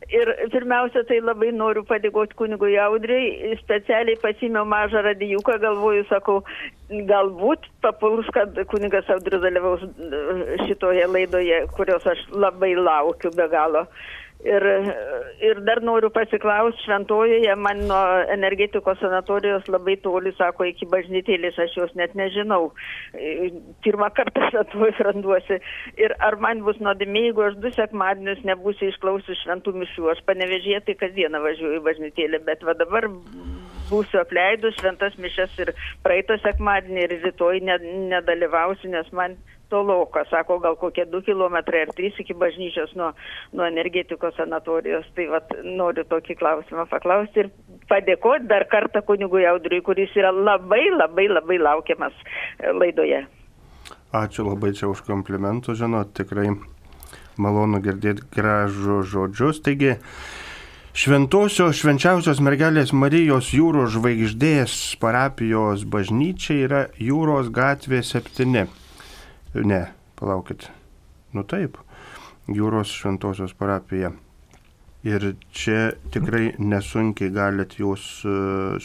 J: Ir pirmiausia, tai labai noriu padėkoti kunigui Audriai. Specialiai pasimiau mažą radijuką, galvoju, sakau, galbūt papuls, kad kunigas Audrius dalyvaus e, šitoje laidoje, kurios aš labai laukiu be galo. Ir, ir dar noriu pasiklausti, šventojoje man nuo energetikos sanatorijos labai toli, sako, iki bažnytėlės, aš jos net nežinau. E, Pirmą kartą šventoje randuosi. Ir ar man bus nuodėmė, jeigu aš du sekmadienius nebūsiu išklausius šventų mišių. Aš panevežėtai kasdieną važiuoju į bažnytėlę, bet va dabar būsiu apleidus šventas mišes ir praeitą sekmadienį ir rytoj ne, nedalyvausiu, nes man toloka, sako, gal kokie 2 km ar 3 iki bažnyčios nuo, nuo energetikos sanatorijos. Tai vat, noriu tokį klausimą paklausti ir padėkoti dar kartą kunigui Audriui, kuris yra labai, labai, labai laukiamas e, laidoje.
B: Ačiū labai čia už komplimentų, žinot, tikrai malonu girdėti gražų žodžius. Taigi, Šventosios švenčiausios mergelės Marijos jūros žvaigždės parapijos bažnyčia yra jūros gatvė 7. Ne, palaukit. Nu taip, jūros šventosios parapija. Ir čia tikrai nesunkiai galite jūs e,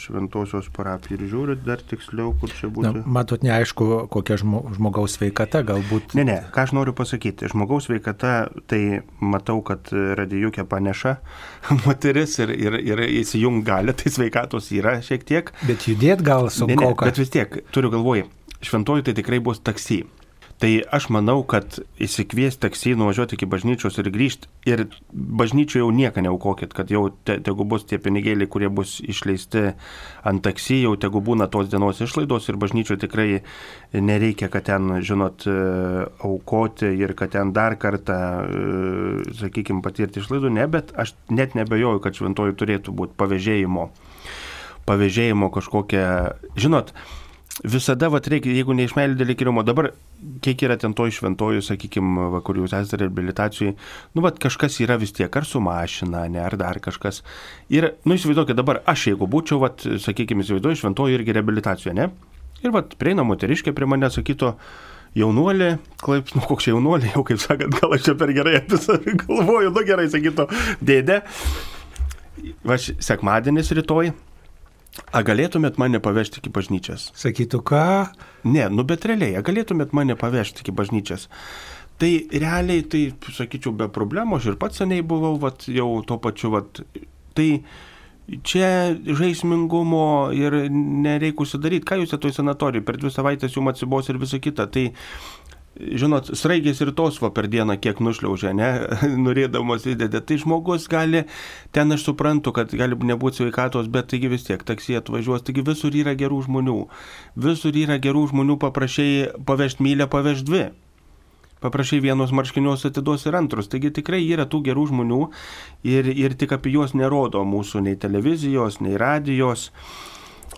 B: šventosios parapiją ir žiūrit dar tiksliau, kur čia
A: Na,
B: būtų.
A: matot, neaišku, kokia žmo, žmogaus sveikata, galbūt.
B: Ne, ne, ką aš noriu pasakyti. Žmogaus sveikata, tai matau, kad radijukė paneša moteris ir, ir, ir įsijung gali, tai sveikatos yra šiek tiek.
A: Bet judėt gal sunku,
B: bet vis tiek, turiu galvoj, šventoji tai tikrai bus taksi. Tai aš manau, kad įsikviesti taksi, nuvažiuoti iki bažnyčios ir grįžti. Ir bažnyčioje jau nieką neaukokit, kad jau te, tegu bus tie pinigėliai, kurie bus išleisti ant taksi, jau tegu būna tos dienos išlaidos ir bažnyčioje tikrai nereikia, kad ten, žinot, aukoti ir kad ten dar kartą, sakykime, patirti išlaidų. Ne, bet aš net nebejoju, kad šventoji turėtų būti pavėžėjimo pavėžėjimo kažkokią, žinot, visada vat reikia, jeigu neišmeilė dėl įkirimo, dabar kiek yra ten to šventojų, sakykime, va, kur jūs esate reabilitacijai, nu, va, kažkas yra vis tiek, ar su mašina, ne, ar dar kažkas. Ir, nu, įsivaizduokit dabar, aš jeigu būčiau, va, sakykime, įsivaizduoju, šventojų irgi reabilitacijoje, ne? Ir, va, prieina moteriškė prie mane, sakytų, jaunuolį, kaip, nu, koks jaunuolį, jau kaip sakant, gal aš čia per gerai apie save galvoju, nu gerai, sakytų, dėdė. Va, sekmadienis rytoj. A galėtumėt mane pavežti iki bažnyčios?
A: Sakytų, ką?
B: Ne, nu bet realiai, a galėtumėt mane pavežti iki bažnyčios. Tai realiai, tai sakyčiau, be problemų, aš ir pats seniai buvau, vat, jau tuo pačiu, vat, tai čia žaismingumo ir nereikia užsidaryti. Ką jūs toj sanatorijai, per dvi savaitės jums atsibos ir visa kita. Tai, žinot, sraigės ir tos va per dieną kiek nušliaužia, ne, norėdamas įdėdė. Tai žmogus gali, ten aš suprantu, kad gali nebūti sveikatos, bet taigi vis tiek taksi atvažiuos, taigi visur yra gerų žmonių. Visur yra gerų žmonių, paprašiai pavežti mylę, pavežti dvi. Paprašai vienus marškinius atiduos ir antrus. Taigi tikrai yra tų gerų žmonių ir, ir tik apie juos nerodo mūsų nei televizijos, nei radijos.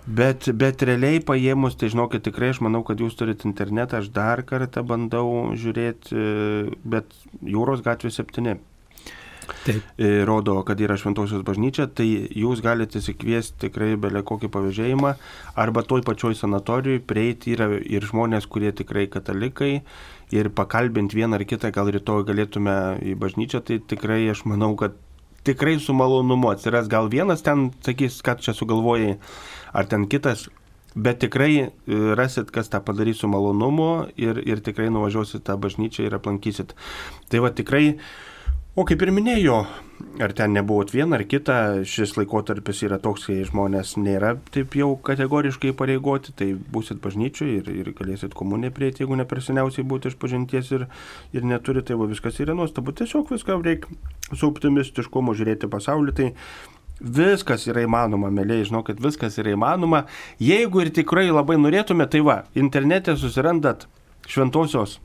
B: Bet, bet realiai paėmus, tai žinokit, tikrai aš manau, kad jūs turite internetą, aš dar kartą bandau žiūrėti, e, bet Jūros gatvė 7
A: Taip.
B: e, rodo, kad yra šventosios bažnyčia, tai jūs galite įsikviesti tikrai belė kokį pavėžėjimą, arba toj pačioj sanatorijai prieiti yra ir žmonės, kurie tikrai katalikai, ir pakalbinti vieną ar kitą, gal rytoj galėtume į bažnyčią, tai tikrai aš manau, kad tikrai su malonumu atsiras gal vienas ten, sakys, kad čia sugalvojai, ar ten kitas, bet tikrai e, rasit, kas tą padarys su malonumu ir, ir tikrai nuvažiuosit tą bažnyčią ir aplankysit. Tai va tikrai, o kaip ir minėjo, ar ten nebuvot vieną ar kitą, šis laikotarpis yra toks, kai žmonės nėra taip jau kategoriškai pareigoti, tai būsit bažnyčiui ir, ir galėsit komuniją prieiti, jeigu ne per seniausiai būti iš pažinties ir, ir neturi, tai va viskas yra nuostabu. Tiesiog viską reikia su optimistiškumu žiūrėti pasaulį. Tai Viskas yra įmanoma, mėlyje, žinau, kad viskas yra įmanoma. Jeigu ir tikrai labai norėtume, tai va, internete susirandat šventosios,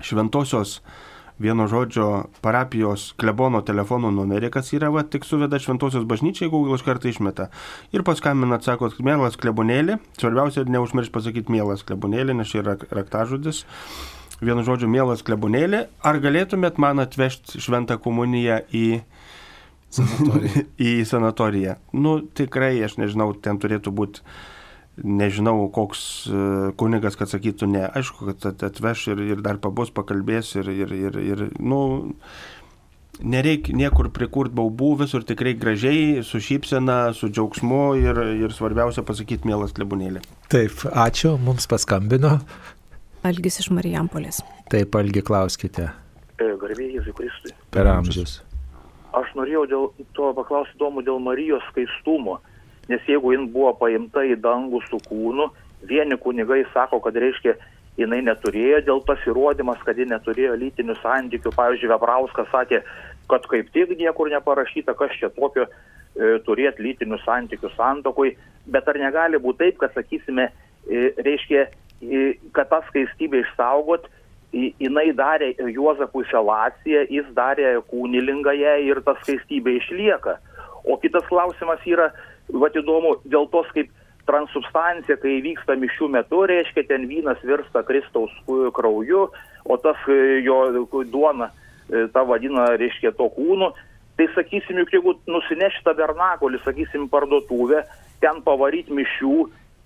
B: šventosios vieno žodžio parapijos klebono telefono numerį, kas yra, va, tik suveda šventosios bažnyčiai, Google iš karto išmeta. Ir paskambinat, sakot, mielas klebonėlį, svarbiausia, neužmiršti pasakyti mielas klebonėlį, nes čia yra raktažodis. Vienu žodžiu, mielas klebonėlį, ar galėtumėt man atvežti šventą komuniją į
A: Sanatorija.
B: į sanatoriją. Nu, tikrai, aš nežinau, ten turėtų būti, nežinau, koks e, kunigas, kad sakytų ne. Aišku, kad at- atveš ir, ir dar pabus, pakalbės ir, ir, ir, ir nu, nereikia niekur prikurti baubų, visur tikrai gražiai, su šypsena, su džiaugsmu ir, ir svarbiausia pasakyti mielas klebunėlį.
A: Taip, ačiū, mums paskambino.
C: Algis iš Marijampolės.
A: Taip, algi klauskite
K: Garbėjai Jėzui Kristui.
A: per amžius.
K: Aš norėjau dėl to paklausti įdomu dėl Marijos skaistumo, nes jeigu jin buvo paimta į dangų su kūnu, vieni kunigai sako, kad reiškia, jinai neturėjo dėl pasirodymas, kad ji neturėjo lytinių santykių. Pavyzdžiui, Vebrauskas sakė, kad kaip tik niekur neparašyta, kas čia tokio e, turėti lytinių santykių santokui, bet ar negali būti taip, kad, sakysime, e, reiškia, e, kad tą skaistybę išsaugot, jinai darė Juozapui selaciją, jis darė kūnilingąją ir ta skaistybė išlieka. O kitas klausimas yra, va įdomu, dėl tos kaip transubstancija, kai vyksta mišių metu, reiškia, ten vynas virsta Kristaus ku- krauju, o tas e, jo duona, e, ta vadina, reiškia, to kūnu. Tai sakysim, juk jeigu nusinešti tabernakulį, sakysim, parduotuvę, ten pavaryti mišių,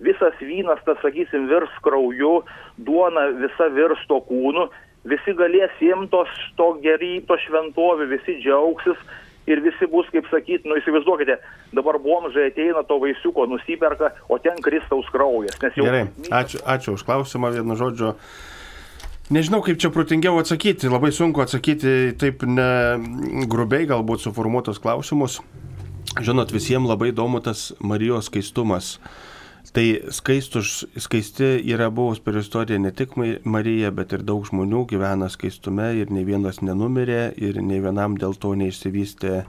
K: visas vynas, tas, sakysim, virs krauju, duona visa virs to kūnu, visi galės imtos to geryto šventovė, visi džiaugsis ir visi bus, kaip sakyti, nu įsivaizduokite, dabar bomžai ateina to vaisiuko, nusiperka, o ten Kristaus kraujas. Jau
B: Gerai, ačiū, ačiū už klausimą, vienu žodžiu. Nežinau, kaip čia protingiau atsakyti, labai sunku atsakyti taip ne grubiai galbūt suformuotos klausimus. Žinot, visiems labai įdomu tas Marijos skaistumas. Tai skaistus, skaisti yra buvus per istoriją ne tik Ma- Marija, bet ir daug žmonių gyvena skaistume ir nei vienas nenumirė ir nei vienam dėl to neišsivystė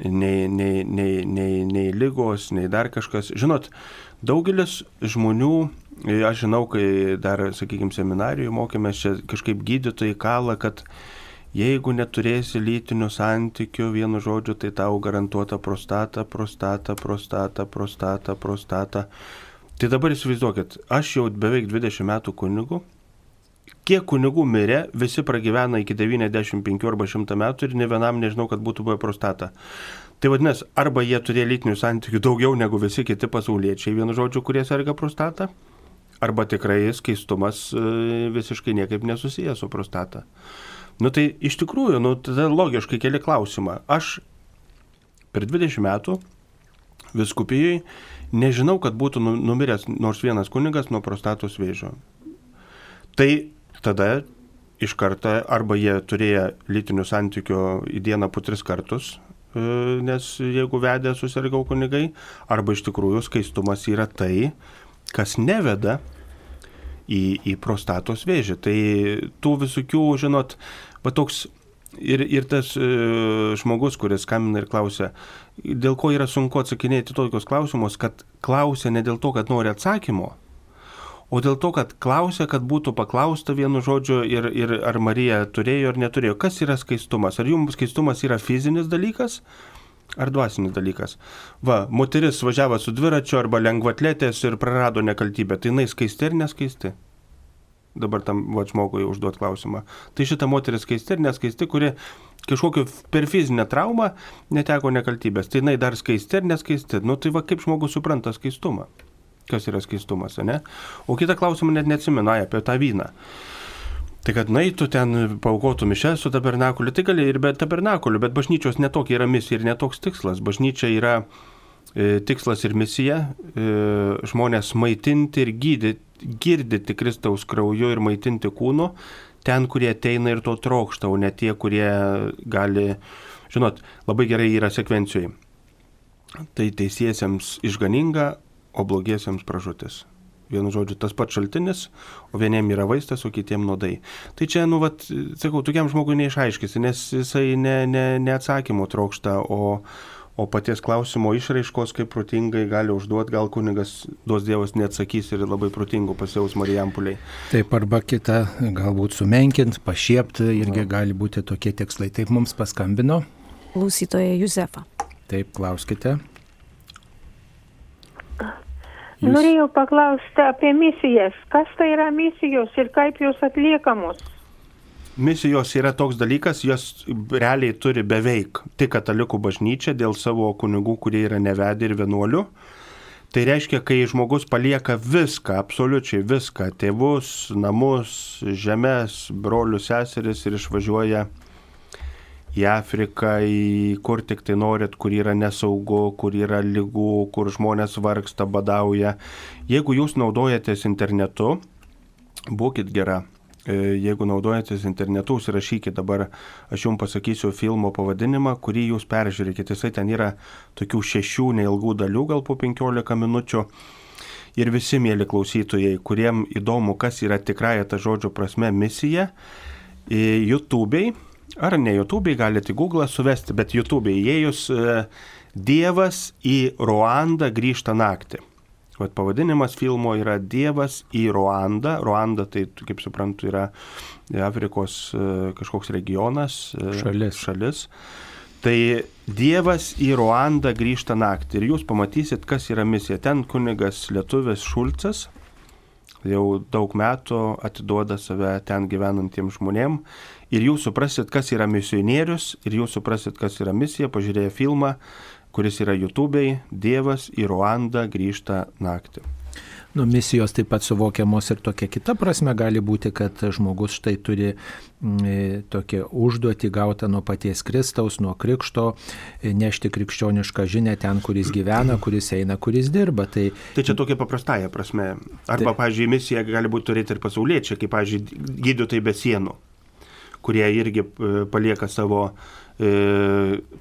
B: nei, nei, nei, nei, nei lygos, nei dar kažkas. Žinot, daugelis žmonių, e, aš žinau, kai dar, sakykime, seminarijų mokėmės, čia kažkaip gydytojai kala, kad jeigu neturėsi lytinių santykių, vienu žodžiu, tai tau garantuota prostata, prostata, prostata, prostata, prostata. Tai dabar įsivaizduokit, aš jau beveik 20 metų kunigu kiek kunigų mirė, visi pragyvena iki 95 arba 100 metų ir ne vienam nežinau, kad būtų buvę prostata. Tai vadinasi, arba jie turėjo lytinių santykių daugiau negu visi kiti pasauliečiai, vienu žodžiu, kurie serga prostata, arba tikrai skaistumas e, visiškai niekaip nesusijęs su prostata. Nu tai iš tikrųjų, nu tada logiškai keli klausimą. Aš per 20 metų viskupijai nežinau, kad būtų nu- numiręs nors vienas kunigas nuo prostatos vėžio. Tai tada iš karto arba jie turėjo lytinių santykių į dieną po tris kartus, e, nes jeigu vedė susirgau kunigai, arba iš tikrųjų skaistumas yra tai, kas neveda į, į prostatos vėžį. Tai tų visokių, žinot, va toks ir, ir tas e, žmogus, kuris skambina ir klausia, dėl ko yra sunku atsakinėti tokius klausimus, kad klausia ne dėl to, kad nori atsakymo, o dėl to, kad klausia, kad būtų paklausta vienu žodžiu ir, ir ar Marija turėjo ar neturėjo. Kas yra skaistumas? Ar jums skaistumas yra fizinis dalykas? Ar dvasinis dalykas? Va, moteris važiavo su dviračiu arba lengvatletės ir prarado nekaltybę. Tai jinai skaisti ar neskaisti? Dabar tam va, žmogui užduot klausimą. Tai šita moteris skaisti ir neskaisti, kuri kažkokiu per fizinę traumą neteko nekaltybės. Tai jinai dar skaisti ar neskaisti? Nu tai va kaip žmogus supranta skaistumą? Kas yra skaistumas, ne? O kitą klausimą net neatsimenu apie tą vyną. Tai kad naitų ten paukotų mišę su tabernakuliu, tai gali ir be tabernakuliu, bet bažnyčios netokia yra misija ir netoks tikslas. Bažnyčia yra e, tikslas ir misija e, žmonės maitinti ir gydyti, girdyti Kristaus krauju ir maitinti kūnu ten, kurie ateina ir to trokšta, o ne tie, kurie gali, žinot, labai gerai yra sekvencijoje. Tai teisiesiems išganinga, o blogiesiems pražutis. Vienu žodžiu, tas pats šaltinis, o vieniem yra vaistas, o kitiem nuodai. Tai čia, nu, vat, sakau, tokiam žmogui neišaiškisi, nes jisai ne, ne, ne atsakymų trokšta, o, o paties klausimo išraiškos, kaip protingai gali užduoti, gal kunigas duos Dievas neatsakys ir labai protingų pasijaus Marijampuliai.
A: Taip, arba kita, galbūt sumenkint, pašiepti, irgi gali būti tokie tikslai. Taip mums paskambino.
C: Klausytoja Juzefa.
A: Taip, klauskite.
L: Jūs... Norėjau paklausti apie misijas. Kas tai yra misijos ir kaip jos atliekamos?
B: Misijos yra toks dalykas, jos realiai turi beveik tik katalikų bažnyčia dėl savo kunigų, kurie yra nevedę ir vienuolių. Tai reiškia, kai žmogus palieka viską, absoliučiai viską - tėvus, namus, žemės, brolius, seseris ir išvažiuoja į Afriką, į kur tik tai norit, kur yra nesaugu, kur yra lygų, kur žmonės vargsta, badauja. Jeigu jūs naudojatės internetu, būkite gera. E, Jeigu naudojatės internetu, užsirašykit dabar, aš jums pasakysiu filmo pavadinimą, kurį jūs peržiūrėkite. Jisai ten yra tokių šešių neilgų dalių, gal po 15 minučių. Ir visi, mėly klausytojai, kuriem įdomu, kas yra tikrąją tą žodžio prasme misija, e, YouTube'ai ar ne YouTube'ai galite į Google suvesti, bet YouTube'ai įėjus e, Dievas į Ruandą grįžta naktį. Vat pavadinimas filmo yra Dievas į Ruandą. Ruanda tai, kaip suprantu, yra Afrikos e, kažkoks regionas. e,
A: Šalis.
B: šalis. Tai Dievas į Ruandą grįžta naktį ir jūs pamatysit, kas yra misija. Ten kunigas lietuvis Šulcas jau daug metų atiduoda save ten gyvenantiems žmonėm ir jūs suprasit, kas yra misionierius ir jūs suprasit, kas yra misija, pažiūrėję filmą, kuris yra YouTube'ai, Dievas į Ruandą grįžta naktį.
A: Nu, misijos taip pat suvokiamos ir tokia kita prasme gali būti, kad žmogus štai turi mm, tokią užduotį gautą nuo paties Kristaus, nuo Krikšto, e, nešti krikščionišką žinę ten, kuris gyvena, kuris eina, kuris dirba. Tai,
B: Tai čia tokia paprastąją prasme. Arba,
A: Tai-
B: pavyzdžiui, misija gali būti turėti ir pasauliečiai, kaip, pavyzdžiui, gydytojai be sienų, kurie irgi e, palieka savo e,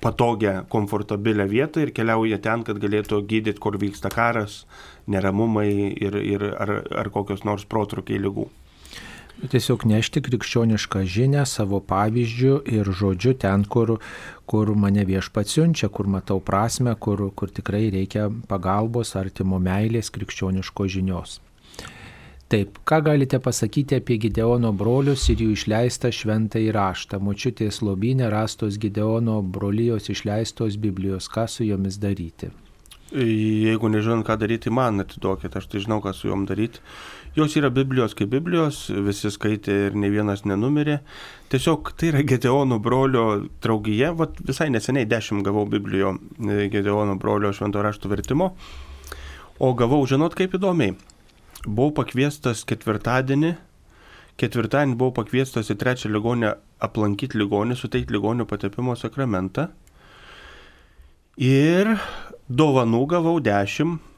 B: patogią, komfortabilę vietą ir keliauja ten, kad galėtų gydyti, kur vyksta karas, neramumai ir, ir ar, ar kokios nors protrukiai lygų.
A: Tiesiog nešti krikščionišką žinę savo pavyzdžių ir žodžiu ten, kur, kur mane viešpats siunčia, kur matau prasme, kur, kur tikrai reikia pagalbos, artimo meilės, krikščioniško žinios. Taip, ką galite pasakyti apie Gideono brolius ir jų išleistą šventą įraštą? Močiutės lobinė rastos Gideono brolijos išleistos Biblijos, ką su jomis daryti?
B: jeigu nežinot, ką daryti, man atiduokit, aš tai žinau, ką su juom daryti. Jos yra Biblijos kaip Biblijos, visi skaitė ir ne vienas nenumirė. Tiesiog tai yra Gedeono brolio draugija, Vat visai neseniai dešimt gavau Biblijo e, Gedeono brolio švento rašto vertimo, o gavau, žinot, kaip įdomiai. Buvau pakviestas ketvirtadienį, ketvirtadienį buvau pakviestas į trečią ligonę aplankyti ligonį, suteikti ligonių patepimo sakramentą. Ir dovanų gavau dešimt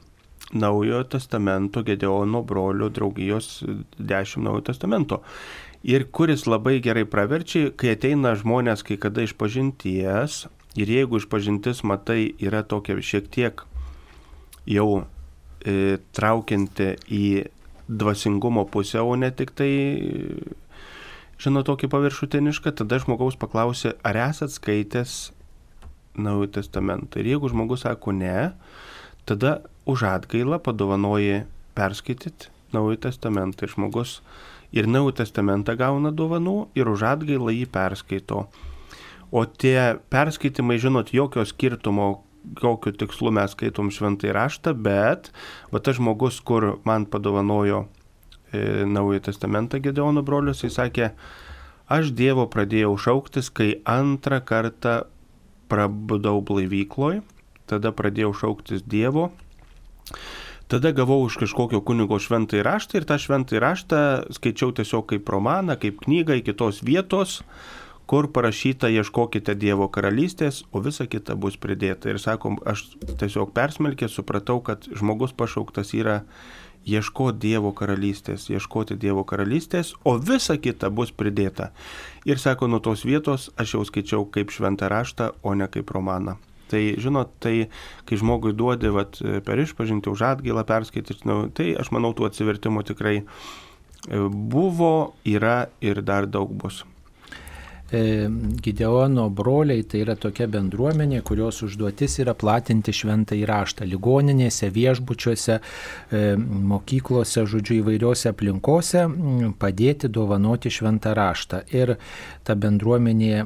B: Naujojo testamento Gedeono brolio draugijos 10 Naujojo testamento. Ir kuris labai gerai praverčia, kai ateina žmonės kai kada iš pažinties ir jeigu iš pažintis matai yra tokia šiek tiek jau traukianti į dvasingumo pusę, o ne tik tai, žinau, tokį paviršutinišką, tada žmogaus paklausė, ar esat skaitęs Naujojo testamentą. Ir jeigu žmogus sako ne, tada už atgailą padovanoji perskaityti Naują Testamentą ir žmogus ir Naują Testamentą gauna dovanų ir už atgailą jį perskaito. O tie perskaitimai, žinot, jokio skirtumo, kokiu tikslu mes skaitom šventai raštą, bet va tas žmogus, kur man padovanojo e, Naują Testamentą Gedeono brolius, jis sakė, aš Dievo pradėjau šauktis, kai antrą kartą prabudau blaivykloj, tada pradėjau šauktis Dievo. Tada gavau iš kažkokio kunigo šventąjį raštą ir tą šventąjį raštą skaičiau tiesiog kaip romaną, kaip knygą į kitos vietos, kur parašyta ieškokite Dievo karalystės, o visa kita bus pridėta. Ir sakom, aš tiesiog persmelkė, supratau, kad žmogus pašauktas yra ieškoti Dievo karalystės, ieškoti Dievo karalystės, o visa kita bus pridėta. Ir sako, nuo tos vietos aš jau skaičiau kaip šventą raštą, o ne kaip romaną. Tai, žinot, tai kai žmogui duodi vat, per išpažinti už atgailą perskaityti, nu, tai aš manau, tų atsivertimų tikrai e, buvo, yra ir dar daug bus.
A: E, Gideono broliai tai yra tokia bendruomenė, kurios užduotis yra platinti šventą įraštą ligoninėse, viešbučiuose, e, mokyklose, žodžiu, įvairiose aplinkose, padėti dovanoti šventą raštą. Ir ta bendruomenė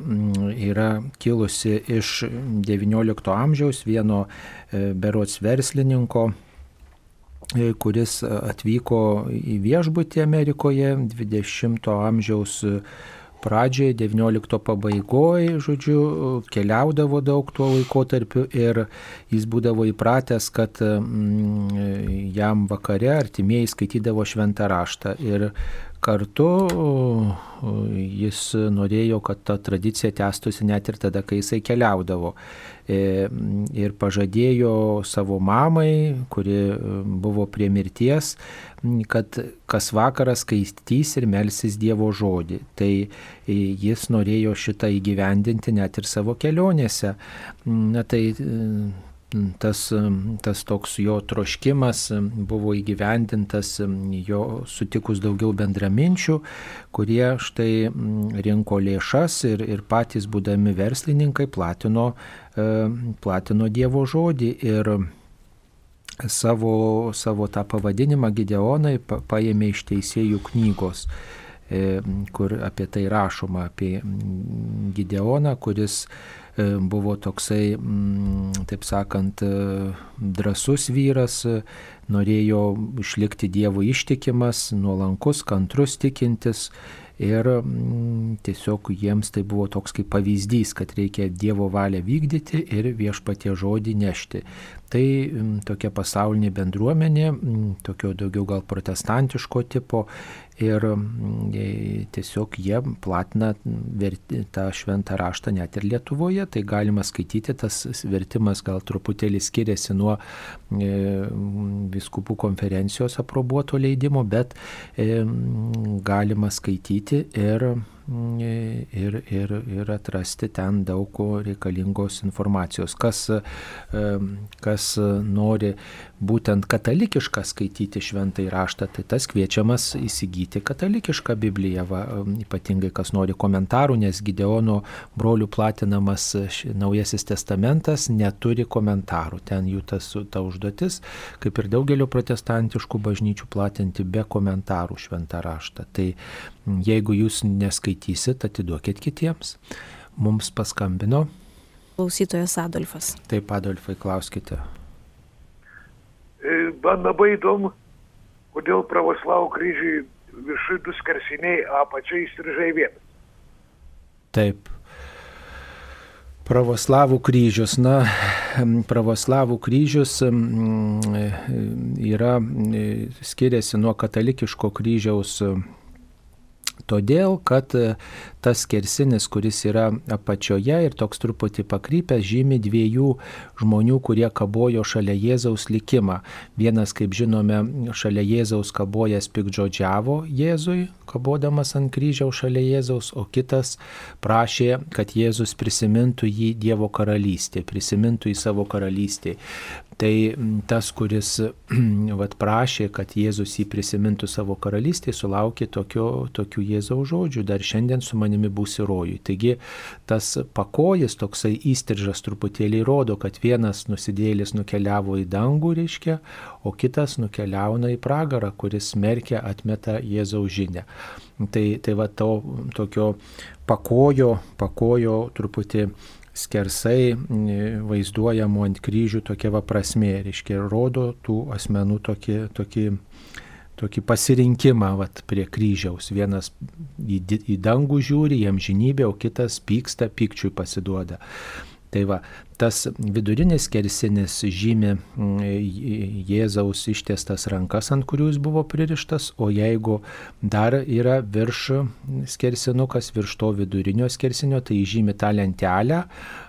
A: yra kilusi iš XIX amžiaus vieno e, berots verslininko kuris atvyko į viešbutį Amerikoje 20 amžiaus pradžioje, XIX pabaigoje, žodžiu, keliaudavo daug tuo laikotarpiu ir jis būdavo įpratęs, kad mm, jam vakare artimieji skaitydavo šventą raštą. Ir kartu jis norėjo, kad ta tradicija tęstųsi net ir tada, kai jisai keliaudavo. E, ir pažadėjo savo mamai, kuri buvo prie mirties, kad kas vakarą skaitys ir melsis Dievo žodį. Tai jis norėjo šitą įgyvendinti net ir savo kelionėse. Na tai tas, tas toks jo troškimas buvo įgyvendintas jo sutikus daugiau bendraminčių, kurie štai rinko lėšas ir, ir patys būdami verslininkai platino, e, platino Dievo žodį. Ir savo, savo tą pavadinimą Gideonai paėmė iš teisėjų knygos e, kur apie tai rašoma, apie Gideoną, kuris buvo toksai, mm, taip sakant, e, drasus vyras, e, norėjo išlikti Dievo ištikimas, nuolankus, kantrus tikintis ir mm, tiesiog jiems tai buvo toks kaip pavyzdys, kad reikia Dievo valią vykdyti ir viešpatie žodį nešti. Tai mm, tokia pasaulinė bendruomenė, tokio daugiau gal protestantiško tipo ir mm, tiesiog jie platina verti, tą šventą raštą net ir Lietuvoje, tai galima skaityti, tas vertimas gal truputėlį skiriasi nuo e, viskupų konferencijos aprobuoto leidimo, bet e, galima skaityti ir ir, ir, ir atrasti ten daug reikalingos informacijos. Kas, kas nori būtent katalikišką skaityti šventai raštą, tai tas kviečiamas įsigyti katalikišką Bibliją, va, ypatingai kas nori komentarų, nes Gideono brolių platinamas Naujasis testamentas neturi komentarų. Ten jų tas, ta užduotis, kaip ir daugelio protestantiškų bažnyčių platinti be komentarų šventą raštą. Tai jeigu jūs neskaitysit, atiduokit kitiems. Mums paskambino.
C: Klausytojas Adolfas.
A: Taip, Adolfai, klauskite.
M: man labai įdomu, kodėl pravoslavų kryžiui viršui du skersiniai, apačiai įstrižai vienas.
A: Taip. Pravoslavų kryžius. Na, pravoslavų kryžius yra, skiriasi nuo katalikiško kryžiaus todėl, kad e, tas skersinis, kuris yra apačioje ir toks truputį pakrypęs, žymi dviejų žmonių, kurie kabojo šalia Jėzaus likimą. Vienas, kaip žinome, šalia Jėzaus kabojęs pikdžodžiavo Jėzui, kabodamas ant kryžiaus šalia Jėzaus, o kitas prašė, kad Jėzus prisimintų jį Dievo karalystė, prisimintų į savo karalystę. Tai tas, kuris vat, prašė, kad Jėzus jį prisimintų savo karalystėje, sulaukė tokio, tokių Jėzaus žodžių, dar šiandien su manimi būsi rojui. Taigi tas pakojas, toksai įstiržas truputėlį rodo, kad vienas nusidėlis nukeliavo į dangų, reiškia, o kitas nukeliauna į pragarą, kuris smerkia, atmeta Jėzaus žinę. Tai, tai va to tokio pakojo, pakojo truputį skersai vaizduojamų ant kryžių tokia va prasme, reiškia, rodo tų asmenų tokį, tokį, tokį pasirinkimą vat, prie kryžiaus. Vienas į, į dangų žiūri, jam žinybė, o kitas pyksta, pykčiui pasiduoda. Tai va, tas vidurinis kersinis žymi Jėzaus ištiestas rankas, ant kurių jis buvo pririštas, o jeigu dar yra virš skersinukas, virš to vidurinio skersinio, tai žymi tą lentelę,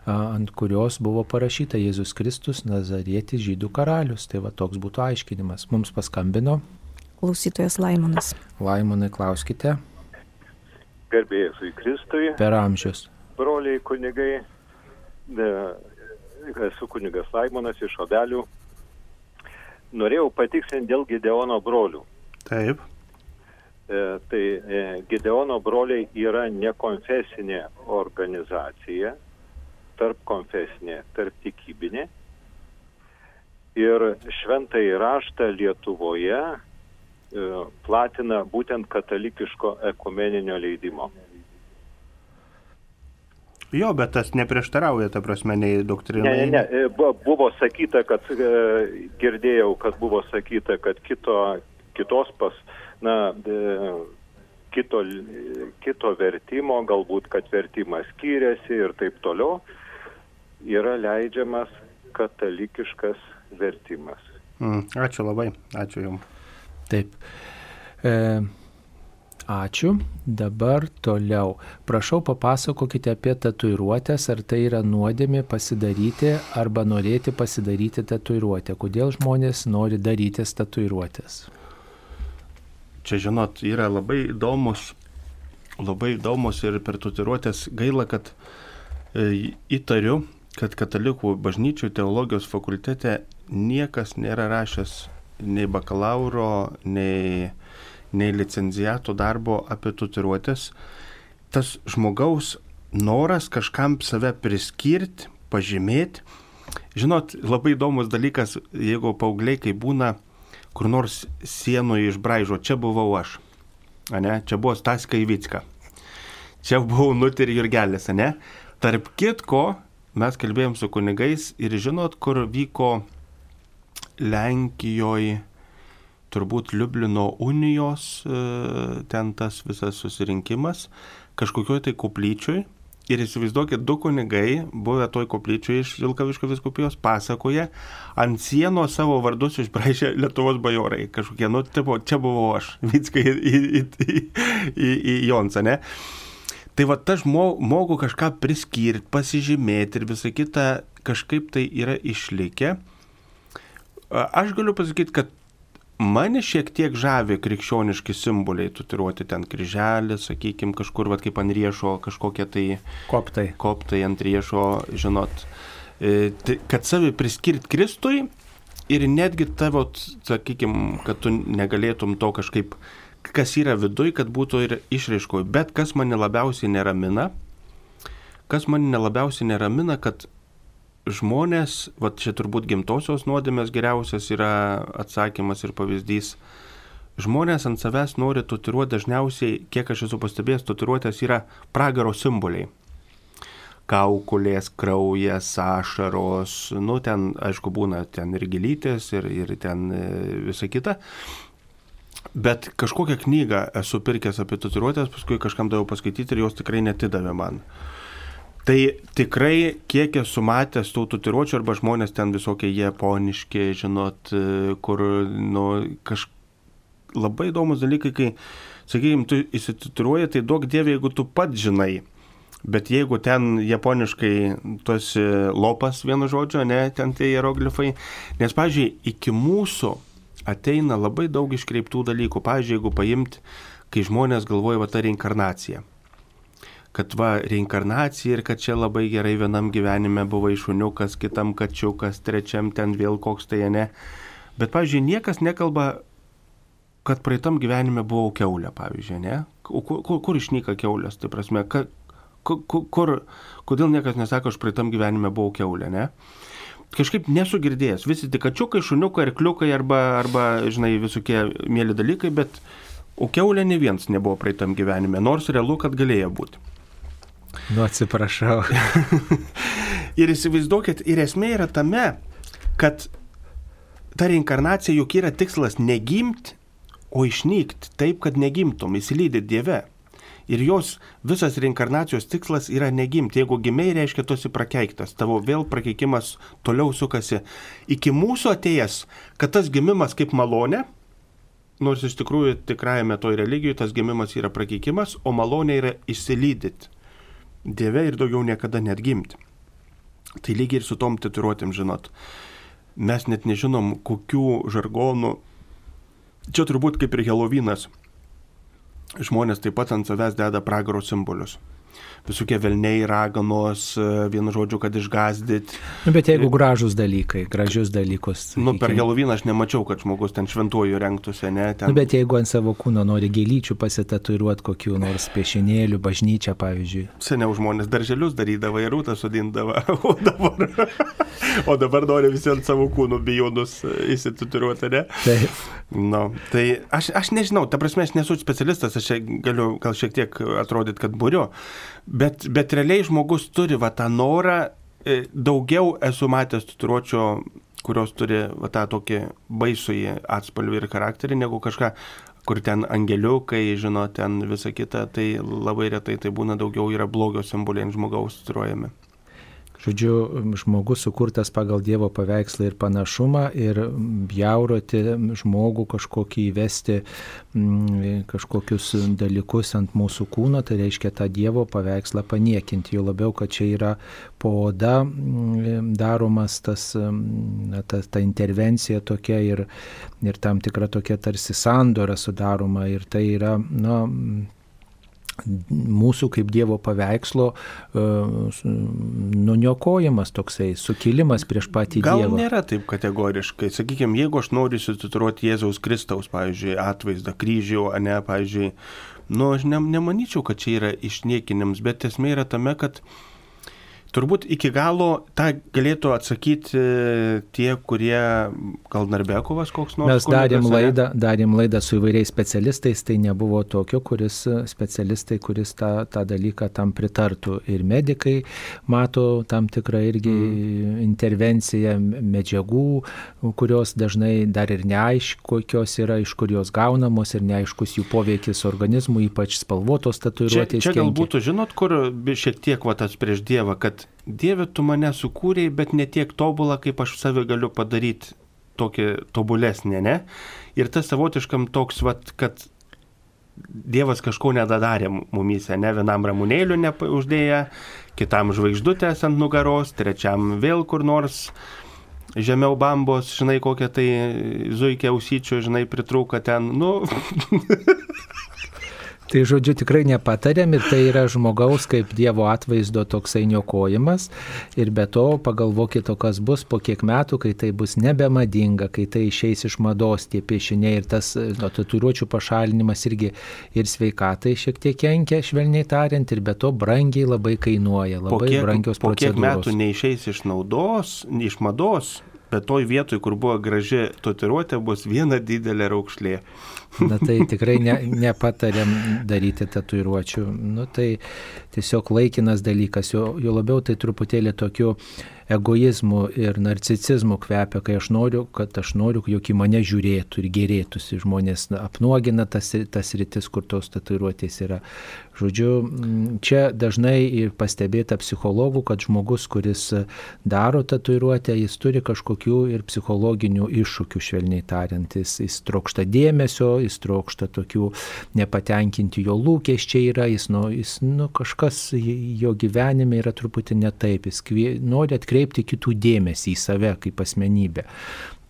A: ant kurios buvo parašyta Jėzus Kristus, Nazarėtis, žydų karalius. Tai va toks būtų aiškinimas. Mums paskambino.
C: Klausytojas Laimonas.
A: Laimonai, klauskite.
N: Garbėjus į Kristui.
A: Per amžius.
N: Broliai kunigai, esu kunigas Laimonas iš Obelių. Norėjau patikslinti dėl Gideono brolių.
B: Taip.
N: E, tai e, Gideono broliai yra nekonfesinė organizacija, tarp konfesinė, tarp tikybinė. Ir šventai raštą Lietuvoje e, platina būtent katalikiško ekumeninio leidimo.
B: Jo, bet tas neprieštarauja, ta prasme, nei doktrinai.
N: Ne, ne, ne. Bu- Buvo sakyta, kad e, girdėjau, kad buvo sakyta, kad kito, kitos pas, na, e, kito, kito vertimo, galbūt, kad vertimas skiriasi ir taip toliau, yra leidžiamas katalikiškas vertimas.
B: Mm, ačiū labai, ačiū Jums.
A: Taip. E, ačiū. Dabar toliau. Prašau papasakokite apie tatuiruotės, ar tai yra nuodėmė pasidaryti arba norėti pasidaryti tatuiruotę. Kodėl žmonės nori daryti tatuiruotės?
B: Čia, žinot, yra labai įdomus, labai įdomus ir per tutiruotės gaila, kad e, įtariu, kad katalikų bažnyčių teologijos fakultete niekas nėra rašęs nei bakalauro, nei, nei licencijato darbo apie tutiruotės. Tas žmogaus noras kažkam save priskirti, pažymėti. Žinot, labai įdomus dalykas, jeigu paaugliai, kai būna kur nors sienoje išbraižo, čia buvau aš. Ane? Čia buvo Staska Įvicka. Čia buvau Nut ir Jurgelis, ne? Tarp kitko, mes kalbėjom su kunigais ir žinot, kur vyko Lenkijoje, turbūt Liublino unijos, e, ten tas visas susirinkimas, kažkokioj tai koplyčioj. Ir įsivaizduokit, du kunigai, buvę toj koplyčioj iš Vilkaviško viskupijos, pasakoja, ant sienos savo vardus išbražė Lietuvos bajorai. Kažkokie, nu, tipo, čia buvau aš, Vickai į, į, į, į, į Jonsą, ne? Tai va, ta žmogų kažką priskirti, pasižymėti ir visą kitą kažkaip tai yra išlikę. Aš galiu pasakyti, kad mane šiek tiek žavi krikščioniški simboliai, tutiruoti ten kryželį, sakykime, kažkur, va, kaip ant riešo, kažkokie tai...
A: Koptai.
B: Koptai ant riešo, žinot. E, tai, kad savi priskirti Kristui ir netgi tavo, sakykime, kad tu negalėtum to kažkaip, kas yra viduj, kad būtų ir išraiškoj. Bet kas mane labiausiai neramina, kas mane labiausiai neramina, kad žmonės, va čia turbūt gimtosios nuodėmės geriausias yra atsakymas ir pavyzdys. Žmonės ant savęs nori tatuiruoti dažniausiai, kiek aš esu pastebėjęs, tatuiruotės yra pragaro simboliai. kaukulės, kraujas, ašaros, nu ten, aišku, būna ten ir gilytės, ir, ir ten e, visa kita. Bet kažkokią knygą esu pirkęs apie tatuiruotės, paskui kažkam daviau paskaityti ir jos tikrai netidavė man. Tai tikrai kiek esu matęs tų tatuiruočių arba žmonės ten visokie japoniški, žinot, e, kur, nu, kaž... labai įdomus dalykai, kai, sakykime, tu įsitatuiruoji, tai duok dievė, jeigu tu pat žinai. Bet jeigu ten japoniškai tu esi lopas vienu žodžiu, ne, ten tie hieroglifai, nes, pavyzdžiui, iki mūsų ateina labai daug iškreiptų dalykų. Pavyzdžiui, jeigu paimti, kai žmonės galvoja, va ta reinkarnacija. Kad va, reinkarnacija ir kad čia labai gerai vienam gyvenime buvo šuniukas, kitam kačiukas, trečiam ten vėl koks tai ne. Bet, pavyzdžiui, niekas nekalba, kad praeitam gyvenime buvau keulė, pavyzdžiui, ne? Kur, kur, kur išnyka keulės, tai prasme, ka, kur, kur, kodėl niekas nesako, aš praeitam gyvenime buvau keulė, ne? kažkaip nesu girdėjęs. Visi tik kačiukai, šuniukai, arkliukai arba, arba, žinai, visokie mėly dalykai, bet o keulė ne vienas nebuvo praeitam gyvenime, nors realu, kad galėjo būti.
A: Nu, atsiprašau.
B: ir įsivaizduokit, ir esmė yra tame, kad ta reinkarnacija juk yra tikslas negimti, o išnykti taip, kad negimtum, įsilydyti Dieve. Ir jos visas reinkarnacijos tikslas yra negimti. Jeigu gimiai, reiškia, tu esi prakeiktas. Tavo vėl prakeikimas toliau sukasi. Iki mūsų atėjęs, kad tas gimimas kaip malonė, nors iš tikrųjų tikrajame toj religijoje tas gimimas yra prakeikimas, o malonė yra išsilydyti. Dieve ir daugiau niekada net gimti. Tai lygiai ir su tom tituiruotėm, žinot. Mes net nežinom, kokių žargonų. Čia turbūt kaip ir Helovynas žmonės taip pat ant savęs deda pragaro simbolius. Visokie velniai, raganos, vienu žodžiu, kad išgazdyt.
A: Nu, bet jeigu gražus dalykai, gražius dalykus.
B: Nu, per Helovyną aš nemačiau, kad žmogus ten šventuoju renktųsi, ne? Ten...
A: Nu, bet jeigu ant savo kūno nori gėlyčių pasitatuiruoti kokiu nors piešinėliu, bažnyčią, pavyzdžiui.
B: Seniau žmonės darželius darydavo ir rūtą sudindavo, o dabar, o dabar nori visi ant savo kūnų bijonus įsitatuiruoti, ne?
A: Taip.
B: Nu, tai aš, aš nežinau, ta prasme, aš nesu specialistas, aš galiu gal šiek tiek atrodyti, kad buriu, bet, bet realiai žmogus turi va tą norą, e, daugiau esu matęs tatuiruočio, kurios turi va tą tokį baisųjį atspalvį ir charakterį, negu kažką, kur ten angeliukai, žino, ten visa kita, tai labai retai tai būna daugiau yra blogio simboliai ant žmogaus tatuiruojami.
A: Žodžiu, žmogus sukurtas pagal Dievo paveikslą ir panašumą ir jauroti žmogų kažkokį įvesti mm, kažkokius dalykus ant mūsų kūno, tai reiškia tą Dievo paveikslą paniekinti. Jo labiau, kad čia yra po oda mm, daromas tas, mm, ta, ta intervencija tokia ir, ir tam tikra tokia tarsi sandora sudaroma ir tai yra, na, mūsų kaip Dievo paveikslo uh, nuniokojimas toksai, sukilimas prieš patį
B: Gal
A: Dievą.
B: nėra taip kategoriškai. Sakykime, jeigu aš noriu susitatuiruoti Jėzaus Kristaus, pavyzdžiui, atvaizdą kryžių, ne, pavyzdžiui, nu, aš ne, nemanyčiau, kad čia yra išniekinims, bet esmė yra tame, kad Turbūt iki galo tą galėtų atsakyti tie, kurie, gal Narbekovas koks nors.
A: Mes darėm laidą, darėm laidą su įvairiais specialistais, tai nebuvo tokio, kuris specialistai, kuris tą, tą dalyką tam pritartų. Ir medikai mato tam tikrą irgi mm. intervenciją medžiagų, kurios dažnai dar ir neaišku, kokios yra, iš kur jos gaunamos ir neaiškus jų poveikis organizmui, ypač spalvotos
B: Čia,
A: tatuiruotės.
B: čia
A: kenkia.
B: galbūt, žinot, kur šiek tiek va tas prieš Dievą, kad Dieve tu mane sukūrėjai, bet ne tiek tobulą, kaip aš save galiu padaryti tokį tobulesnį, ne? Ir tas savotiškam toks, va, kad Dievas kažko nedadarė mumyse, ne vienam ramunėliu neuždėję, kitam žvaigždutės ant nugaros, trečiam vėl kur nors žemiau bambos, žinai, kokią tai zuikė ausyčių, žinai, pritrūka ten, nu,
A: Tai žodžiu tikrai nepatarėm ir tai yra žmogaus kaip Dievo atvaizdo toksai niokojimas. Ir be to pagalvokit, o kas bus po kiek metų, kai tai bus nebemadinga, kai tai išeis iš mados tie piešiniai ir tas no, tatuiruočių pašalinimas irgi ir sveikatai šiek tiek kenkia, švelniai tariant, ir be to brangiai labai kainuoja,
B: po
A: labai
B: kiek,
A: brangios
B: po kiek
A: procedūros.
B: metų neišeis iš naudos, iš mados, bet toj vietoj, kur buvo graži tatuiruotė, bus viena didelė raukšlė.
A: Na tai tikrai ne, nepatariam daryti tatuiruočių. Nu tai tiesiog laikinas dalykas, jo, jo labiau tai truputėlį tokiu egoizmu ir narcicizmu kvepia, kai aš noriu, kad aš noriu, jog į mane žiūrėtų ir gerėtųsi. Žmonės na, apnuogina tas, tas rytis, kur tos tatuiruotės yra. Žodžiu, čia dažnai pastebėta psichologų, kad žmogus, kuris daro tatuiruotę, jis turi kažkokių ir psichologinių iššūkių, švelniai tariant. Jis, jis trokšta dėmesio, jis trokšta tokių nepatenkinti jo lūkesčiai yra, jis, nu, jis nu, kažkas jo gyvenime yra truputį ne taip, jis kvie, nori atkreipti kitų dėmesį į save kaip asmenybę.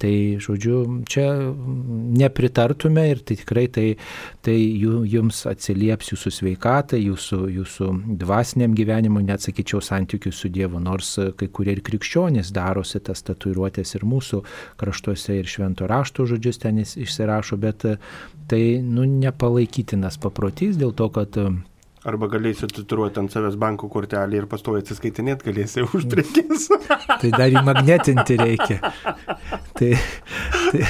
A: Tai, žodžiu, čia nepritartume ir tai tikrai tai, tai ju- jums atsilieps jūsų sveikatai, jūsų, jūsų dvasiniam gyvenimui, net sakyčiau, santykių su Dievu, nors kai kurie ir krikščionys darosi tas tatuiruotės ir mūsų kraštuose ir švento rašto žodžius ten išsirašo, bet tai nu, nepalaikytinas paprotys dėl to, kad
B: Arba galėsi tatuiruoti ant savęs banko kortelį ir pastovi atsiskaitinėti galėsi už prekes.
A: Tai dar įmagnetinti reikia. Tai, tai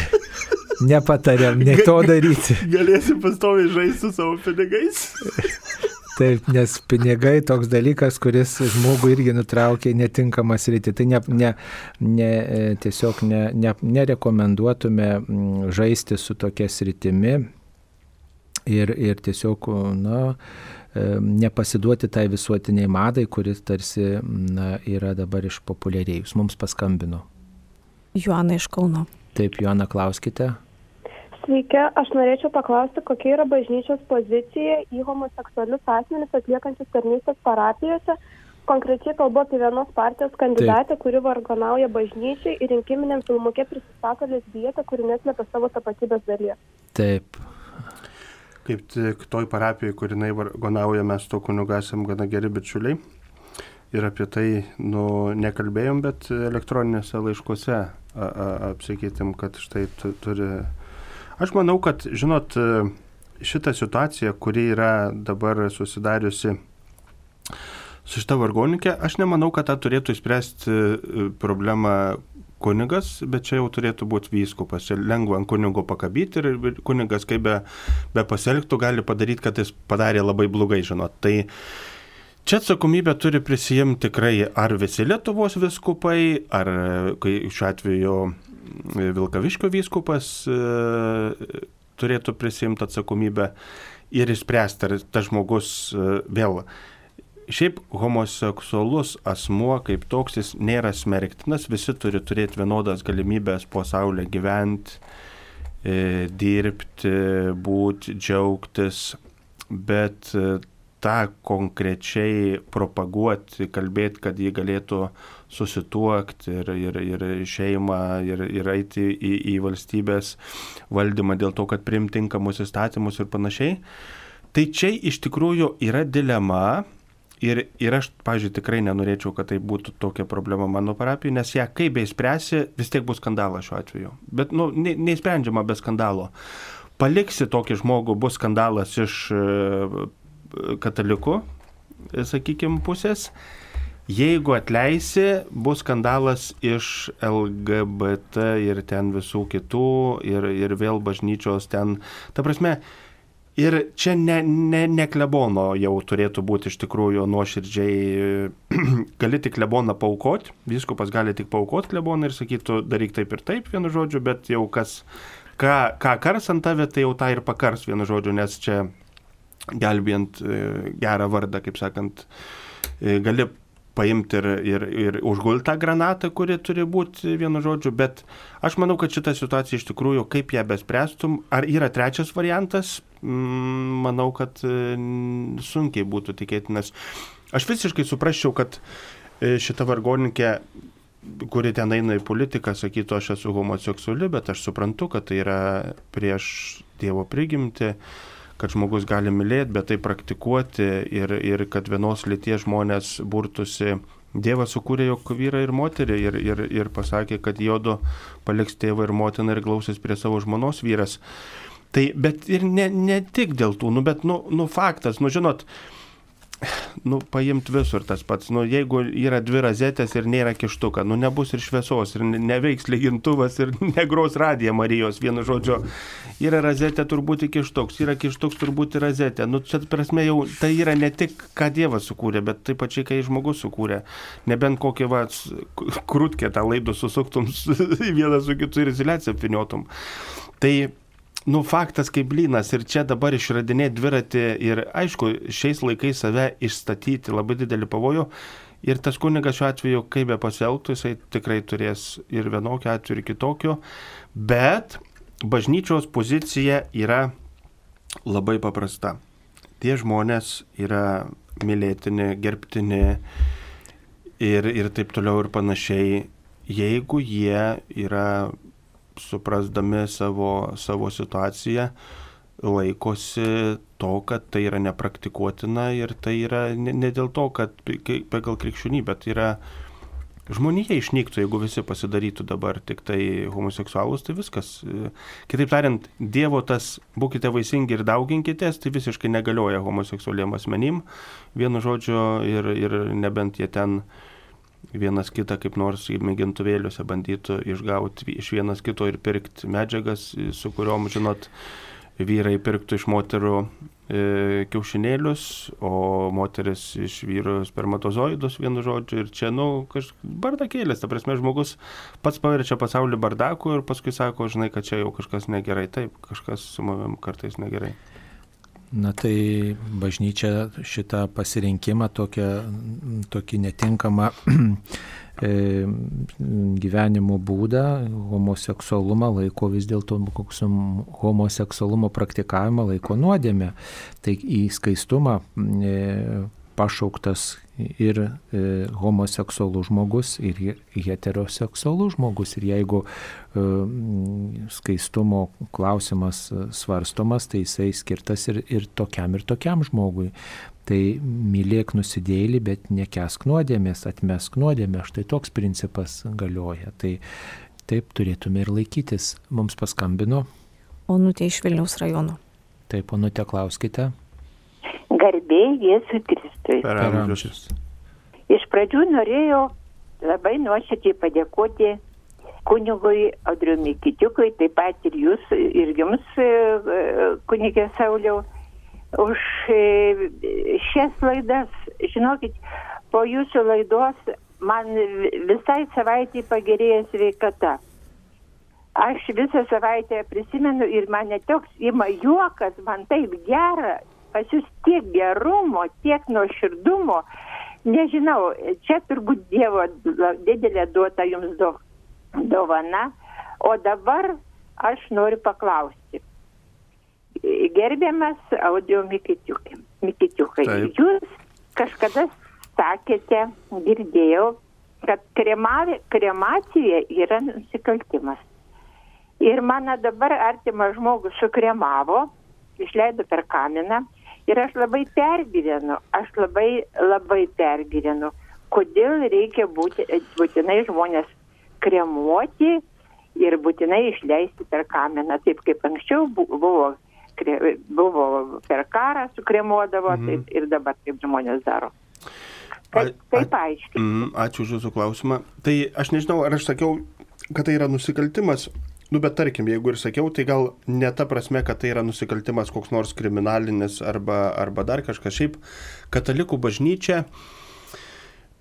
A: nepatariam, ne to daryti.
B: Galėsi pastovi žaisti su savo pinigais.
A: Taip, nes pinigai toks dalykas, kuris žmogų irgi nutraukia į netinkamą sritį. Tai ne, ne, ne, e, tiesiog ne, ne, nerekomenduotume žaisti su tokia sritimi ir, ir tiesiog, na, nepasiduoti tai visuotiniai madai, kuris tarsi na, yra dabar išpopuliarėjus. Mums paskambino.
C: Joana iš Kauno.
A: Taip, Joana, klauskite.
D: Sveiki, aš norėčiau paklausti, kokia yra bažnyčios pozicija į homoseksualius asmenis atliekančius tarnystės parapijose. Konkrečiai kalbu apie vienos partijos kandidatę, kuri vargonauja bažnyčiai ir rinkiminiam filmukė prisistato lesbietę, kuri neslepia savo tapatybės dalies.
A: Taip.
B: Kaip tik toj parapijoje, kur jinai vargonauja, mes to kunigu esam gana geri bičiuliai. Ir apie tai, nu, nekalbėjom, bet elektroninėse laiškuose apsakytėm, kad štai tu, turi. Aš manau, kad, žinot, šitą situaciją, kuri yra dabar susidariusi su šita vargoninkė, aš nemanau, kad tą turėtų įspręsti e, problemą kunigas, bet čia jau turėtų būti vyskupas. Čia lengva ant kunigo pakabyti ir ir kunigas, kaip be, be pasielgtų, gali padaryti, kad jis padarė labai blogai, žinot. Tai čia atsakomybę turi prisijimti tikrai ar visi Lietuvos viskupai, ar šiuo atveju Vilkaviškio vyskupas e, turėtų prisimti atsakomybę ir išspręsti, ar tas žmogus e, vėl Šiaip homoseksualus asmuo kaip toks jis nėra smerktinas, visi turi turėti vienodas galimybės po saulę gyventi, e, dirbti, būti, džiaugtis, bet e, tą konkrečiai propaguoti, kalbėti, kad jį galėtų susituokti ir, ir, ir šeimą, ir, ir eiti į, į valstybės valdymą dėl to, kad primtinkamus įstatymus ir panašiai. Tai čia iš tikrųjų yra dilema, Ir, ir aš, pažiūrėjau, tikrai nenorėčiau, kad tai būtų tokia problema mano parapijoje, nes ją kaip beispręsi, vis tiek bus skandalas šiuo atveju. Bet, nu, ne, neįsprendžiama be skandalo. Paliksi tokį žmogų, bus skandalas iš e, katalikų, sakykime, pusės. Jeigu atleisi, bus skandalas iš LGBT ir ten visų kitų ir, ir vėl bažnyčios ten. Ta prasme, Ir čia ne, ne, ne klebono jau turėtų būti iš tikrųjų nuoširdžiai, gali tik kleboną paukoti, viskupas gali tik paukoti kleboną ir sakytų, daryk taip ir taip, vienu žodžiu, bet jau kas, ką, ką kars ant tave, tai jau tą ir pakars, vienu žodžiu, nes čia gelbėjant e, gerą vardą, kaip sakant, e, gali paimti ir, ir, ir užgulti tą granatą, kuri turi būti vienu žodžiu, bet aš manau, kad šitą situaciją iš tikrųjų, kaip ją bespręstum, ar yra trečias variantas, mm, manau, kad e, sunkiai būtų tikėtinas. Aš visiškai suprasčiau, kad e, šita vargoninkė kuri ten eina į politiką, sakytų, aš esu homoseksuali, bet aš suprantu, kad tai yra prieš Dievo prigimti, kad žmogus gali mylėti, bet tai praktikuoti ir, ir kad vienos lyties žmonės burtųsi. Dievas sukūrė jog vyrą ir moterį ir, ir, ir pasakė, kad jodo paliks tėvą ir motiną ir glausės prie savo žmonos vyras. Tai, bet ir ne, ne tik dėl tų, nu, bet, nu, nu faktas, nu, žinot, nu, paimti visur tas pats. Nu, jeigu yra dvi razetės ir nėra kištuka, nu, nebus ir šviesos, ir ne- neveiks lygintuvas, ir negros radija Marijos, vienu žodžiu. Yra razetė turbūt kištuks, yra kištuks turbūt razetė. Nu, čia prasme jau tai yra ne tik, ką Dievas sukūrė, bet taip pačiai, kai žmogus sukūrė. Nebent kokį va, krūtkę tą laidų susuktum su- vieną su kitu ir izolaciją apviniotum. Tai Nu, faktas kaip blynas ir čia dabar išradinėti dviratį ir aišku, šiais laikais save išstatyti labai didelį pavojų. Ir tas kunigas šiuo atveju, kaip be pasielgtų, jisai tikrai turės ir vienokio atveju, ir kitokio. Bet bažnyčios pozicija yra labai paprasta. Tie žmonės yra mylėtini, gerbtini ir, ir taip toliau ir panašiai. Jeigu jie yra suprasdami savo, savo situaciją, laikosi to, kad tai yra nepraktikuotina ir tai yra ne, ne dėl to, kad pagal krikščionybę tai yra žmonija išnyktų, jeigu visi pasidarytų dabar tik tai homoseksualus, tai viskas. Kitaip tariant, Dievo tas būkite vaisingi ir dauginkitės, tai visiškai negalioja homoseksualiem asmenim, vienu žodžiu, ir, ir nebent jie ten vienas kitą kaip nors mėgintuvėliuose bandytų išgauti iš vienas kito ir pirkti medžiagas, su kuriuom, žinot, vyrai pirktų iš moterų e, kiaušinėlius, o moteris iš vyrų spermatozoidus, vienu žodžiu. Ir čia, nu, kažkaip bardakėlės, ta prasme, žmogus pats paverčia pasaulį bardaku ir paskui sako, žinai, kad čia jau kažkas negerai. Taip, kažkas su mavim kartais negerai.
A: Na tai bažnyčia šitą pasirinkimą, tokią, tokį netinkamą e, gyvenimo būdą, homoseksualumą laiko vis dėlto homoseksualumo praktikavimą laiko nuodėmė. Tai į skaistumą e, pašauktas ir e, homoseksualus žmogus, ir he- heteroseksualus žmogus. Ir jeigu e, skaistumo klausimas e, svarstomas, tai jisai skirtas ir, ir tokiam, ir tokiam žmogui. Tai mylėk nusidėlį, bet nekesk nuodėmės, atmesk nuodėmę. Štai toks principas galioja. Tai taip turėtume ir laikytis. Mums paskambino.
C: Onutė iš Vilniaus rajono.
A: Taip, onutė, klauskite.
O: Garbė Jėzui Kristui.
B: Per amžius.
O: Iš pradžių norėjau labai nuoširdžiai padėkoti kunigui Audriu Mikitiukui, taip pat ir jūs, ir jums, e, e, kunigė Sauliau, už e, šias laidas. Žinokit, po jūsų laidos man visai savaitį pagerėjo sveikata. Aš visą savaitę prisimenu ir mane toks ima juokas, man taip gera, pas jūs tiek gerumo, tiek nuoširdumo. Nežinau, čia turbūt Dievo didelė duota jums do, dovana. O dabar aš noriu paklausti. Gerbiamas audio Mikitiukai, Mikitiukai jūs kažkada sakėte, girdėjau, kad kremavi, kremacija yra nusikaltimas. Ir mano dabar artimas žmogus sukremavo, išleido per kaminą ir aš labai pergyvenu, aš labai, labai pergyvenu, kodėl reikia būti, būtinai žmonės kremuoti ir būtinai išleisti per kaminą, taip kaip anksčiau bu- buvo, buvo per karą sukremuodavo,
B: Mhm.
O: taip ir dabar taip žmonės daro.
B: A-
O: Taip aiškiai.
B: Mm, ačiū už Jūsų klausimą. Tai aš nežinau, ar aš sakiau, kad tai yra nusikaltimas. Nu, bet tarkim, jeigu ir sakiau, tai gal ne ta prasme, kad tai yra nusikaltimas koks nors kriminalinis arba, arba dar kažkas. Šiaip katalikų bažnyčia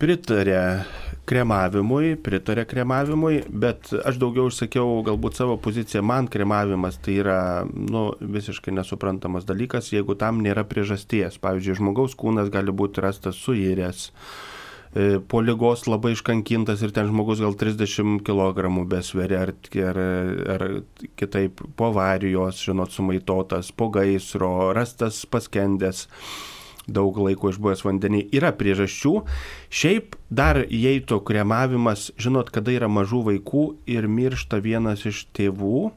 B: pritarė kremavimui, pritarė kremavimui, bet aš daugiau išsakiau galbūt savo poziciją, man kremavimas tai yra nu, visiškai nesuprantamas dalykas, jeigu tam nėra priežasties. Pavyzdžiui, žmogaus kūnas gali būti rastas suiręs, e, po lygos labai iškankintas ir ten žmogus gal 30 kg besveria, ar, ar, ar kitaip po avarijos, žinot, sumaitotas, po gaisro, rastas paskendęs daug laiko išbuvęs vandenį. Yra priežasčių. Šiaip dar įeitų kremavimas, žinot, kada yra mažų vaikų ir miršta vienas iš tėvų.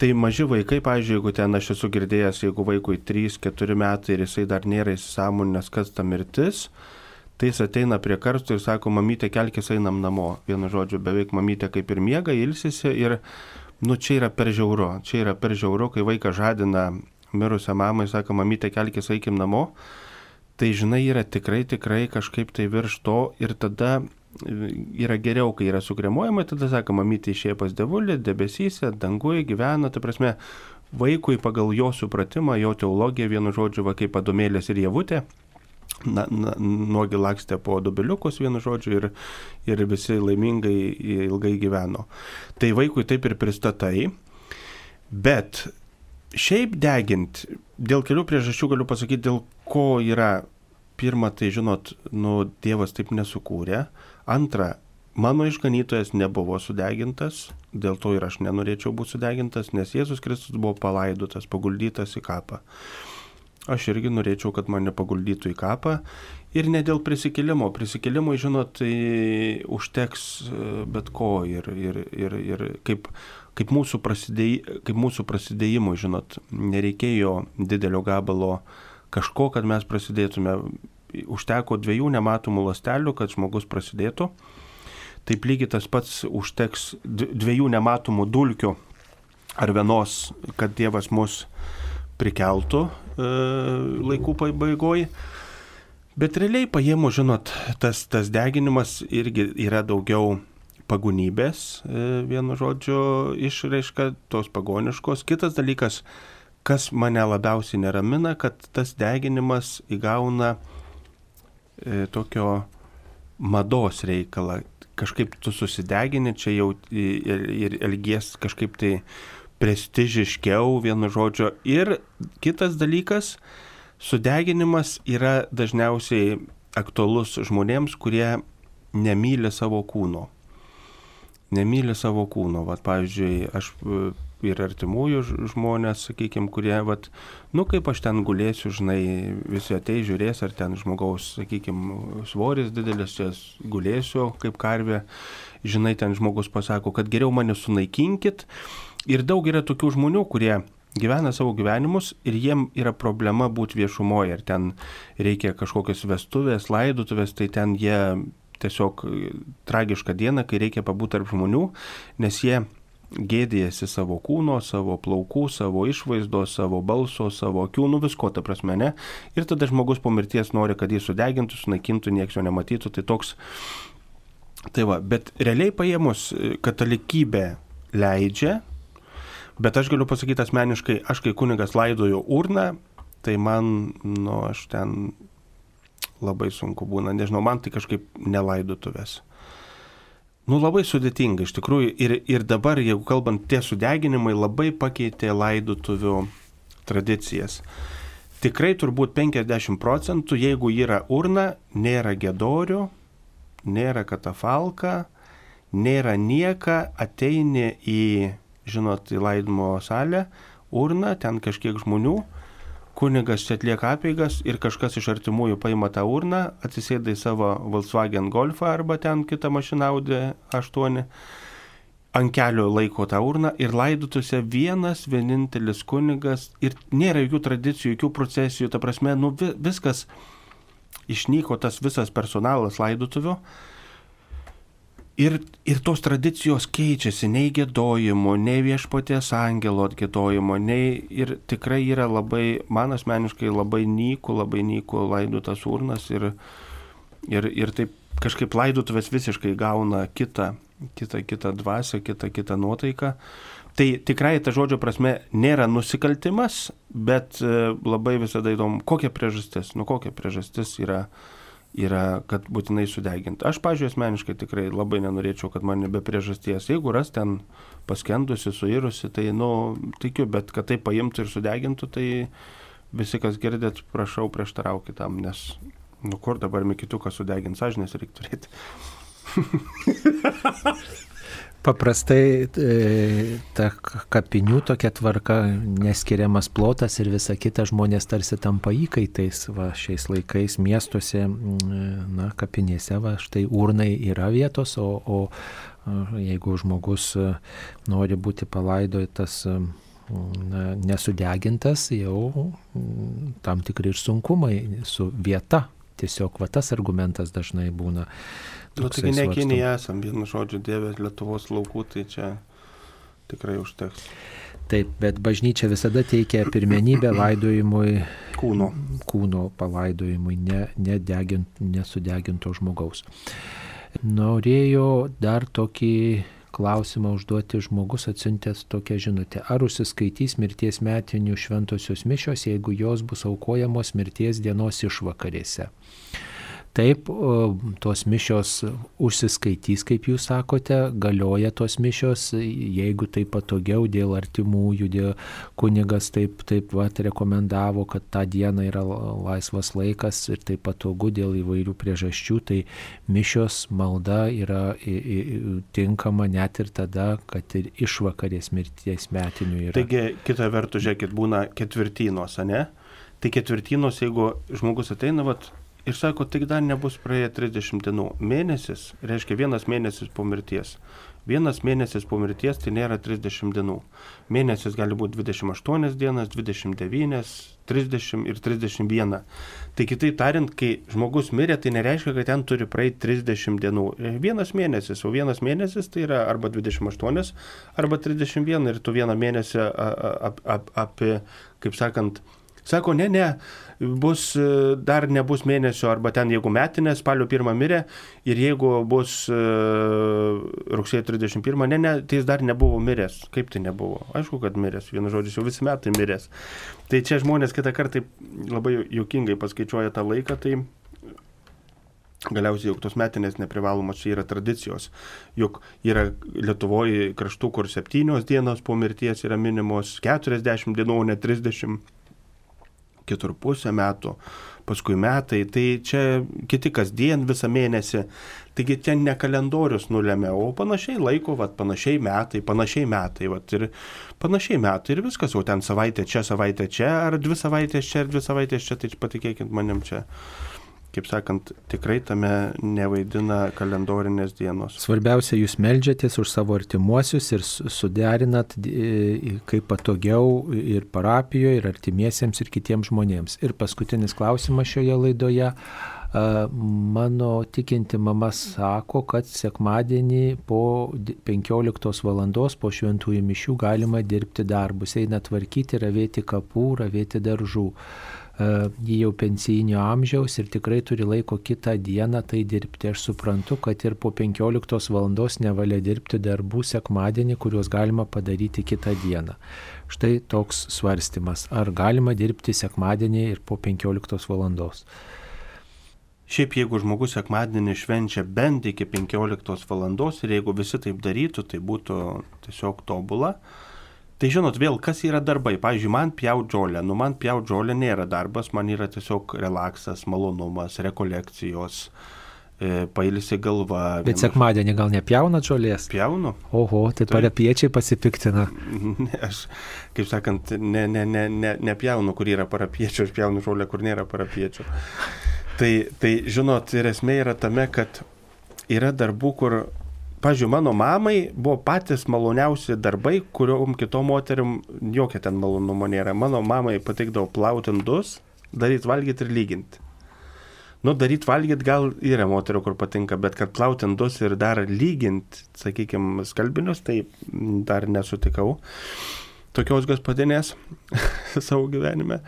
B: Tai maži vaikai, pavyzdžiui, jeigu ten aš esu girdėjęs, jeigu vaikui 3-4 metai ir jisai dar nėra įsisamoninęs, kas ta mirtis, tai jis ateina prie karsto ir sako, mamytė, kelkis einam namo. Vienu žodžiu, beveik mamytė kaip ir miega, ilsisi ir, nu, čia yra per žiauru. Čia yra per žiauru, kai vaikas žadina mirusią mamą ir sako, mamytė, kelkis eikim namo. tai žinai, yra tikrai, tikrai kažkaip tai virš to ir tada yra geriau, kai yra sukremuojama, tada sakoma, mytė išėjo pas devulį, debesyse, danguje gyvena, ta prasme, vaikui pagal jo supratimą, jo teologiją, vienu žodžiu, va kaip padomėlės ir javutė, na, na, nuogi lakstė po dubeliukus vienu žodžiu ir, ir visi laimingai ilgai gyveno. Tai vaikui taip ir pristatai, bet šiaip degint, dėl kelių priežasčių galiu pasakyti, dėl ko yra, pirma, tai žinot, nu, Dievas taip nesukūrė, antra, mano išganytojas nebuvo sudegintas, dėl to ir aš nenorėčiau būti sudegintas, nes Jėzus Kristus buvo palaidotas, paguldytas į kapą aš irgi norėčiau, kad mane paguldytų į kapą. Ir ne dėl prisikėlimo. Prisikėlimui, žinot, tai užteks e, bet ko. Ir, ir, ir, ir kaip, kaip, mūsų prasidėj, kaip mūsų prasidėjimui, žinot, nereikėjo didelio gabalo kažko, kad mes prasidėtume. Užteko dviejų nematomų lastelių, kad žmogus prasidėtų. Taip lygiai tas pats užteks dviejų nematomų dulkių ar vienos, kad Dievas mus prikeltų e, laikų pabaigoje. Bet realiai paėmų, žinot, tas, tas deginimas irgi yra daugiau pagunybės, e, vienu žodžiu, išraiška tos pagoniškos. Kitas dalykas, kas mane labiausiai neramina, kad tas deginimas įgauna e, tokio mados reikalą. Kažkaip tu susidegini, čia jau ir, ir elgies kažkaip tai prestižiškiau, vienu žodžiu. Ir kitas dalykas, sudeginimas yra dažniausiai aktualus žmonėms, kurie nemyli savo kūno. Nemyli savo kūno. Vat, pavyzdžiui, aš e, ir artimųjų žmonės, sakykime, kurie, vat, nu kaip aš ten gulėsiu, žinai, visi atei žiūrės, ar ten žmogaus, sakykime, svoris didelis, čia gulėsiu kaip karvė, žinai, ten žmogus pasako, kad geriau mane sunaikinkit, Ir daug yra tokių žmonių, kurie gyvena savo gyvenimus ir jiem yra problema būti viešumoje. Ir ten reikia kažkokios vestuvės, laidutuvės, tai ten jie tiesiog tragišką dieną, kai reikia pabūti tarp žmonių, nes jie gėdėjasi savo kūno, savo plaukų, savo išvaizdos, savo balso, savo akių, nu visko, ta prasme, ne. Ir tada žmogus po mirties nori, kad jį sudegintų, sunaikintų, nieks jo nematytų, tai toks. Tai va, bet realiai paėmus katalikybė leidžia Bet aš galiu pasakyti asmeniškai, aš kai kunigas laidoju urną, tai man, nu, aš ten labai sunku būna, nežinau, man tai kažkaip nelaidotuvės. Nu, labai sudėtinga iš tikrųjų ir, ir dabar, jeigu kalbant, tie sudeginimai labai pakeitė laidotuvių tradicijas. Tikrai turbūt 50 procentų, jeigu yra urna, nėra gedorių, nėra katafalka, nėra nieka, ateini į žinot, į laidimo salę, urną, ten kažkiek žmonių, kunigas čia atlieka apeigas ir kažkas iš artimųjų paima tą urną, atsisėda į savo Volkswagen Golfą arba ten kitą mašiną Audi 8, ant kelio laiko tą urną ir laidutųse vienas vienintelis kunigas ir nėra jokių tradicijų, jokių procesijų, ta prasme, nu viskas išnyko tas visas personalas laidotuvių Ir, ir tos tradicijos keičiasi, nei gėdojimo, nei viešpatės angelo atgėdojimo, nei ir tikrai yra labai, man asmeniškai labai nyku, labai nyku laidotas urnas ir, ir, ir taip kažkaip laidotuvės visiškai gauna kitą, kitą, kitą dvasę, kitą, kitą nuotaiką. Tai tikrai ta žodžio prasme nėra nusikaltimas, bet e, labai visada įdomu, kokia priežastis, nu kokia priežastis yra yra, kad būtinai sudeginti. Aš, pažiūrėjau, asmeniškai tikrai labai nenorėčiau, kad mane be priežasties, jeigu ras ten paskendusi, suirusi, tai, nu, tikiu, bet kad tai paimtų ir sudegintų, tai visi, kas girdėt, prašau prieštaraukit tam, nes, nu, kur dabar mikituką sudeginti, sąžinės reikia turėti.
A: Paprastai e, ta kapinių tokia tvarka, neskiriamas plotas ir visa kita žmonės tarsi tampa įkaitais. Va, šiais laikais miestuose, na, kapinėse, va, štai urnai yra vietos, o, o jeigu žmogus e, nori būti palaidotas na, nesudegintas, jau tam tikri ir sunkumai su vieta. Tiesiog va tas argumentas dažnai būna.
B: Nu, taigi ne Kinija esam, vienu žodžiu, Dievės Lietuvos laukų, tai čia tikrai užteks.
A: Taip, bet bažnyčia visada teikia pirmenybę laidojimui
B: kūno,
A: kūno palaidojimui, ne, nedegint, nesudeginto žmogaus. Norėjo dar tokį klausimą užduoti žmogus atsiuntęs tokią žinutę. Ar užsiskaitys mirties metinių šventosios mišios, jeigu jos bus aukojamos mirties dienos išvakarėse? Taip, tos mišios užsiskaitys, kaip jūs sakote, galioja tos mišios, jeigu tai patogiau dėl artimųjų, dėl kunigas taip, taip vat, rekomendavo, kad tą dieną yra laisvas laikas ir tai patogu dėl įvairių priežasčių, tai mišios malda yra tinkama net ir tada, kad ir išvakarės mirties metinių yra.
B: Taigi, kita vertus, žiūrėkit, būna ketvirtynos, ne? Tai ketvirtynos, jeigu žmogus ateina, vat, ir sako, tik dar nebus praėję 30 dienų. Mėnesis, reiškia vienas mėnesis po mirties. Vienas mėnesis po mirties tai nėra 30 dienų. Mėnesis gali būti 28 dienas, 29, 30 ir 31. Tai kitaip tariant, kai žmogus mirė, tai nereiškia, kad ten turi praeiti 30 dienų. Vienas mėnesis, o vienas mėnesis tai yra arba 28, arba 31 ir tu vieną mėnesį ap, ap, apie, kaip sakant, Sako, ne, ne, bus, e, dar nebus mėnesio, arba ten jeigu metinė, spalio pirmą mirė, ir jeigu bus uh, rugsėjo 31, ne, ne, tai jis dar nebuvo miręs. Kaip tai nebuvo? Aišku, kad miręs, vienu žodžiu, jau visi metai miręs. Tai čia žmonės kitą kartą labai juokingai paskaičiuoja tą laiką, tai Galiausiai, juk tos metinės neprivalomos čia yra tradicijos. Juk yra Lietuvoje kraštų, kur septynios dienos po mirties yra minimos 40 dienų, o ne 30 kitur pusę metų, paskui metai, tai čia kiti kasdien visą mėnesį. Taigi ten ne kalendorius nulėmė, o panašiai laiko, vat, panašiai metai, panašiai metai, vat, ir panašiai metai ir viskas, jau ten savaitė čia, savaitė čia, ar dvi savaitės čia, ar dvi savaitės čia, tai patikėkit manim čia kaip sakant, tikrai tame nevaidina kalendorinės dienos.
A: Svarbiausia, jūs melžiatės už savo artimuosius ir suderinat kaip patogiau ir parapijoje, ir artimiesiems, ir kitiems žmonėms. Ir paskutinis klausimas šioje laidoje. Mano tikinti mama sako, kad sekmadienį po 15 val. po šventųjų mišių galima dirbti darbus, eina tvarkyti, ravėti kapų, ravėti daržų jį jau pensijinio amžiaus ir tikrai turi laiko kitą dieną tai dirbti. Aš suprantu, kad ir po 15 val. nevalia dirbti darbų sekmadienį, kuriuos galima padaryti kitą dieną. Štai toks svarstymas. Ar galima dirbti sekmadienį ir po 15 val.
B: Šiaip jeigu žmogus sekmadienį švenčia bent iki 15 val. ir jeigu visi taip darytų, tai būtų tiesiog tobula. Tai žinot, vėl, kas yra darbai? Pavyzdžiui, man pjaut žolę. Nu, man pjaut žolę nėra darbas, man yra tiesiog relaksas, malonumas, rekolekcijos, e, pailsi galva.
A: Bet sekmadienį gal nepjaunat žolės?
B: Pjaunu.
A: Oho, tai, tai parapiečiai pasipiktina.
B: Ne, aš, kaip sakant, ne, ne, ne, ne, nepjaunu, kur yra parapiečių, aš pjaunu žolę, kur nėra parapiečių. Tai, tai žinot, ir esmė yra tame, kad yra darbų, kur Pavyzdžiui, mano mamai buvo patys maloniausi darbai, kuriuom kitom moterim jokia ten malonumo nėra. Mano mamai patikdavo plauti indus, daryti valgyti ir lyginti. Nu, daryti valgyti gal yra moterio, kur patinka, bet kad plauti indus ir dar lyginti, sakykime, skalbinius, tai dar nesutikau tokios gaspadinės savo gyvenime.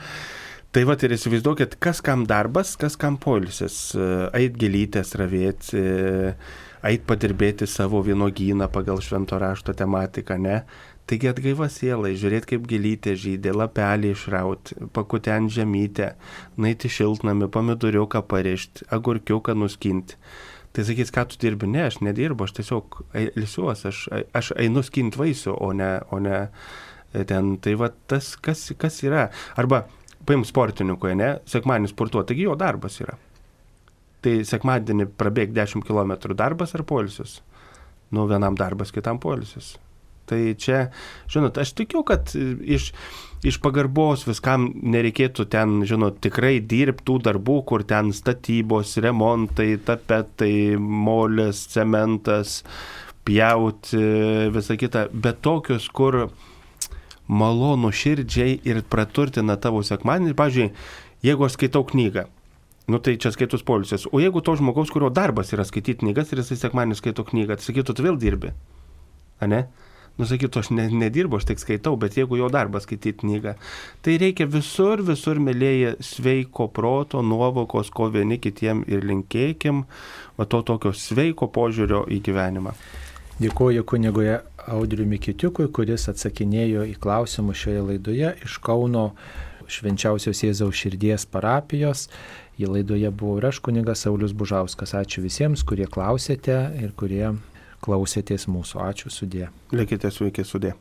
B: Tai va ir įsivaizduokit, kas kam darbas, kas kam polisis. Ait gelytės ravėti ait padirbėti savo vienogyną pagal švento rašto tematiką, ne? Taigi atgaiva sielai, žiūrėti kaip gelytė žydė, lapelį išrauti, pakuten žemytę, naiti šiltnami, pomidoriuką parišti, agurkiuką nuskinti. Tai sakys, ką tu dirbi? Ne, aš nedirbu, aš tiesiog ilsiuos, aš, aš einu skinti vaisių, o ne, o ne ten. Tai va tas, kas, kas yra. Arba paim sportininkoje, ne, sekmanį sportuoti, taigi jo darbas yra. Tai sekmadienį prabėg 10 km darbas ar polisis. Nu, vienam darbas, kitam polisis. Tai čia, žinot, aš tikiu, kad iš, iš pagarbos viskam nereikėtų ten, žinot, tikrai dirbtų darbų, kur ten statybos, remontai, tapetai, molės, cementas, pjauti, visa kita, bet tokius, kur malonu širdžiai ir praturtina tavo sekmadienį. Pavyzdžiui, jeigu aš skaitau knygą, Nu tai čia skaitus polisis. O jeigu to žmogaus, kurio darbas yra skaityti knygas ir jisai sekmanį skaito knygą, tai sakytų, tu vėl dirbi. A ne? nusakytų, aš ne, nedirbu, aš tik skaitau, bet jeigu jo darbas skaityti knygą, tai reikia visur, visur, mėlyje, sveiko proto, nuovokos, ko vieni kitiem ir linkėkim, o to tokio sveiko požiūrio į gyvenimą.
A: Dėkuoju kunigui Audriu Mikitiukui, kuris atsakinėjo į klausimus šioje laidoje iš Kauno švenčiausios Jėzaus širdies parapijos. Į laidoje buvau ir aš kunigas Saulis Bužauskas. Ačiū visiems, kurie klausėte ir kurie klausėtės mūsų. Ačiū sudė.
B: Likite sveiki sudė.